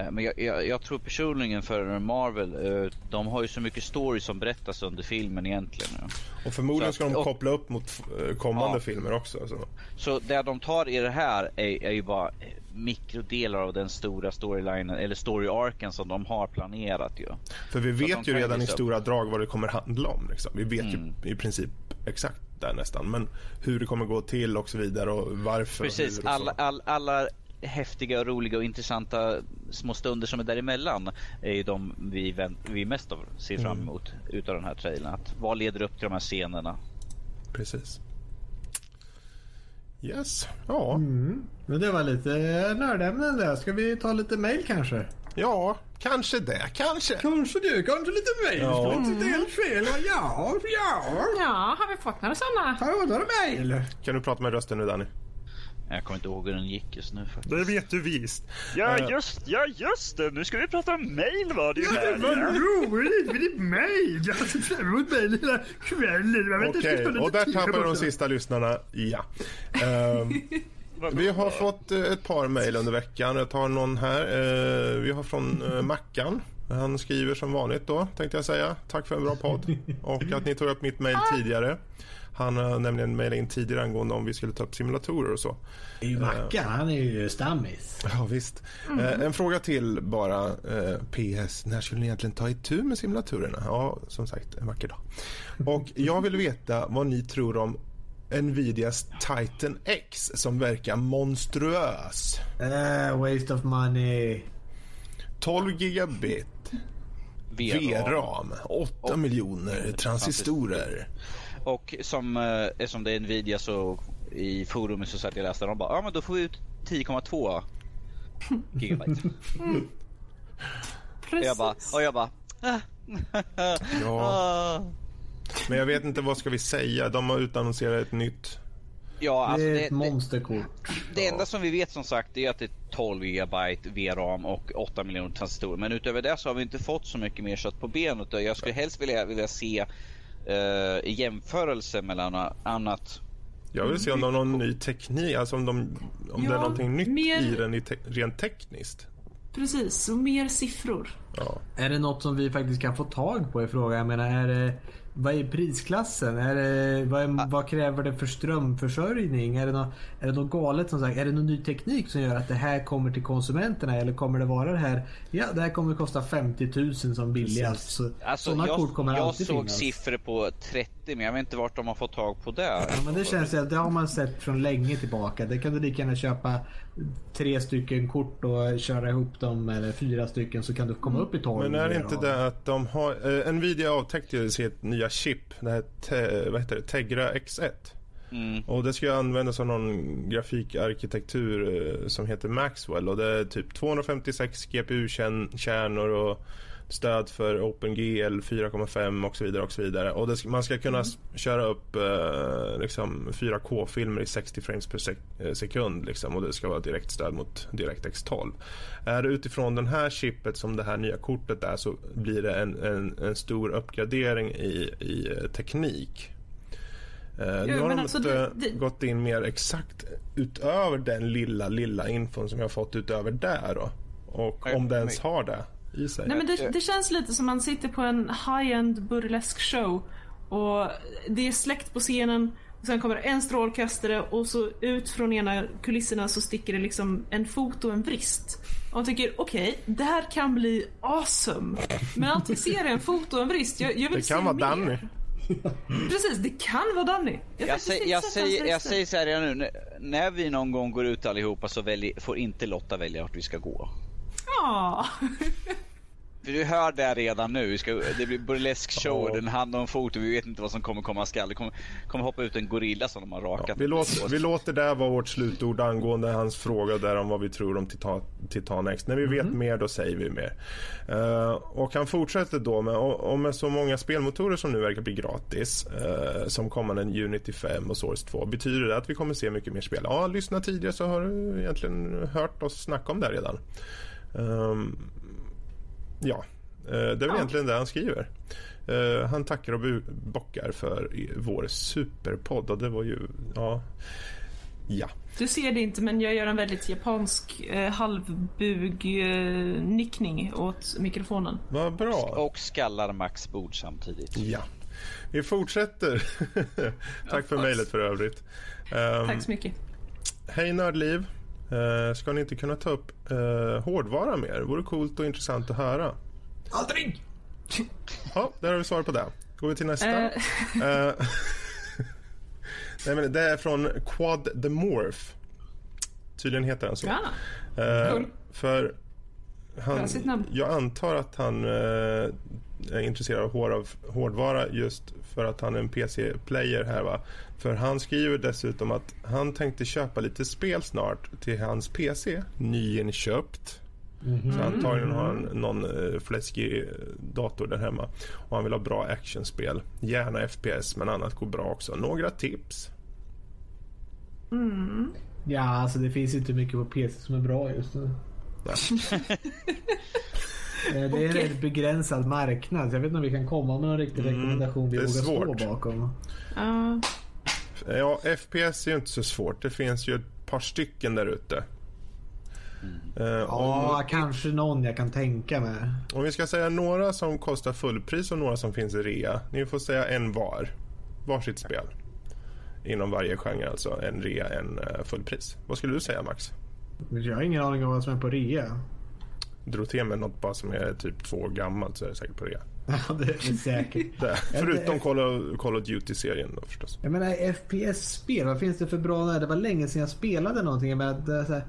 Eh, Men jag, jag, jag tror personligen för Marvel, eh, de har ju så mycket story som berättas under filmen egentligen. ja. Och förmodligen ska att- de och- koppla upp mot eh, kommande Ja. filmer också. Så. Så det de tar i det här är, är ju bara mikrodelar av den stora storylinen eller story-arken som de har planerat ju. För vi vet ju redan i upp. stora drag vad det kommer handla om. Liksom. Vi vet Mm. ju i princip exakt där nästan. Men hur det kommer gå till och så vidare och varför Precis, och och alla, all, alla häftiga, roliga och intressanta små stunder som är däremellan är ju de vi, vänt, vi mest av ser fram Mm. emot utav den här trailern. Att vad leder upp till de här scenerna? Precis. Yes, ja. Mm. Men det var lite nördämnen där. Ska vi ta lite mail kanske? Ja, kanske det. Kanske. Kanske det. Kanske lite mail. Ja. Inte helt fel. Ja, ja. Ja, har vi fått några sådana? Ja, då är det mail. Kan du prata med rösten nu Danny? Jag kommer inte ihåg hur den gick just nu faktiskt. Det vet du visst. Ja Eh, just, ja just det, nu ska vi prata om mail var det ju här. Vad roligt med ditt mail. Jag har sett fram emot mail hela kvällen. Okej, ta och där tappar de sista lyssnarna. Ja. Ehm, vi har fått eh, ett par mejl under veckan. Jag tar någon här. Eh, vi har från Mackan. Han skriver som vanligt då, tänkte jag säga. Tack för en bra podd. Och att ni tog upp mitt mejl tidigare. Han har nämligen mejlat in tidigare angående om vi skulle ta upp simulatorer och så. Det är ju Mackan. Han är ju stammis. Ja, visst. Eh, en fråga till bara. Eh, PS. När skulle ni egentligen ta itu med simulatorerna? Ja, som sagt, en vacker dag. Och jag vill veta vad ni tror om Nvidias Titan X som verkar monstruös. Uh, waste of money. 12 gigabit VRAM, 8 miljoner transistorer. Och som, eh, eftersom det är Nvidia så i forumet så satt jag och läste de bara, ja men då får vi ut 10,2 gigabyte. och jag bara, och jag bara, ah. Ja, Ah. men jag vet inte vad ska vi säga. De har utannonserat ett nytt. Ja, alltså det är det, ett det, monsterkort. det enda som vi vet som sagt är att det är 12 gigabyte VRAM och 8 miljoner transistorer. Men utöver det så har vi inte fått så mycket mer kött på benet. Och Jag skulle helst vilja, vilja se i jämförelse mellan annat Jag vill se om de har någon ny teknik, alltså om, de, om det är Ja, någonting nytt mer- i den i te- rent tekniskt. Precis, och mer siffror. Ja. Är det något som vi faktiskt kan få tag på i frågan? Jag menar, är det, vad är prisklassen? Är det, vad, är, vad kräver det för strömförsörjning? Är det, något, är det något galet som sagt? Är det någon ny teknik som gör att det här kommer till konsumenterna? Eller kommer det vara det här? Ja, det här kommer kosta 50 000 som billigast. Så, Alltså, sådana jag, kort kommer jag alltid såg finnas. siffror på 30 men jag vet inte vart de har fått tag på det. Ja, men det känns ju att det har man sett från länge tillbaka. Det kan du lika gärna köpa tre stycken kort och köra ihop dem eller fyra stycken så kan du komma upp i 12. Men är det inte det att de har... Eh, Nvidia avtäckte ju sitt nya chip, det här te, vad heter det, Tegra X1. Mm. Och det ska ju användas av någon grafikarkitektur eh, som heter Maxwell och det är typ 256 GPU-kärnor och stöd för OpenGL 4.5 och så vidare och så vidare. Och det, man ska kunna s- köra upp eh, liksom 4K-filmer i 60 frames per sek- eh, sekund liksom, och det ska vara direkt stöd mot DirectX 12. Är det utifrån den här chippet som det här nya kortet är så blir det en, en, en stor uppgradering i, i eh, teknik. Eh, nu har de alltså inte det- det- gått in mer exakt utöver den lilla, lilla infon som jag fått utöver där då. Och Nej, om det ens men- har det i sig. Nej, men det, det känns lite som man sitter på en high-end burlesk show och det är släckt på scenen och sen kommer en strålkastare och så ut från ena kulisserna så sticker det liksom en fot och en vrist. Och man tycker okej, det här kan bli awesome. Men alltid ser jag en fot och en vrist. Jag, jag vill Det kan se vara mer. Danny. Precis, det kan vara Danny. Jag, jag, jag röster. säger så här redan nu. När- När vi någon gång går ut allihopa så välj, får inte Lotta välja vart vi ska gå. Ja. För du hör det redan nu. Ska, det blir burlesk show, Ja. den hand om fot och vi vet inte vad som kommer komma skall. Det kommer, kommer hoppa ut en gorilla som de har rakat. Vi låter, vi låter det vara vårt slutord angående hans fråga där om vad vi tror om Titan, Titan X. När vi vet mer då säger vi mer. Eh, och han fortsätter då med, och med så många spelmotorer som nu verkar bli gratis, eh, som kommande Unity 5 och Source 2, betyder det att vi kommer se mycket mer spel? Ja, lyssna tidigare så har du egentligen hört oss snacka om det redan. Ehm, ja, eh, det är väl Ja. egentligen det han skriver. Eh, han tackar och bockar för vår superpodd och det var ju, ja, ja. Du ser det inte men jag gör en väldigt japansk eh, halvbug eh, nickning åt mikrofonen. Vad bra. Och skallar Max bord samtidigt. Ja. Vi fortsätter. Tack för mejlet för övrigt. Ehm, Tack så mycket. Hej Nördliv. Uh, ska ni inte kunna ta upp uh, hårdvara mer? Vore coolt och intressant att höra. Aldrig! Ja, där har vi svar på det. Går vi till nästa. Eh, Eh, Nej, men det är från Quad the Morph. Tydligen heter han så. ja. Eh, Cool. För han, jag antar att han eh, är intresserad av hår av hårdvara just för att han är en PC-player här va. För han skriver dessutom att han tänkte köpa lite spel snart till hans PC. Nyinköpt. Så antagligen har han någon eh, fläskig eh, dator där hemma. Och han vill ha bra actionspel. Gärna FPS men annat går bra också. Några tips? Ja, alltså det finns inte mycket på PC som är bra just nu. Eh, Det är en Okej. rätt begränsad marknad. Jag vet inte om vi kan komma med någon riktig rekommendation vi det är vågar svårt. stå bakom. Ja. Ja, FPS är ju inte så svårt. Det finns ju ett par stycken där ute. Eh, Ja, om, kanske någon jag kan tänka mig. om vi ska säga några som kostar fullpris och några som finns i rea. Ni får säga en var. Varsitt spel. Inom varje genre alltså. En rea, en eh, fullpris. Vad skulle du säga Max? Jag har ingen aning om vad som är på rea. Drog till med något bara som är typ två år gammalt så är det säkert på rea. Ja, det är säkert. Det. Förutom Call of, Call of Duty-serien då förstås. Jag menar FPS-spel, vad finns det för bra där? Det var länge sedan jag spelade någonting. Jag det är så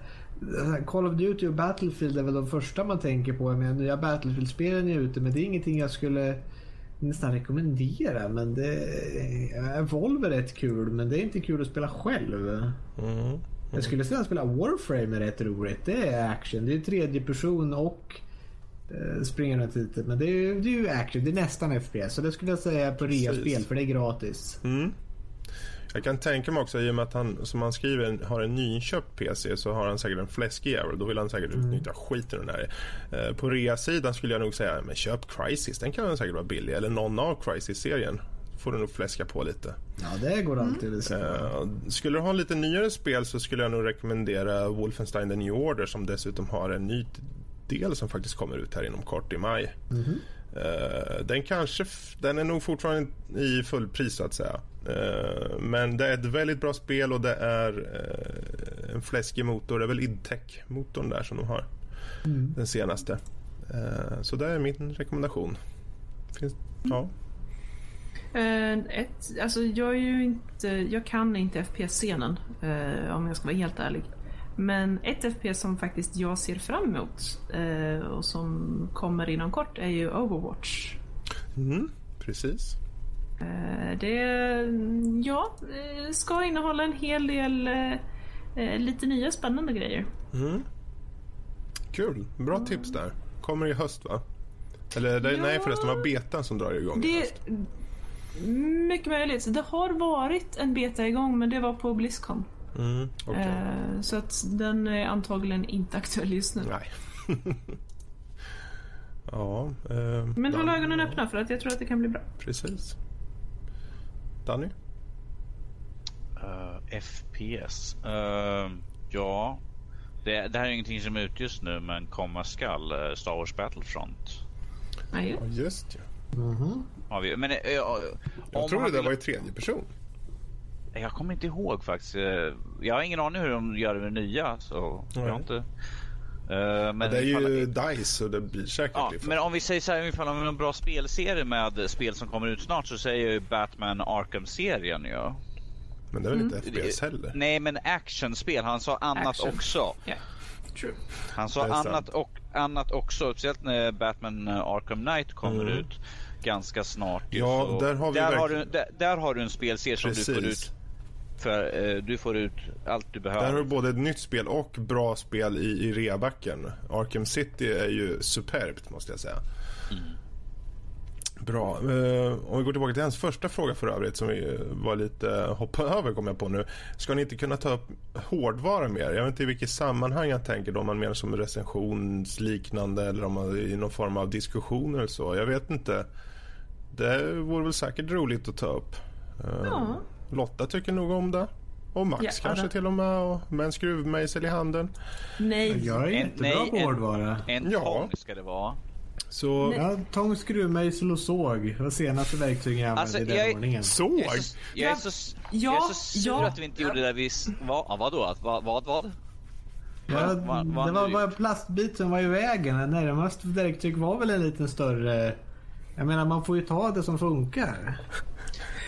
Call of Duty och Battlefield är väl de första man tänker på. Jag menar, nya Battlefield-spelen är ute men det är ingenting jag skulle nästan rekommendera. Men det, eh, Volvo är rätt kul men det är inte kul att spela själv. Mm. Jag skulle säga spela Warframe är rätt roligt. Det är action. Det är tredje person och eh, springer runt lite. Men det är, ju- det är ju action. Det är nästan FPS. Så det skulle jag säga på rea-spel för det är gratis. Mm. Jag kan tänka mig också i och med att han som han skriver har en nyinköpt PC så har han säkert en fläskig jävel. Då vill han säkert utnyttja skiten ur den här. Eh, på rea-sidan skulle jag nog säga men köp Crisis. Den kan säkert vara billig. Eller någon av Crisis-serien. Får du nog fläska på lite. Ja, det går alltid. säga. Eh, skulle du ha lite nyare spel så skulle jag nog rekommendera Wolfenstein The New Order som dessutom har en ny del som faktiskt kommer ut här inom kort i maj. Eh, den kanske, den är nog fortfarande i fullpris så att säga. Eh, men det är ett väldigt bra spel och det är eh, en fläskig motor. Det är väl Idtech-motorn där som de har. Den senaste. Så det är min rekommendation. Finns, ja. Eh, ett, alltså jag är ju inte, jag kan inte FPS-scenen eh, om jag ska vara helt ärlig. Men ett FPS som faktiskt jag ser fram emot eh, och som kommer inom kort är ju Overwatch. Mm, precis. Det ja, ska innehålla en hel del lite nya spännande grejer. Mm. Kul, bra tips där. Kommer i höst va? Eller Ja. nej förresten, det var betan som drar igång i Det höst. Mycket möjligt. Det har varit en beta igång men det var på Blizzcon. Mm, okej. Eh, så att den är antagligen inte aktuell just nu. Nej. ja, eh, Men håll ögonen öppna för att jag tror att det kan bli bra. Precis. Danny? Eh, FPS. Eh, ja. Det, det här är ingenting som är ute just nu men komma skall. eh, Star Wars Battlefront. Ja, just ja. Har vi. Men, eh, Jag tror det där vill- var i tredje person. Jag kommer inte ihåg faktiskt. Eh, Jag har ingen aning hur de gör det med nya. Så jag har inte Eh, men det är ifall- ju DICE så det blir säkert Ja, ifall- men om vi säger så här, ifall vi har en bra spelserie med spel som kommer ut snart så säger jag ju Batman Arkham-serien ju. men det är väl inte FPS heller? Nej, men actionspel. Han sa annat Action. också. Ja. True. Han sa annat, och, annat också, speciellt när Batman eh, Arkham Knight kommer Mm. ut ganska snart. Ja, så där har vi där, har du, där, där har du en spelserie som du får ut. Precis. För, eh, du får ut allt du behöver. Där har du både ett nytt spel och bra spel i, i reabacken. Arkham City är ju superbt måste jag säga. Bra. Eh, om vi går tillbaka till hans första fråga för övrigt som vi var lite hoppa över kom jag på nu. Ska ni inte kunna ta upp hårdvara mer? Jag vet inte i vilket sammanhang jag tänker då. Om man menar som recensionsliknande eller om man i någon form av diskussioner eller så. Jag vet inte. Det vore väl säkert roligt att ta upp. Eh, Ja. Lotta tycker nog om det. Och Max Ja, kanske till och med. Och med en skruvmejsel i handen. Nej. Jag är En- jättebra nej, på en- hårdvara. En Ja. tång ska det vara. Så Ja, tång, skruvmejsel och såg. Det var senaste verktygen jag använde Alltså, i den jag- ordningen. såg. Jag är så, jag är så, Ja, jag är så sur ja. att vi inte gjorde det där vi... Vad, vadå? Att- Vad? Vad? vad? Ja, Vad- vad- vad det var bara en plastbit som var i vägen. Närmast verktyg var väl en liten större... Jag menar man får ju ta det som funkar.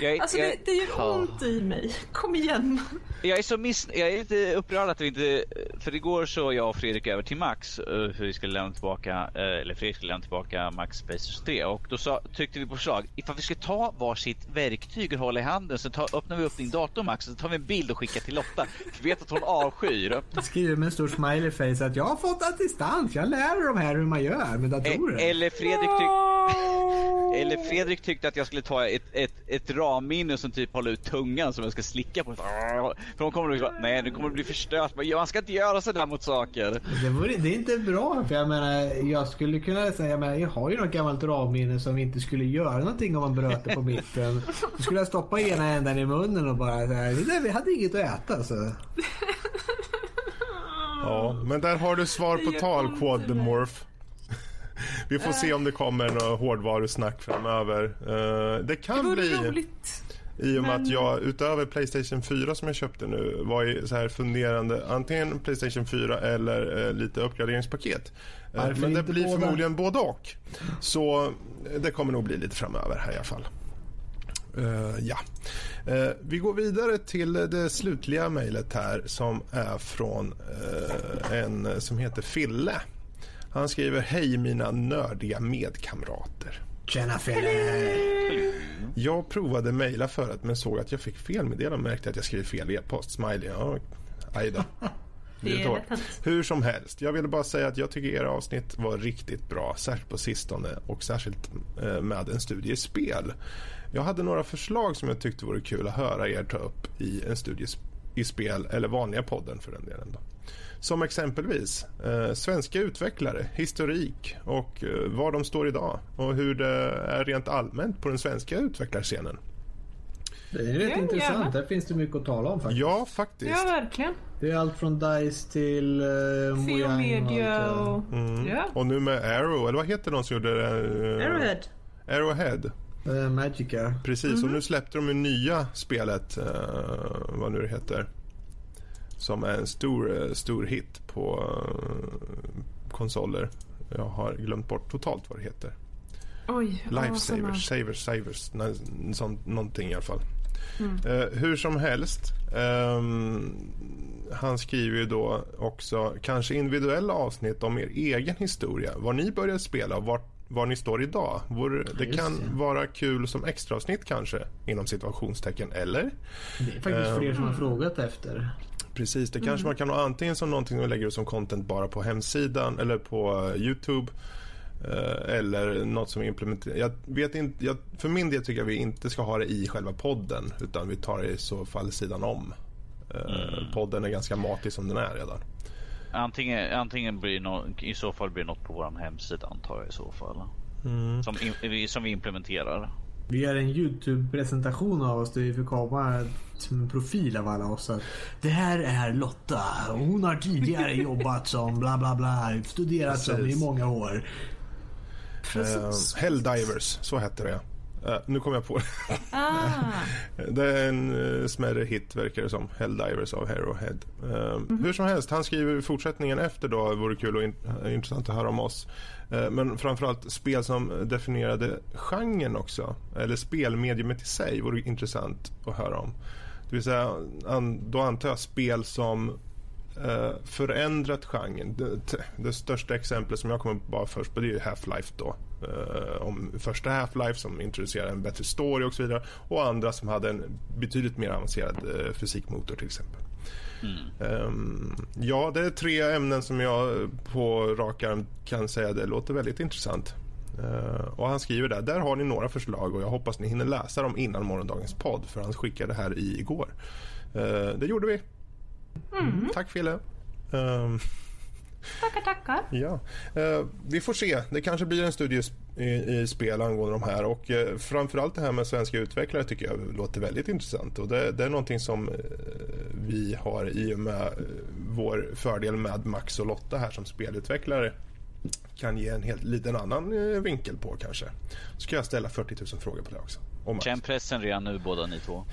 Jag, är- Alltså jag, det, det gör Ja. ont i mig. Kom igen. jag är så miss, jag är lite upprörd att vi inte... För igår så jag och Fredrik över till Max eh, för vi skulle lämna tillbaka, eh, eller Fredrik skulle lämna tillbaka Max Space 3 och då sa, tyckte vi på förslag ifall vi ska ta varsitt verktyg och hålla i handen så ta, öppnar vi upp din dator Max och så tar vi en bild och skickar till Lotta. För vi vet att hon avskyr. Skriver med en stor smiley face att jag har fått assistans. Jag lär dem här hur man gör med datorer. E- Eller Fredrik, tyck, eller Fredrik tyckte att jag skulle ta ett, ett, ett ramminne som typ håller ut tungan som jag ska slicka på. För hon kommer att säga, nej det kommer att bli förstört. Men man ska inte göra sådär mot saker. Det, vore, det är inte bra för jag menar jag skulle kunna säga jag, menar, jag har ju något gammalt ramminne som inte skulle göra någonting om man bröt det på mitten. Då skulle jag stoppa ena änden i munnen och bara så här, det där, vi hade inget att äta så. Ja, men där har du svar på tal, Quadmorph. Vi får se om det kommer några hårdvarusnack framöver. Eh, det Det kan vore bli roligt. i och med men- att jag utöver Playstation 4 som jag köpte nu var i så här funderande antingen Playstation 4 eller eh, lite uppgraderingspaket. Eh, men det blir båda? förmodligen både och. Så eh, det kommer nog bli lite framöver här i alla fall. Eh, ja. Eh, vi går vidare till det slutliga mejlet här som är från eh, en som heter Fille. Han skriver Hej mina nördiga medkamrater. Tjena Fille! Jag provade mejla förut men såg att jag fick felmeddelande och märkte att jag skrev fel e-post. Smiley. Ja, aj då. Hur som helst, jag ville bara säga att jag tycker era avsnitt var riktigt bra, särskilt på sistone och särskilt eh, med en studie i spel. Jag hade några förslag som jag tyckte vore kul att höra er ta upp i en studie i spel eller vanliga podden för den delen. Då. Som exempelvis eh, svenska utvecklare, historik och eh, var de står idag och hur det är rent allmänt på den svenska utvecklarscenen. Det är rätt Ja, intressant. gärna. Där finns det mycket att tala om faktiskt. Ja, faktiskt. Ja, verkligen. Det är allt från DICE till uh, Theo Media och... Mm. Ja. Och nu med Arrow, eller vad heter de som gjorde det? Eh, Arrowhead. Arrowhead. uh, Magica. Precis, och nu släppte de ju nya spelet, eh, vad nu det heter. Som är en stor, eh, stor hit på eh, konsoler. Jag har glömt bort totalt vad det heter. Oj. Lifesavers, savers, savers, nå- sånt, någonting i alla fall. Mm. Eh, hur som helst. ehm, han skriver ju då också kanske individuella avsnitt om er egen historia. Var ni började spela och var, var ni står idag. Vore, det Just kan det. vara kul som extraavsnitt kanske inom situationstecken. Eller? Det är faktiskt fler som har frågat efter. Precis, det Mm. kanske man kan ha antingen som någonting man lägger ut som content bara på hemsidan eller på eh, Youtube. eh, Eller något som implementerar. Jag vet inte, jag, för min del tycker jag vi inte ska ha det i själva podden utan vi tar det i så fall sidan om. Eh, Podden är ganska matig som den är redan. Antingen, antingen blir no, i så fall blir något på vår hemsida antar jag i så fall. Som, in, vi- som vi implementerar. Vi gör en Youtube-presentation av oss vi får komma som en profil av alla oss. Att det här är Lotta. Hon har tidigare jobbat som bla bla bla. Studerat som i Precis. många år. Eh, Helldivers, så hette det. Eh, nu kom jag på det. Ah, Det är en uh, smärre hit verkar det som. Helldivers av Herohead. Uh, Hur som helst, han skriver fortsättningen efter då. Vore kul och in, uh, intressant att höra om oss. Uh, men framförallt spel som definierade genren också. Eller spelmediumet i sig vore intressant att höra om. Det vill säga, an, då antar jag spel som uh, förändrat genren. Det, det största exemplet som jag kommer på bara först på det är Half-Life då. Uh, om första Half-Life som introducerade en bättre story och så vidare och andra som hade en betydligt mer avancerad uh, fysikmotor till exempel. Um, ja, det är tre ämnen som jag på rak arm kan säga det låter väldigt intressant. Uh, och han skriver där, där har ni några förslag och jag hoppas ni hinner läsa dem innan morgondagens podd för han skickade det här i igår. Uh, det gjorde vi. Tack Fille. Um, tackar, tackar. Ja, eh, vi får se. Det kanske blir en studie i, i spel angående de här och eh, framförallt det här med svenska utvecklare tycker jag låter väldigt intressant och det, det är någonting som eh, vi har i och med eh, vår fördel med Max och Lotta här som spelutvecklare kan ge en helt liten annan eh, vinkel på kanske. Så kan jag ställa 40 000 frågor på det också. Och Max. Känn pressen redan nu båda ni två.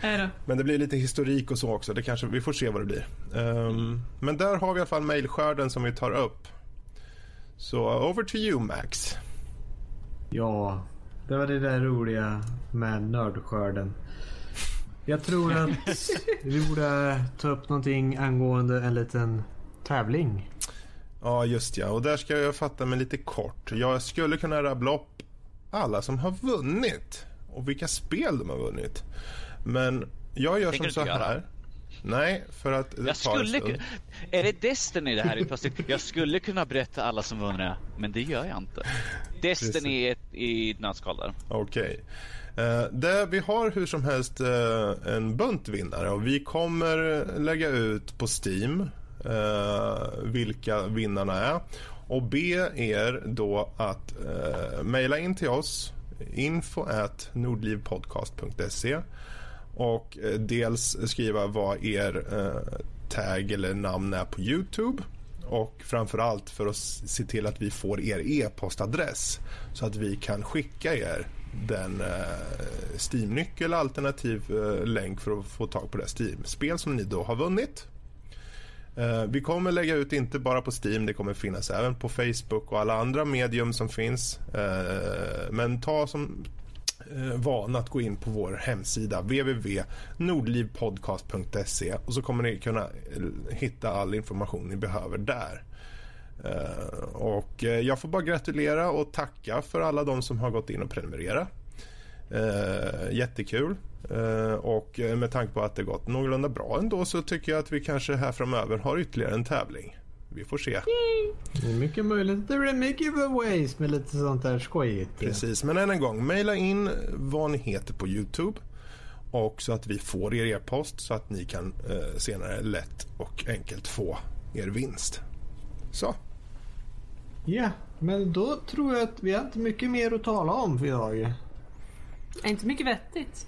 Är det? Men det blir lite historik och så också. Det kanske, vi får se vad det blir. Ehm, men där har vi i alla fall mejlskörden som vi tar upp. Så over to you Max. Ja, det var det där roliga med nördskörden. Jag tror att vi borde ta upp någonting angående en liten tävling. Ja, just ja. Och där ska jag fatta mig lite kort. Jag skulle kunna rabbla upp alla som har vunnit och vilka spel de har vunnit. Men jag gör Tänker som så inte göra? här. Nej, för att det Jag skulle stund. ku- Är det Destiny det här är plötsligt? Jag skulle kunna berätta alla som vunnit, men det gör jag inte. Destiny är ett, i ett nötskal där. Okej. Eh, det, vi har hur som helst eh, en bunt vinnare och vi kommer lägga ut på Steam eh, vilka vinnarna är och be er då att eh, mejla in till oss info at nordlivpodcast.se och eh, dels skriva vad er eh, tag eller namn är på Youtube och framförallt för att se till att vi får er e-postadress så att vi kan skicka er den eh, Steam-nyckel alternativ eh, länk för att få tag på det Steam-spel som ni då har vunnit. Eh, vi kommer lägga ut inte bara på Steam, det kommer finnas även på Facebook och alla andra medium som finns. Eh, men ta som eh, vana att gå in på vår hemsida www.nordlivpodcast.se och så kommer ni kunna hitta all information ni behöver där. Och jag får bara gratulera och tacka för alla de som har gått in och prenumererat. Eh, jättekul. Eh, och med tanke på att det gått någorlunda bra ändå så tycker jag att vi kanske här framöver har ytterligare en tävling. Vi får se. Det är mycket möjligt att det blir mycket giveaways med lite sånt där skojigt. Precis, men än en gång, mejla in vad ni heter på Youtube och så att vi får er e-post så att ni kan eh, senare lätt och enkelt få er vinst. Så, Ja, men då tror jag att vi har inte mycket mer att tala om för idag. Är inte mycket vettigt.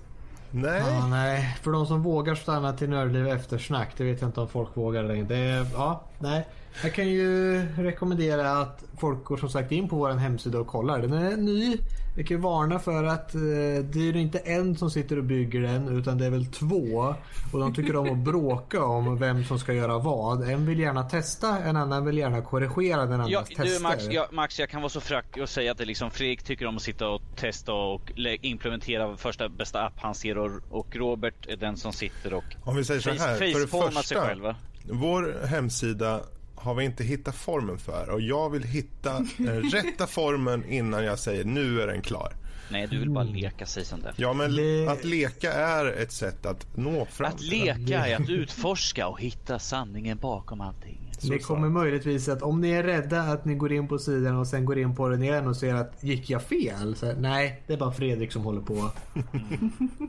nej. Ja, nej, för de som vågar stanna till Nördliv eftersnack, det vet jag inte om folk vågar längre. Det är, ja, nej. Jag kan ju rekommendera att folk går som sagt in på vår hemsida och kollar. Den är ny. Jag kan varna för att eh, det är inte en som sitter och bygger den utan det är väl två. Och de tycker om att bråka om vem som ska göra vad. En vill gärna testa, en annan vill gärna korrigera den andras Ja, tester. du Max jag, Max, jag kan vara så fräck och säga att det liksom Fredrik tycker om att sitta och testa och implementera första bästa app han ser och, och Robert är den som sitter och Om vi säger så här, face- för det facepalmar sig första, själva. Vår hemsida har vi inte hittat formen för och jag vill hitta den rätta formen innan jag säger nu är den klar. Nej, du vill bara leka sig som det. Ja, men Det- att leka är ett sätt att nå fram. Att leka är att utforska och hitta sanningen bakom allting. Det kommer möjligtvis att om ni är rädda att ni går in på sidan och sen går in på den igen och ser att gick jag fel? Så, nej, det är bara Fredrik som håller på.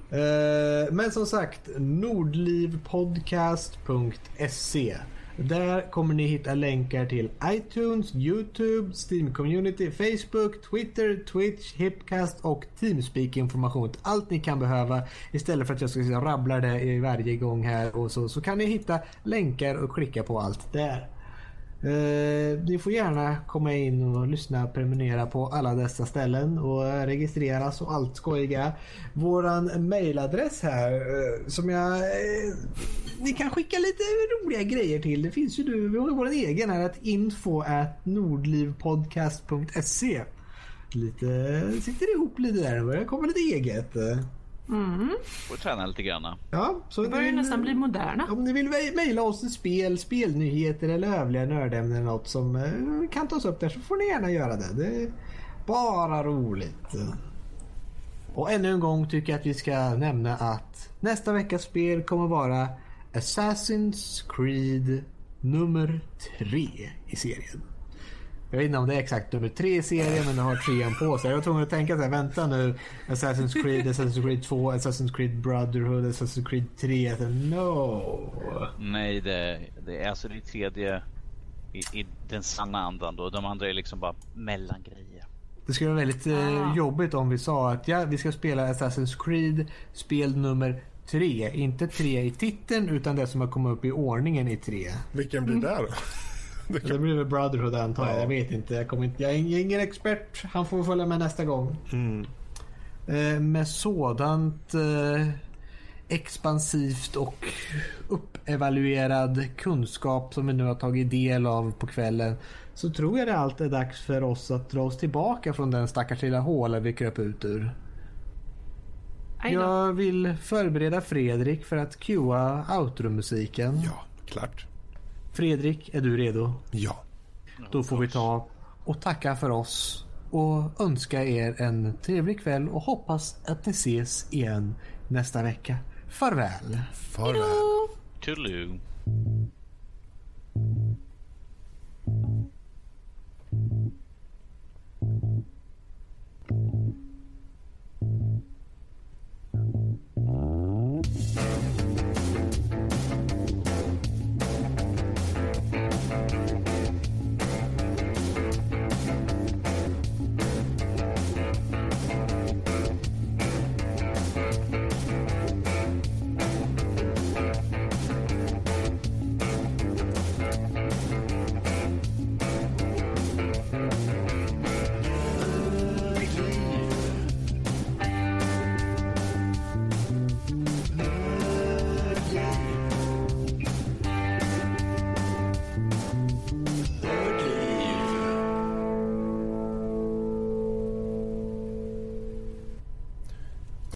Eh, men som sagt, nordlivpodcast.se. Där kommer ni hitta länkar till iTunes, Youtube, Steam Community, Facebook, Twitter, Twitch, Hipcast och Teamspeak information. Allt ni kan behöva istället för att jag ska rabbla det i varje gång här och så, så kan ni hitta länkar och klicka på allt där. Eh, ni får gärna komma in och lyssna och prenumerera på alla dessa ställen och eh, registreras och allt skojiga. Våran mailadress här eh, som jag... Eh, ni kan skicka lite roliga grejer till. Det finns ju du, vi har vår egen här att info at nordlivpodcast.se Lite, sitter ihop lite där och börjar komma lite eget. Eh. Får träna lite grann. Ja, så Vi börjar ni- nästan bli moderna. om ni vill mej- mejla oss spel, spelnyheter eller övriga nördämnen eller något som eh, kan tas upp där så får ni gärna göra det. Det är bara roligt. Och ännu en gång tycker jag att vi ska nämna att nästa veckas spel kommer vara Assassin's Creed nummer tre i serien. Jag vet inte om det är exakt nummer tre i serien men det har trean på sig. Jag var tvungen att tänka så här, vänta nu. Assassin's Creed, Assassin's Creed 2, Assassin's Creed Brotherhood, Assassin's Creed 3. Så, No! Nej, det, det är alltså det tredje i, i den sanna andan då. De andra är liksom bara mellangrejer. Det skulle vara väldigt eh, jobbigt om vi sa att ja, vi ska spela Assassin's Creed spel nummer tre. Inte tre i titeln utan det som har kommit upp i ordningen i tre. Vilken blir det då? Det blir väl Brotherhood antar jag. Jag vet inte. Jag, kommer inte. jag är ingen expert. Han får följa med nästa gång. Eh, med sådant eh, expansivt och uppevaluerad kunskap som vi nu har tagit del av på kvällen så tror jag det allt är dags för oss att dra oss tillbaka från den stackars lilla håla vi kröp ut ur. Jag vill förbereda Fredrik för att cuea outro-musiken. Ja, klart. Fredrik, är du redo? Ja. Då får vi ta och tacka för oss och önska er en trevlig kväll och hoppas att ni ses igen nästa vecka. Farväl. Farväl. Toodaloo.